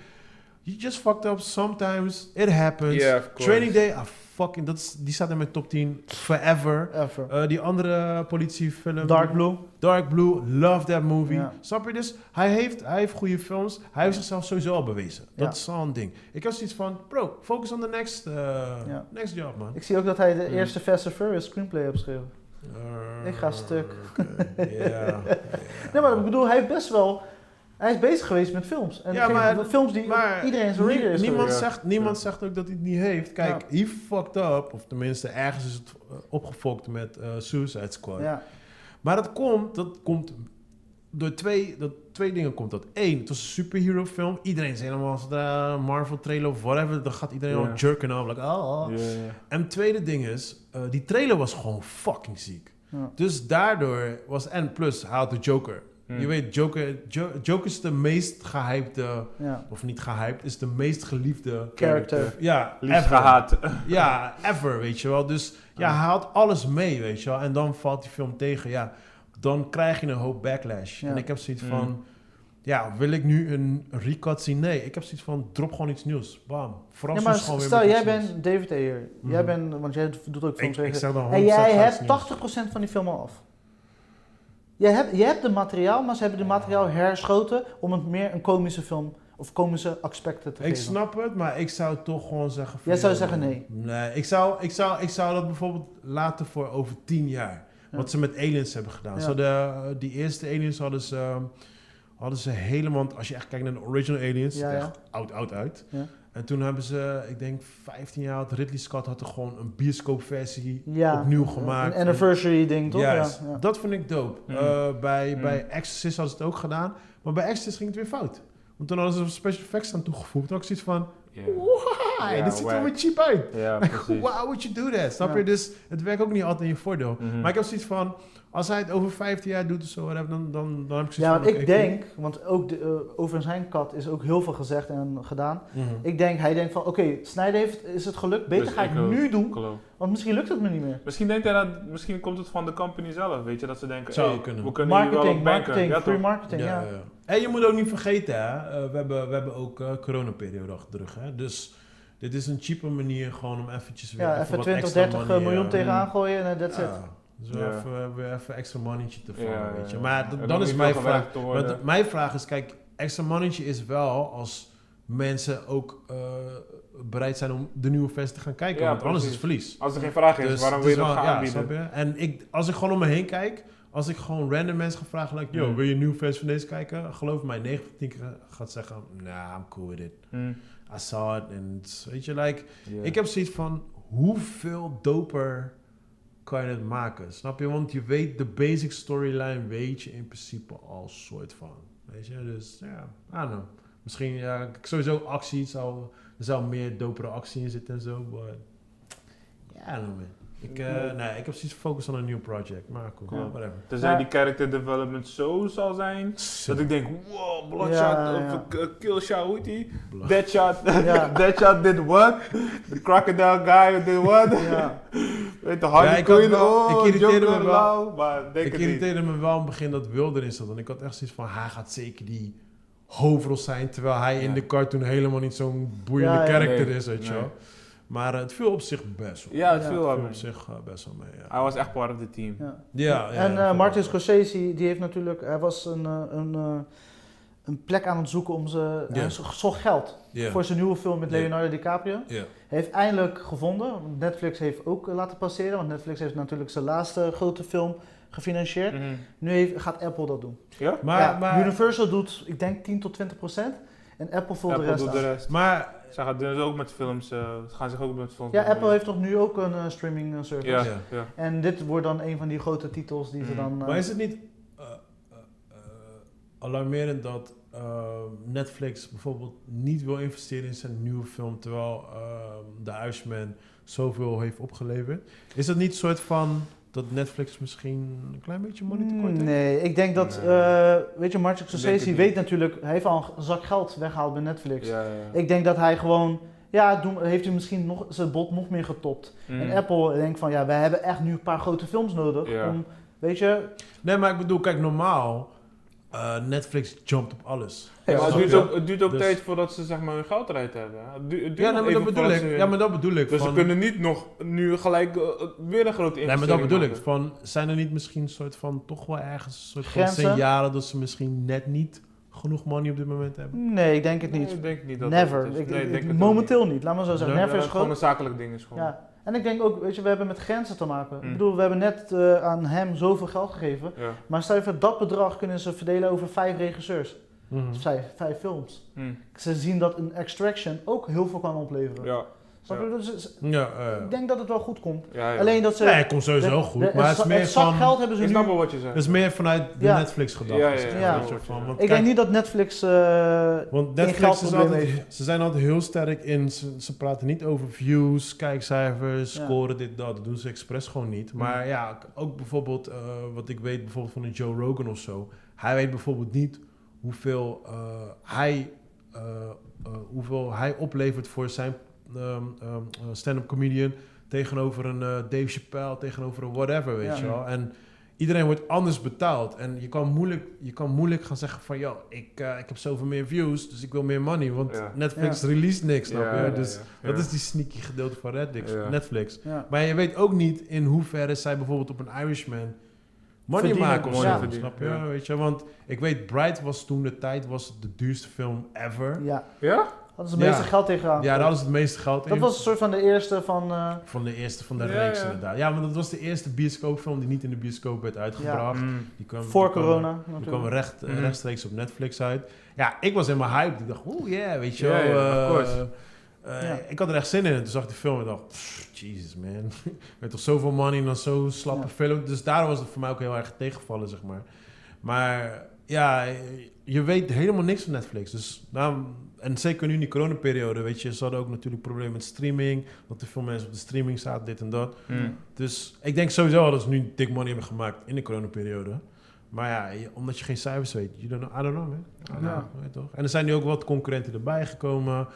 You just fucked up sometimes. It happens. Yeah, of course. Training Day, ah, fucking... Dat is, die staat in mijn top 10 forever. Ever. Eh, die andere politiefilm... Dark Blue. Dark Blue, love that movie. Ja. Snap je? Dus hij heeft, hij heeft goede films. Hij heeft zichzelf sowieso al bewezen. Dat Ja. is al een ding. Ik had zoiets van, bro, focus on the next, eh, next job, man. Ik zie ook dat hij de Mm. eerste Fast and Furious screenplay. Eh, Ik ga stuk. Ja. Nee, maar ik bedoel, hij heeft best wel... Hij is bezig geweest met films. En Ja, maar- films die maar iedereen zijn is niemand, geweest. zegt, niemand Ja. zegt ook dat hij het niet heeft. Kijk, he fucked up. Of tenminste, ergens is het eh, opgefokt met eh, Suicide Squad. Ja. Maar dat komt, dat komt door twee, dat, twee dingen komt dat. Eén, het was een superhero film. Iedereen is helemaal als de Marvel trailer of whatever. Dan gaat iedereen Ja. al jerken op. Like, oh. Ja, ja. En het tweede ding is, eh, die trailer was gewoon fucking ziek. Ja. Dus daardoor was, en plus, hij had de Joker. Hmm. Je weet, Joker, Jo- Joker is de meest gehypte, Ja. of niet gehyped, is de meest geliefde Character. Ja, Liefst ever. gehaat. Ja, ever, weet je wel. Dus ja, hij had alles mee, weet je wel. En dan valt die film tegen, ja. Dan krijg je een hoop backlash. Ja. En ik heb zoiets Mm. van... Ja, wil ik nu een recut zien? Nee, ik heb zoiets van, drop gewoon iets nieuws. Bam. Verras Ja, maar ons gewoon weer stel, jij bent David Ayer. Jij Mhm. bent, want jij doet ook Ik, films. ik zeg dan en 100% jij hebt nieuws. 80% van die film al af. Jij hebt, je hebt de materiaal, maar ze hebben de materiaal herschoten om het meer een komische film of komische aspecten te Ik geven. snap het, maar ik zou toch gewoon zeggen... Jij zou zeggen nee. Nee, ik zou, ik, zou, ik zou dat bijvoorbeeld laten voor over tien jaar. Ja. Wat ze met Aliens hebben gedaan. Ja. Zo de, die eerste Aliens hadden ze, ehm, hadden ze helemaal... Als je echt kijkt naar de original Aliens, ja. echt oud, oud uit. En toen hebben ze, ik denk 15 jaar oud, Ridley Scott had er gewoon een bioscoopversie Ja, opnieuw gemaakt. Een anniversary ding, toch? Juist, Ja, ja. dat vind ik dope. Mm. Eh, bij, Mm. bij Exorcist hadden ze het ook gedaan. Maar bij Exorcist ging het weer fout. Want toen hadden ze special effects aan toegevoegd. Toen had ik zoiets van, Ja. why? Dit ziet er weer cheap uit. Ja, Like, precies. why would you do that? Snap je? Dus het werkt ook niet altijd in je voordeel. Mhm. Maar ik heb zoiets van, als hij het over 15 jaar doet of zo, dan, dan, dan heb ik zoiets Ja, want ik denk, want ook de, eh, over zijn kat is ook heel veel gezegd en gedaan. Mhm. Ik denk, hij denkt van, oké, Snijder heeft, is het gelukt, beter Dus ga ik ik ook. nu doen, Geloof. want misschien lukt het me niet meer. Misschien denkt hij dat, misschien komt het van de company zelf, weet je, dat ze denken, Zou hey, kunnen. we kunnen hier wel Marketing, banken. marketing, Ja, free toch? marketing, ja. Ja, ja. En je moet ook niet vergeten, hè, eh, we, hebben, we hebben ook eh coronaperiode achter de rug. Hè? Dus dit is een cheape manier gewoon om eventjes weer Ja, even, even wat 20, extra 30 money, miljoen tegenaan gooien en that's it. Dus Ja. even, weer even extra monnetje te vangen, Ja, weet je. Maar dan dan is mijn vraag... Want mijn vraag is, kijk, extra monnetje is wel als mensen ook eh, bereid zijn om de nieuwe versie te gaan kijken. Want anders is het verlies. Als er geen vraag is, Dus waarom wil je dat gaan aanbieden? En ik, als ik gewoon om me heen kijk, als ik gewoon random mensen ga vragen, like, yo, Hmm. wil je een nieuwe versie van deze kijken? Geloof mij, 9 van 10 keer gaat zeggen, nah, I'm cool with it. Hmm. I saw it. En weet je, like, ik heb zoiets van, hoeveel doper kan je het maken? Snap je? Want je weet, de basic storyline weet je in principe al soort van. Weet je? Dus ja, I don't know. Misschien, ja, sowieso actie, zou, er zou meer dopere actie in zitten en zo, maar... Ja, I don't know. Ik, eh, nee, ik heb zoiets gefocust op een nieuw project, maar cool, Ja. whatever. Tenzij Ja. die character development zo zal zijn, dat ik denk, wow, Bloodshot, Ja, of ja. uh, Killshot, hoe heet die? Blood. Deadshot, did what? The crocodile guy did what? Ja. Weet de Harley Ja, ik had Quinn, wel- oh, ik irriteerde Joker, me wel. maar denk ik het niet. irriteerde me wel in het begin dat Will erin zat. Want ik had echt zoiets van, hij gaat zeker die hoofdrol zijn. Terwijl hij in de cartoon helemaal niet zo'n boeiende Ja, ja. karakter Nee, is, weet je nee. Maar het viel op zich best wel. Ja, het Ja. viel Het op zich eh, best wel mee, ja. Hij was echt part of the team. Ja. Ja, ja, en eh, Martin. Scorsese, die heeft natuurlijk, hij was een, eh, een, eh, een plek aan het zoeken om ze, hij zocht geld voor zijn nieuwe film met. Leonardo DiCaprio. Ja. Hij heeft eindelijk gevonden, want Netflix heeft ook laten passeren, want Netflix heeft natuurlijk zijn laatste grote film gefinancierd. Mhm. Nu heeft, gaat Apple dat doen. Ja? Maar, Ja, maar, Universal doet, ik denk 10 tot 20 procent en Apple vult de rest doet de aan. rest. maar Ze gaan dus ook met films, eh, ze gaan zich ook met films Ja. Apple heeft toch nu ook een eh, streaming eh, service. Ja, Ja. ja. En dit wordt dan een van die grote titels die ze Mm. dan... eh, Maar is het niet eh, eh, eh, alarmerend dat Netflix bijvoorbeeld niet wil investeren in zijn nieuwe film, terwijl uh, The Irishman zoveel heeft opgeleverd? Is dat niet een soort van dat Netflix misschien een klein beetje money tekort heeft? Nee, ik denk dat, Nee. eh, weet je, Martin Scorsese weet natuurlijk, hij heeft al een zak geld weggehaald bij Netflix. Ja, ja. Ik denk dat hij gewoon, ja, doen, heeft hij misschien nog, zijn bot nog meer getopt. Mm. En Apple denkt van, ja, wij hebben echt nu een paar grote films nodig Ja. om, weet je... Nee, maar ik bedoel, kijk, normaal, eh, Netflix jumpt op alles. Ja, maar het duurt ook, het duurt ook Dus- tijd voordat ze zeg maar hun geld eruit hebben. Het du- het duurt Ja, nee, maar dat bedoel ik. Ja, maar dat bedoel ik. Dus van, ze kunnen niet nog nu gelijk eh, weer een grote Nee, maar investering dat bedoel ik. Van, zijn er niet misschien soort van, toch wel ergens een soort van signalen dat ze misschien net niet genoeg money op dit moment hebben? Nee, ik denk het Nee, niet. ik denk niet dat Never. dat is. Ik, Nee, ik ik- denk het ook momenteel niet. laat maar zo zeggen. Ja, Never dat is gewoon een zakelijk ding is gewoon. Ja. En ik denk ook, weet je, we hebben met grenzen te maken. Ik Mm. bedoel, we hebben net eh, aan hem zoveel geld gegeven. Ja. Maar stel je voor, dat bedrag kunnen ze verdelen over vijf regisseurs. Mhm. Vijf, vijf films. Hm. Ze zien dat een Extraction ook heel veel kan opleveren. Ja. Je? Dus, Ja, eh. ik denk dat het wel goed komt. Ja, ja. Alleen dat ze... Nee, het komt sowieso de- goed. de- maar het is het meer van... geld hebben ze nu... snap wel wat je zegt. Het is meer vanuit de Ja. Netflix. Ja, ja, maar, ja. van, want Ik kijk, denk niet dat Netflix... eh, Want Netflix is altijd, heeft. ze zijn altijd heel sterk in, ze, ze praten niet over views, kijkcijfers, Ja. scoren, dit, dat. Dat doen ze expres gewoon niet. Maar Mm. ja, k- ook bijvoorbeeld, eh, wat ik weet bijvoorbeeld van een Joe Rogan of zo. Hij weet bijvoorbeeld niet hoeveel eh, hij, hoeveel hij oplevert voor zijn ehm, ehm, eh, stand-up comedian tegenover een eh, Dave Chappelle, tegenover een whatever, weet Ja. je wel. En iedereen wordt anders betaald. En je kan moeilijk, je kan moeilijk gaan zeggen van... ...joh, ik, eh, ik heb zoveel meer views, dus ik wil meer money. Want Ja. Netflix release niks, snap Ja, je? ja, dus ja. dat Ja. is die sneaky gedeelte van Netflix. Ja. Netflix. ja. Maar je weet ook niet in hoeverre zij bijvoorbeeld op een Irishman... ...money Verdienen. maken of Ja. zo, Verdienen, snap je? ja. Weet je? Want ik weet, Bright was toen de tijd was de duurste film ever. ja. Ja? Hadden ze het meeste Ja. geld tegenaan. Ja, daar hadden ze het meeste geld in. Dat was een soort van de eerste van... eh, Van de eerste van de Ja, reeks ja. inderdaad. Ja, want dat was de eerste bioscoopfilm die niet in de bioscoop werd uitgebracht. Mm. Die kwam, voor die kwam- corona Die kwam recht, eh, Mhm. rechtstreeks op Netflix uit. Ja, ik was helemaal hyped. Ik dacht, oeh, yeah, weet je wel. eh, eh, Ja. Ik had er echt zin in. En toen zag ik die film en dacht, pff, Jesus man. Met toch zoveel money en dan zo'n slappe Ja. film. Dus daarom was het voor mij ook heel erg tegenvallen, zeg maar. Maar ja, je weet helemaal niks van Netflix. Dus, nou, en zeker nu in die coronaperiode, weet je, ze hadden ook natuurlijk problemen met streaming. Dat er veel mensen op de streaming zaten, dit en dat. Mm. Dus ik denk sowieso dat ze nu dik money hebben gemaakt in de coronaperiode. Maar ja, je- omdat je geen cijfers weet, you don't know, I don't know, man. Don't Ja. know, weet je toch? En er zijn nu ook wat concurrenten erbij gekomen.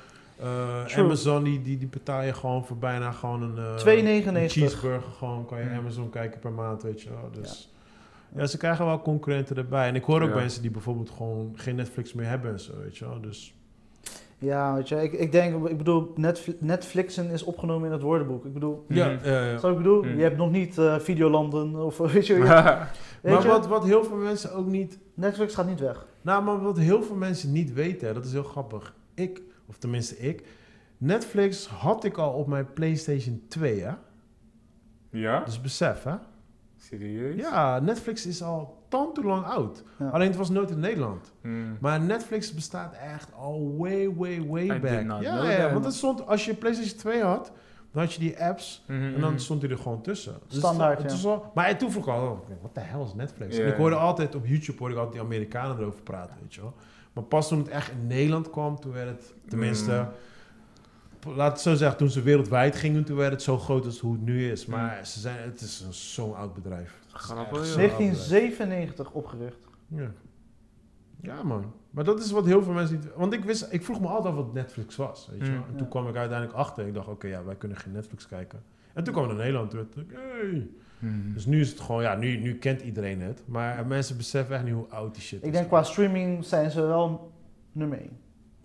Eh. Amazon, die, die, die betaal je gewoon voor bijna gewoon een... eh, 2,99. een cheeseburger gewoon, kan je Ja. Amazon kijken per maand, weet je wel. Dus ja. Ze krijgen wel concurrenten erbij. En ik hoor ook Ja. mensen die bijvoorbeeld gewoon geen Netflix meer hebben en zo, weet je wel. Dus Ja, weet je, ik, ik denk, ik bedoel, Netflix, Netflixen is opgenomen in het woordenboek. Ik bedoel, ja, ja, ja. Zo ik bedoel, Hmm. je hebt nog niet eh, Videolanden of weet je, ja, weet Maar je, wat, wat heel veel mensen ook niet Netflix gaat niet weg. Nou, maar wat heel veel mensen niet weten, dat is heel grappig. Ik, of tenminste ik, Netflix had ik al op mijn PlayStation 2, hè? Ja? Dus besef, hè? Serieus? Ja, Netflix is al tant lang oud. Ja. Alleen het was nooit in Nederland. Mm. Maar Netflix bestaat echt al way, way, way I back. ja, ja, want het stond, als je PlayStation 2 had, dan had je die apps Mhm, en dan mhm. stond hij er gewoon tussen. Dus Standaard, het ja. maar toen vroeg ik al, wat de hel is Netflix? En ik hoorde altijd op YouTube hoorde ik altijd die Amerikanen erover praten, weet je wel. Maar pas toen het echt in Nederland kwam, toen werd het, tenminste, laat het zo zeggen, toen ze wereldwijd gingen, toen werd het zo groot als hoe het nu is. Maar ze zijn, het is een zo'n oud bedrijf. Grappig, echt joh. zo'n oud bedrijf. 1997 opgericht. Ja. ja, man. Maar dat is wat heel veel mensen niet... Want ik, wist, ik vroeg me altijd af wat Netflix was, weet je wel. Mm. En toen Ja. kwam ik uiteindelijk achter. Ik dacht, oké, ja, wij kunnen geen Netflix kijken. En toen kwam het naar Nederland. Toen dacht ik, hey. Mhm. Dus nu is het gewoon, ja, nu, nu kent iedereen het. Maar mensen beseffen echt niet hoe oud die shit is. Ik denk qua streaming zijn ze wel nummer 1.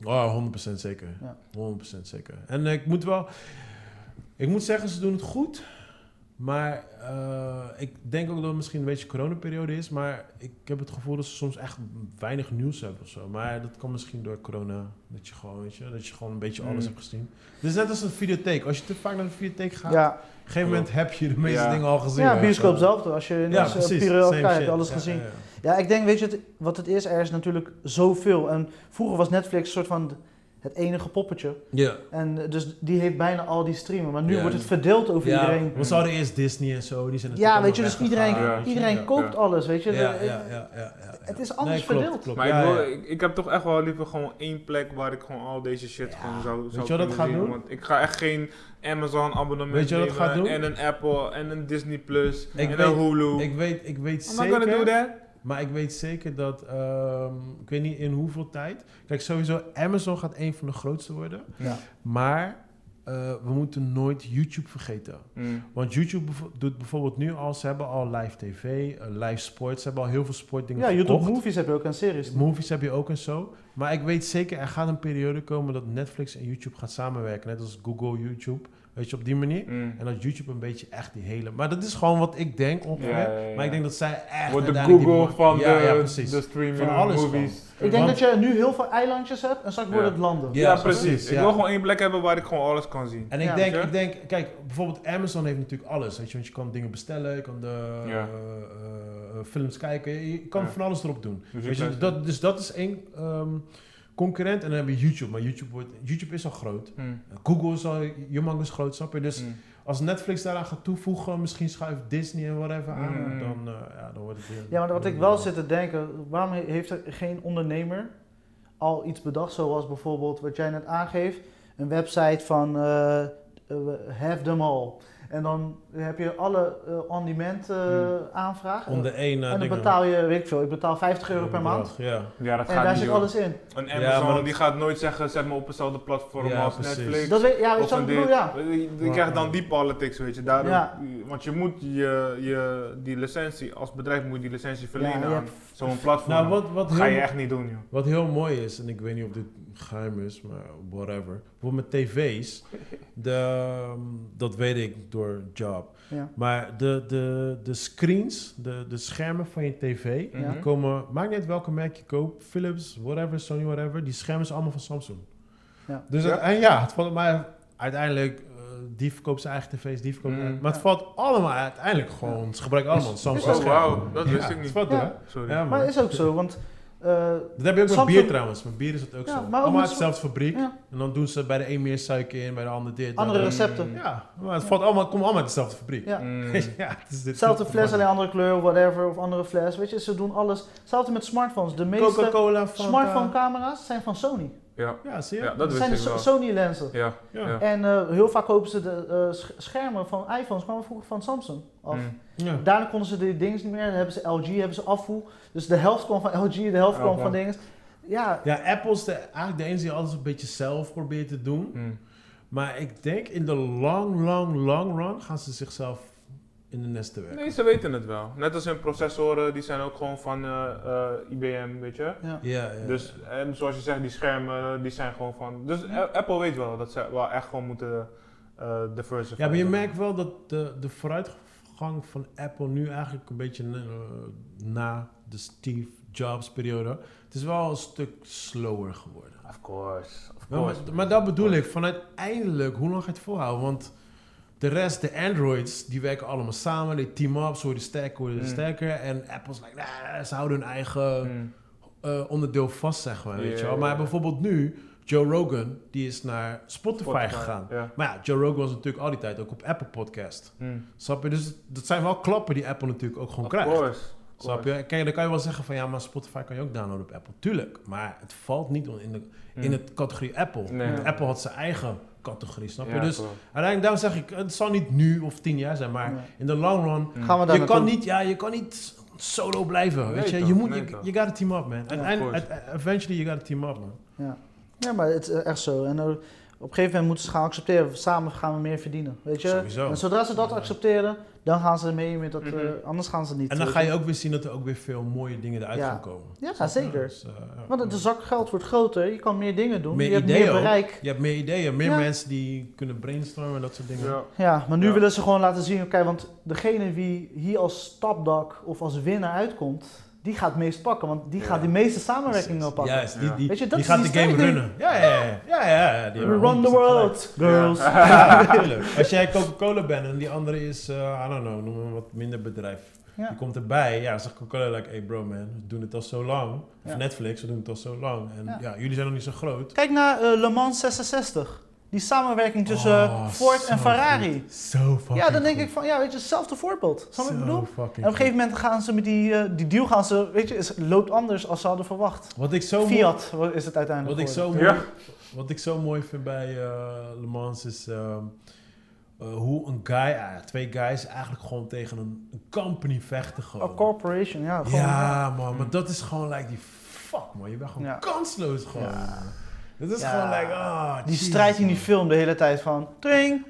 Oh, 100% zeker. Ja. 100% zeker. En ik moet wel... Ik moet zeggen, ze doen het goed. Maar eh, ik denk ook dat het misschien een beetje coronaperiode is. Maar ik heb het gevoel dat ze soms echt weinig nieuws hebben of zo. Maar dat kan misschien door corona. Dat je gewoon, weet je, dat je gewoon een beetje alles Mm. hebt gezien. Het is net als een videotheek. Als je te vaak naar de videotheek gaat, Ja, op een gegeven moment heb je de meeste Ja. dingen al gezien. ja bioscoop zelf. Als je in Ja, precies. Kijkt, heb je alles Ja, gezien. Ja, ik denk, weet je het, wat het is? Er is natuurlijk zoveel. En vroeger was Netflix een soort van het enige poppetje. Ja. En dus die heeft bijna al die streamen. Maar nu Ja. wordt het verdeeld over Ja, iedereen. we zouden eerst Disney en zo, die zijn Ja, weet je, dus iedereen, Ja. weet iedereen Ja. koopt Ja. alles, weet je. Ja, ja, ja, ja, ja, Het is anders klopt, verdeeld. klopt. Maar Ja, ik, wil, ik, ik heb toch echt wel liever gewoon één plek waar ik gewoon al deze shit Ja. gewoon zou, zou je wat dat kunnen gaat doen? Want ik ga echt geen Amazon abonnement Weet je wat dat gaat doen? en een Apple en een Disney Plus en weet- een Hulu. Ik weet, ik weet I'm not gonna do zeker, that. Maar ik weet zeker dat, ehm, ik weet niet in hoeveel tijd. Kijk, sowieso, Amazon gaat een van de grootste worden. Ja. Maar eh, we moeten nooit YouTube vergeten. Mm. Want YouTube doet bijvoorbeeld nu al, ze hebben al live tv, eh, live sport. Ze hebben al heel veel sportdingen Ja, YouTube. Movies heb je ook een series. Movies heb je ook en zo. Maar ik weet zeker, er gaat een periode komen dat Netflix en YouTube gaat samenwerken. Net als Google, YouTube. Weet je, op die manier. Mm. En dat YouTube een beetje echt die hele... Maar dat is gewoon wat ik denk ongeveer. Ja, ja, ja. Maar ik denk dat zij echt... Wordt de Google van ja, de, ja, precies. de streaming Van alles movies. Ik denk Want- dat je nu heel veel eilandjes hebt en straks Ja. worden het landen. Ja, Ja, precies. Ik wil gewoon één plek hebben waar ik gewoon alles kan zien. En ik, Ja. denk, ik denk, kijk, bijvoorbeeld Amazon heeft natuurlijk alles. Weet je, want je kan dingen bestellen, je kan de Ja. eh, eh, films kijken, je, kan Ja. van alles erop doen. Dus Weet je dat, dus dat is één ehm, concurrent. En dan heb je YouTube, maar YouTube, wordt, YouTube is al groot. Mm. Google is al humongous groot, snap je? Dus Mm. als Netflix daaraan gaat toevoegen, misschien schuift Disney en whatever aan, Mm. dan, eh, ja, dan wordt het weer... Ja, maar wat ik wel zit te denken, waarom he- heeft er geen ondernemer al iets bedacht, zoals bijvoorbeeld wat jij net aangeeft, een website van eh, eh, Have Them All. En dan heb je alle eh, on-demand eh, Hmm. aanvragen. Om de ene en dan betaal je, weet ik veel, ik betaal 50 euro per maand. Ja. Ja, dat En gaat daar niet, zit alles in. Een Amazon die gaat nooit zeggen, zet me op eenzelfde platform Ja, als precies. Netflix. Dat weet, ja, een bedoel ja. Je, krijgt dan die politics, weet je. Daarom, Ja. Want je moet je, je, die licentie, als bedrijf moet je die licentie verlenen aan zo'n platform. Nou, wat, wat dat ga je heel- echt niet doen, joh. Wat heel mooi is, en ik weet niet of dit geheim is, maar whatever. Bijvoorbeeld met tv's, de, ehm, dat weet ik door job. Ja. Maar de, de, de screens, de, de schermen van je tv, Ja. die komen, maakt niet uit welke merk je koopt, Philips, whatever, Sony, whatever, die schermen zijn allemaal van Samsung. Ja. Dus Ja? het- en ja, het valt mij uiteindelijk, eh, die verkoopt zijn eigen tv's, die verkoopt, Mm. maar het valt allemaal uiteindelijk gewoon, ze gebruiken allemaal Samsung Oh, wauw, dat wist Ja, ik niet. het valt Ja. hè? Sorry. Ja, Maar is ook zo, want eh, Dat heb je ook met bier trouwens. Met bier is het ook Ja, zo. maar ook Allemaal uit dezelfde fabriek. ja, En dan doen ze bij de een meer suiker in, bij de ander dit. andere recepten. Ja, maar het valt allemaal, komt allemaal uit dezelfde fabriek. Ja. Mm. ja, fles, alleen andere kleur of whatever, of andere fles. Weet je, ze doen alles. Hetzelfde met smartphones. De meeste smartphone camera's zijn van Sony. Ja, Ja, zie je? ja, dat Dat zijn de So-. Sony lenzen. Ja, Ja. ja. En eh, heel vaak kopen ze de eh, sch- schermen van iPhones, kwamen vroeger van Samsung af. Mm. Ja. Daarna konden ze die dingen niet meer, dan hebben ze LG, hebben ze afvoer. Dus de helft kwam van LG, de helft kwam van dingen. Ja, Ja, Apple is de, eigenlijk de enige die alles een beetje zelf probeert te doen. Mm. Maar ik denk in de long, long, long run gaan ze zichzelf in de nesten werken. Nee, ze weten het wel. Net als hun processoren, die zijn ook gewoon van eh, eh, IBM, weet je. ja. Ja, ja. Dus, en zoals je zegt, die schermen, die zijn gewoon van... Dus Apple weet wel dat ze wel echt gewoon moeten eh diversify. Ja, maar je merkt wel dat de, de vooruitgang van Apple nu eigenlijk een beetje na de Steve Jobs periode. Het is wel een stuk slower geworden. Of course, of maar, course. maar dat bedoel ik, van uiteindelijk, hoe lang ga je het volhouden? Want de rest, de Androids, die werken allemaal samen, die team up, zo worden sterker, worden Mm. sterker. En Apple's like, nah, ze houden hun eigen Mm. eh, onderdeel vast, zeg maar, weet je wel. Maar bijvoorbeeld nu, Joe Rogan, die is naar Spotify, Spotify, gegaan. Ja. Maar ja, Joe Rogan was natuurlijk al die tijd ook op Apple Podcast. Mm. Snap je? Dus dat zijn wel klappen die Apple natuurlijk ook gewoon Of krijgt. course. Snap je? Kijk, dan kan je wel zeggen van ja, maar Spotify kan je ook downloaden op Apple. Tuurlijk, maar het valt niet in de, in Mm. het categorie Apple. Nee. Want Apple had zijn eigen categorie, snap je? Ja, dus uiteindelijk, daarom zeg ik, het zal niet nu of tien jaar zijn, maar in de long run, Mm. Gaan we daar je kan, niet, ja, je kan niet solo blijven, Nee, weet je? toch, Je moet, nee, je, you gotta team up, man. Uiteindelijk, uit- eventually, you gotta team up, man. Ja. ja, maar het is echt zo. En eh, op een gegeven moment moeten ze gaan accepteren, samen gaan we meer verdienen. Weet je? Sowieso. En zodra ze dat accepteren, dan gaan ze mee met dat, eh, Mhm. anders gaan ze niet. En dan ga je ook weer zien dat er ook weer veel mooie dingen eruit Ja. gaan komen. Ja, zeker. Dus, eh. Want de zak geld wordt groter, je kan meer dingen doen, Meer je hebt meer ook. bereik. Je hebt meer ideeën, meer Ja. mensen die kunnen brainstormen en dat soort dingen. Ja. Ja, maar nu Ja. willen ze gewoon laten zien, oké, want degene wie hier als stapdak of als winnaar uitkomt, die gaat het meest pakken, want die Ja. gaat de meeste samenwerkingen pakken. Juist, die, Ja. die, Weet je, dat die is gaat die de game runnen. Ja, ja, ja. ja, ja, die run the 100% world, girls. Ja, natuurlijk. Als jij Coca-Cola bent en die andere is, eh, I don't know, noem een wat minder bedrijf. Ja. Die komt erbij, ja, dan zegt Coca-Cola like, hey bro man, we doen het al zo lang. Of Ja. Netflix, we doen het al zo lang. En Ja. ja, jullie zijn nog niet zo groot. Kijk naar eh, Le Mans 66. Die samenwerking tussen Oh, Ford en Ferrari. Zo fucking Ja, dan denk goed. ik van, ja, weet je, hetzelfde voorbeeld. Snap wat ik bedoel? En op een gegeven moment gaan ze met die, eh, die deal gaan ze, weet je, is, loopt anders als ze hadden verwacht. Wat ik zo mooi- Fiat is het uiteindelijk Wat ik, zo mooi, geworden. wat ik zo mooi vind bij eh, Le Mans is ehm, eh, hoe een guy, twee guys eigenlijk gewoon tegen een, een company vechten gewoon. A corporation, ja. Gewoon, ja man, maar dat is gewoon like die fuck man, je bent gewoon Ja. kansloos gewoon. Ja. Dat is Ja. gewoon like, ah, Die strijd in die film de hele tijd van, tring,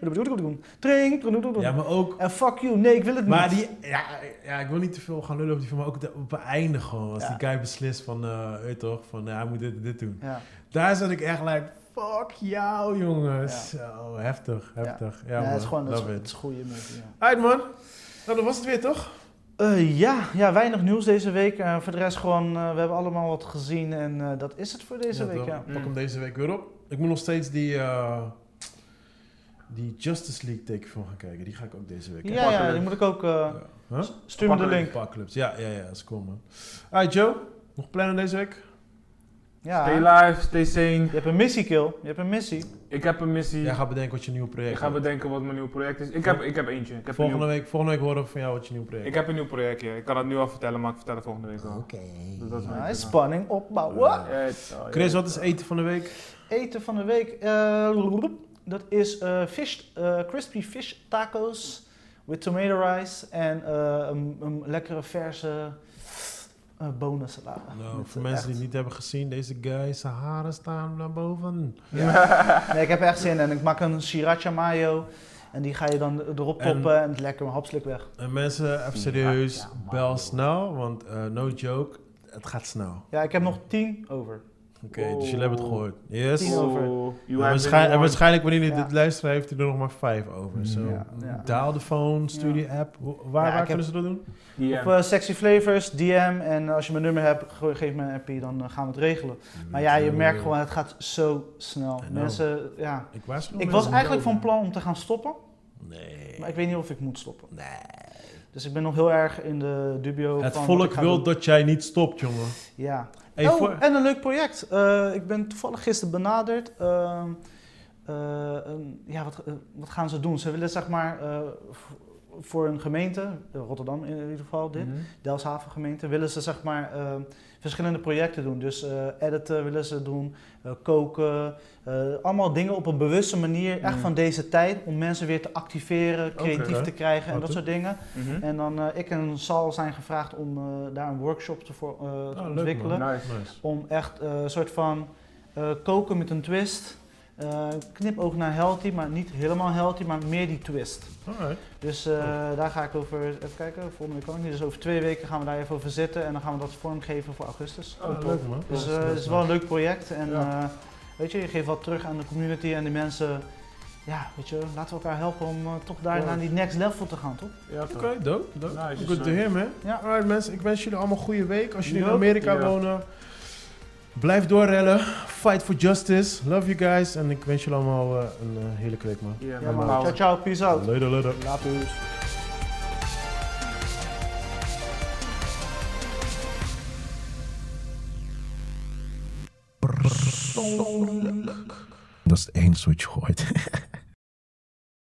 tring, Ja, maar ook, en fuck you, nee, ik wil het maar niet. die, ja, ja, ik wil niet te veel gaan lullen over die film, maar ook de- op het einde gewoon, als Ja. die guy beslist van, eh je toch, van ja, hij moet dit, dit doen. Ja. Daar zat ik echt like, fuck jou jongens. Zo, heftig, heftig. Ja, het is gewoon is, love het is een goede movie. Alright man, nou dat was het weer toch? Eh, ja, ja, weinig nieuws deze week. Eh, voor de rest gewoon, eh, we hebben allemaal wat gezien en eh, dat is het voor deze Ja, week, ja. Pak hem deze week weer op. Ik moet nog steeds die, eh, die Justice League tekenfilm gaan kijken. Die ga ik ook deze week Ja, kijken. ja, die moet ik ook, eh Huh? stuur me de link. Apocalypse. Ja, ja, ja, dat is cool man. Alright Joe, nog plannen deze week? Ja, Stay je live, stay sane. hebt een missie, Kill. Je hebt een missie. Ik heb een missie. Jij gaat bedenken wat je nieuwe project ik ga wordt. bedenken wat mijn nieuwe project is. Ik heb, ik heb eentje. Ik heb, een Volgende nieuw, week, volgende week horen we van jou wat je nieuwe project ik heb een nieuw project, ja. Ik kan het nu al vertellen, maar ik vertel het volgende week wel. Oké. Dus dat is Ja, spanning opbouwen. Ja. Het- oh, Chris, wat is eten van de week? Eten van de week. eh, dat is eh fish, eh, crispy fish tacos with tomato rice en eh, een, een lekkere verse eh bonensalade. Nou, voor eh, mensen echt- die het niet hebben gezien, deze guy, zijn haren staan naar boven. Nee, ik heb echt zin in. En ik maak een sriracha mayo. En die ga je dan erop En- toppen en, het lekker hapslik weg. En mensen, even serieus, Ja, ja, bel snel, want eh, no joke, het gaat snel. Ja, ik heb nog tien over. Oké, dus jullie hebben het gehoord. Yes. Tien over. Oh, waarschijn- en waarschijnlijk wanneer jullie Ja. dit luisteren, heeft hij er nog maar vijf over. Zo, Ja, ja. daal de phone, stuur die app. Waar, Ja, waar kunnen heb- ze dat doen? warned. Op eh, Sexy Flavors, DM. En als je mijn nummer hebt, ge- geef me een appie, dan eh, gaan we het regelen. Maar ja, je merkt gewoon, het gaat zo snel. Mensen, ja. Ik waarschuw Ik was eigenlijk van plan om te gaan stoppen. Nee. Maar ik weet niet of ik moet stoppen. Nee. Dus ik ben nog heel erg in de dubio Het van volk wil doen. dat jij niet stopt, jongen. Ja. Hey, oh, voor- en een leuk project. Eh, ik ben toevallig gisteren benaderd. Ehm, eh, ja, wat, eh, wat gaan ze doen? Ze willen zeg maar voor een gemeente, Rotterdam in ieder geval dit, Mhm. Delfshaven gemeente, willen ze zeg maar eh, verschillende projecten doen. Dus eh, editen willen ze doen, eh, koken, eh, allemaal dingen op een bewuste manier, echt Mhm. van deze tijd, om mensen weer te activeren, creatief te krijgen en Wat dat soort dingen. Mhm. En dan ik en Sal zijn gevraagd om daar een workshop te, voor, te Oh, leuk, ontwikkelen. Nice. Om echt een soort van koken met een twist. Eh knipoog naar healthy, maar niet helemaal healthy, maar meer die twist. Alright. Dus eh, daar ga ik over, even kijken, volgende week kan ik niet. Dus over twee weken gaan we daar even over zitten en dan gaan we dat vormgeven voor augustus. Oh, leuk man. Dus eh, dat het is wel een leuk project en Ja. eh, weet je, je geeft wat terug aan de community en de mensen. Ja, weet je, laten we elkaar helpen om toch daar naar die next level te gaan, toch? Ja. Oké, dope. dope. Nice, Good to hear, man. Ja. Alright, mensen. Ik wens jullie allemaal een goede week. Als jullie in. Amerika wonen, blijf doorrellen. Fight for justice. Love you guys. En ik wens jullie allemaal eh, een eh, heerlijke week, man. Ja, Ja, man. Ciao, ciao, peace out. Later, later. Later. Dat is wat je gooit.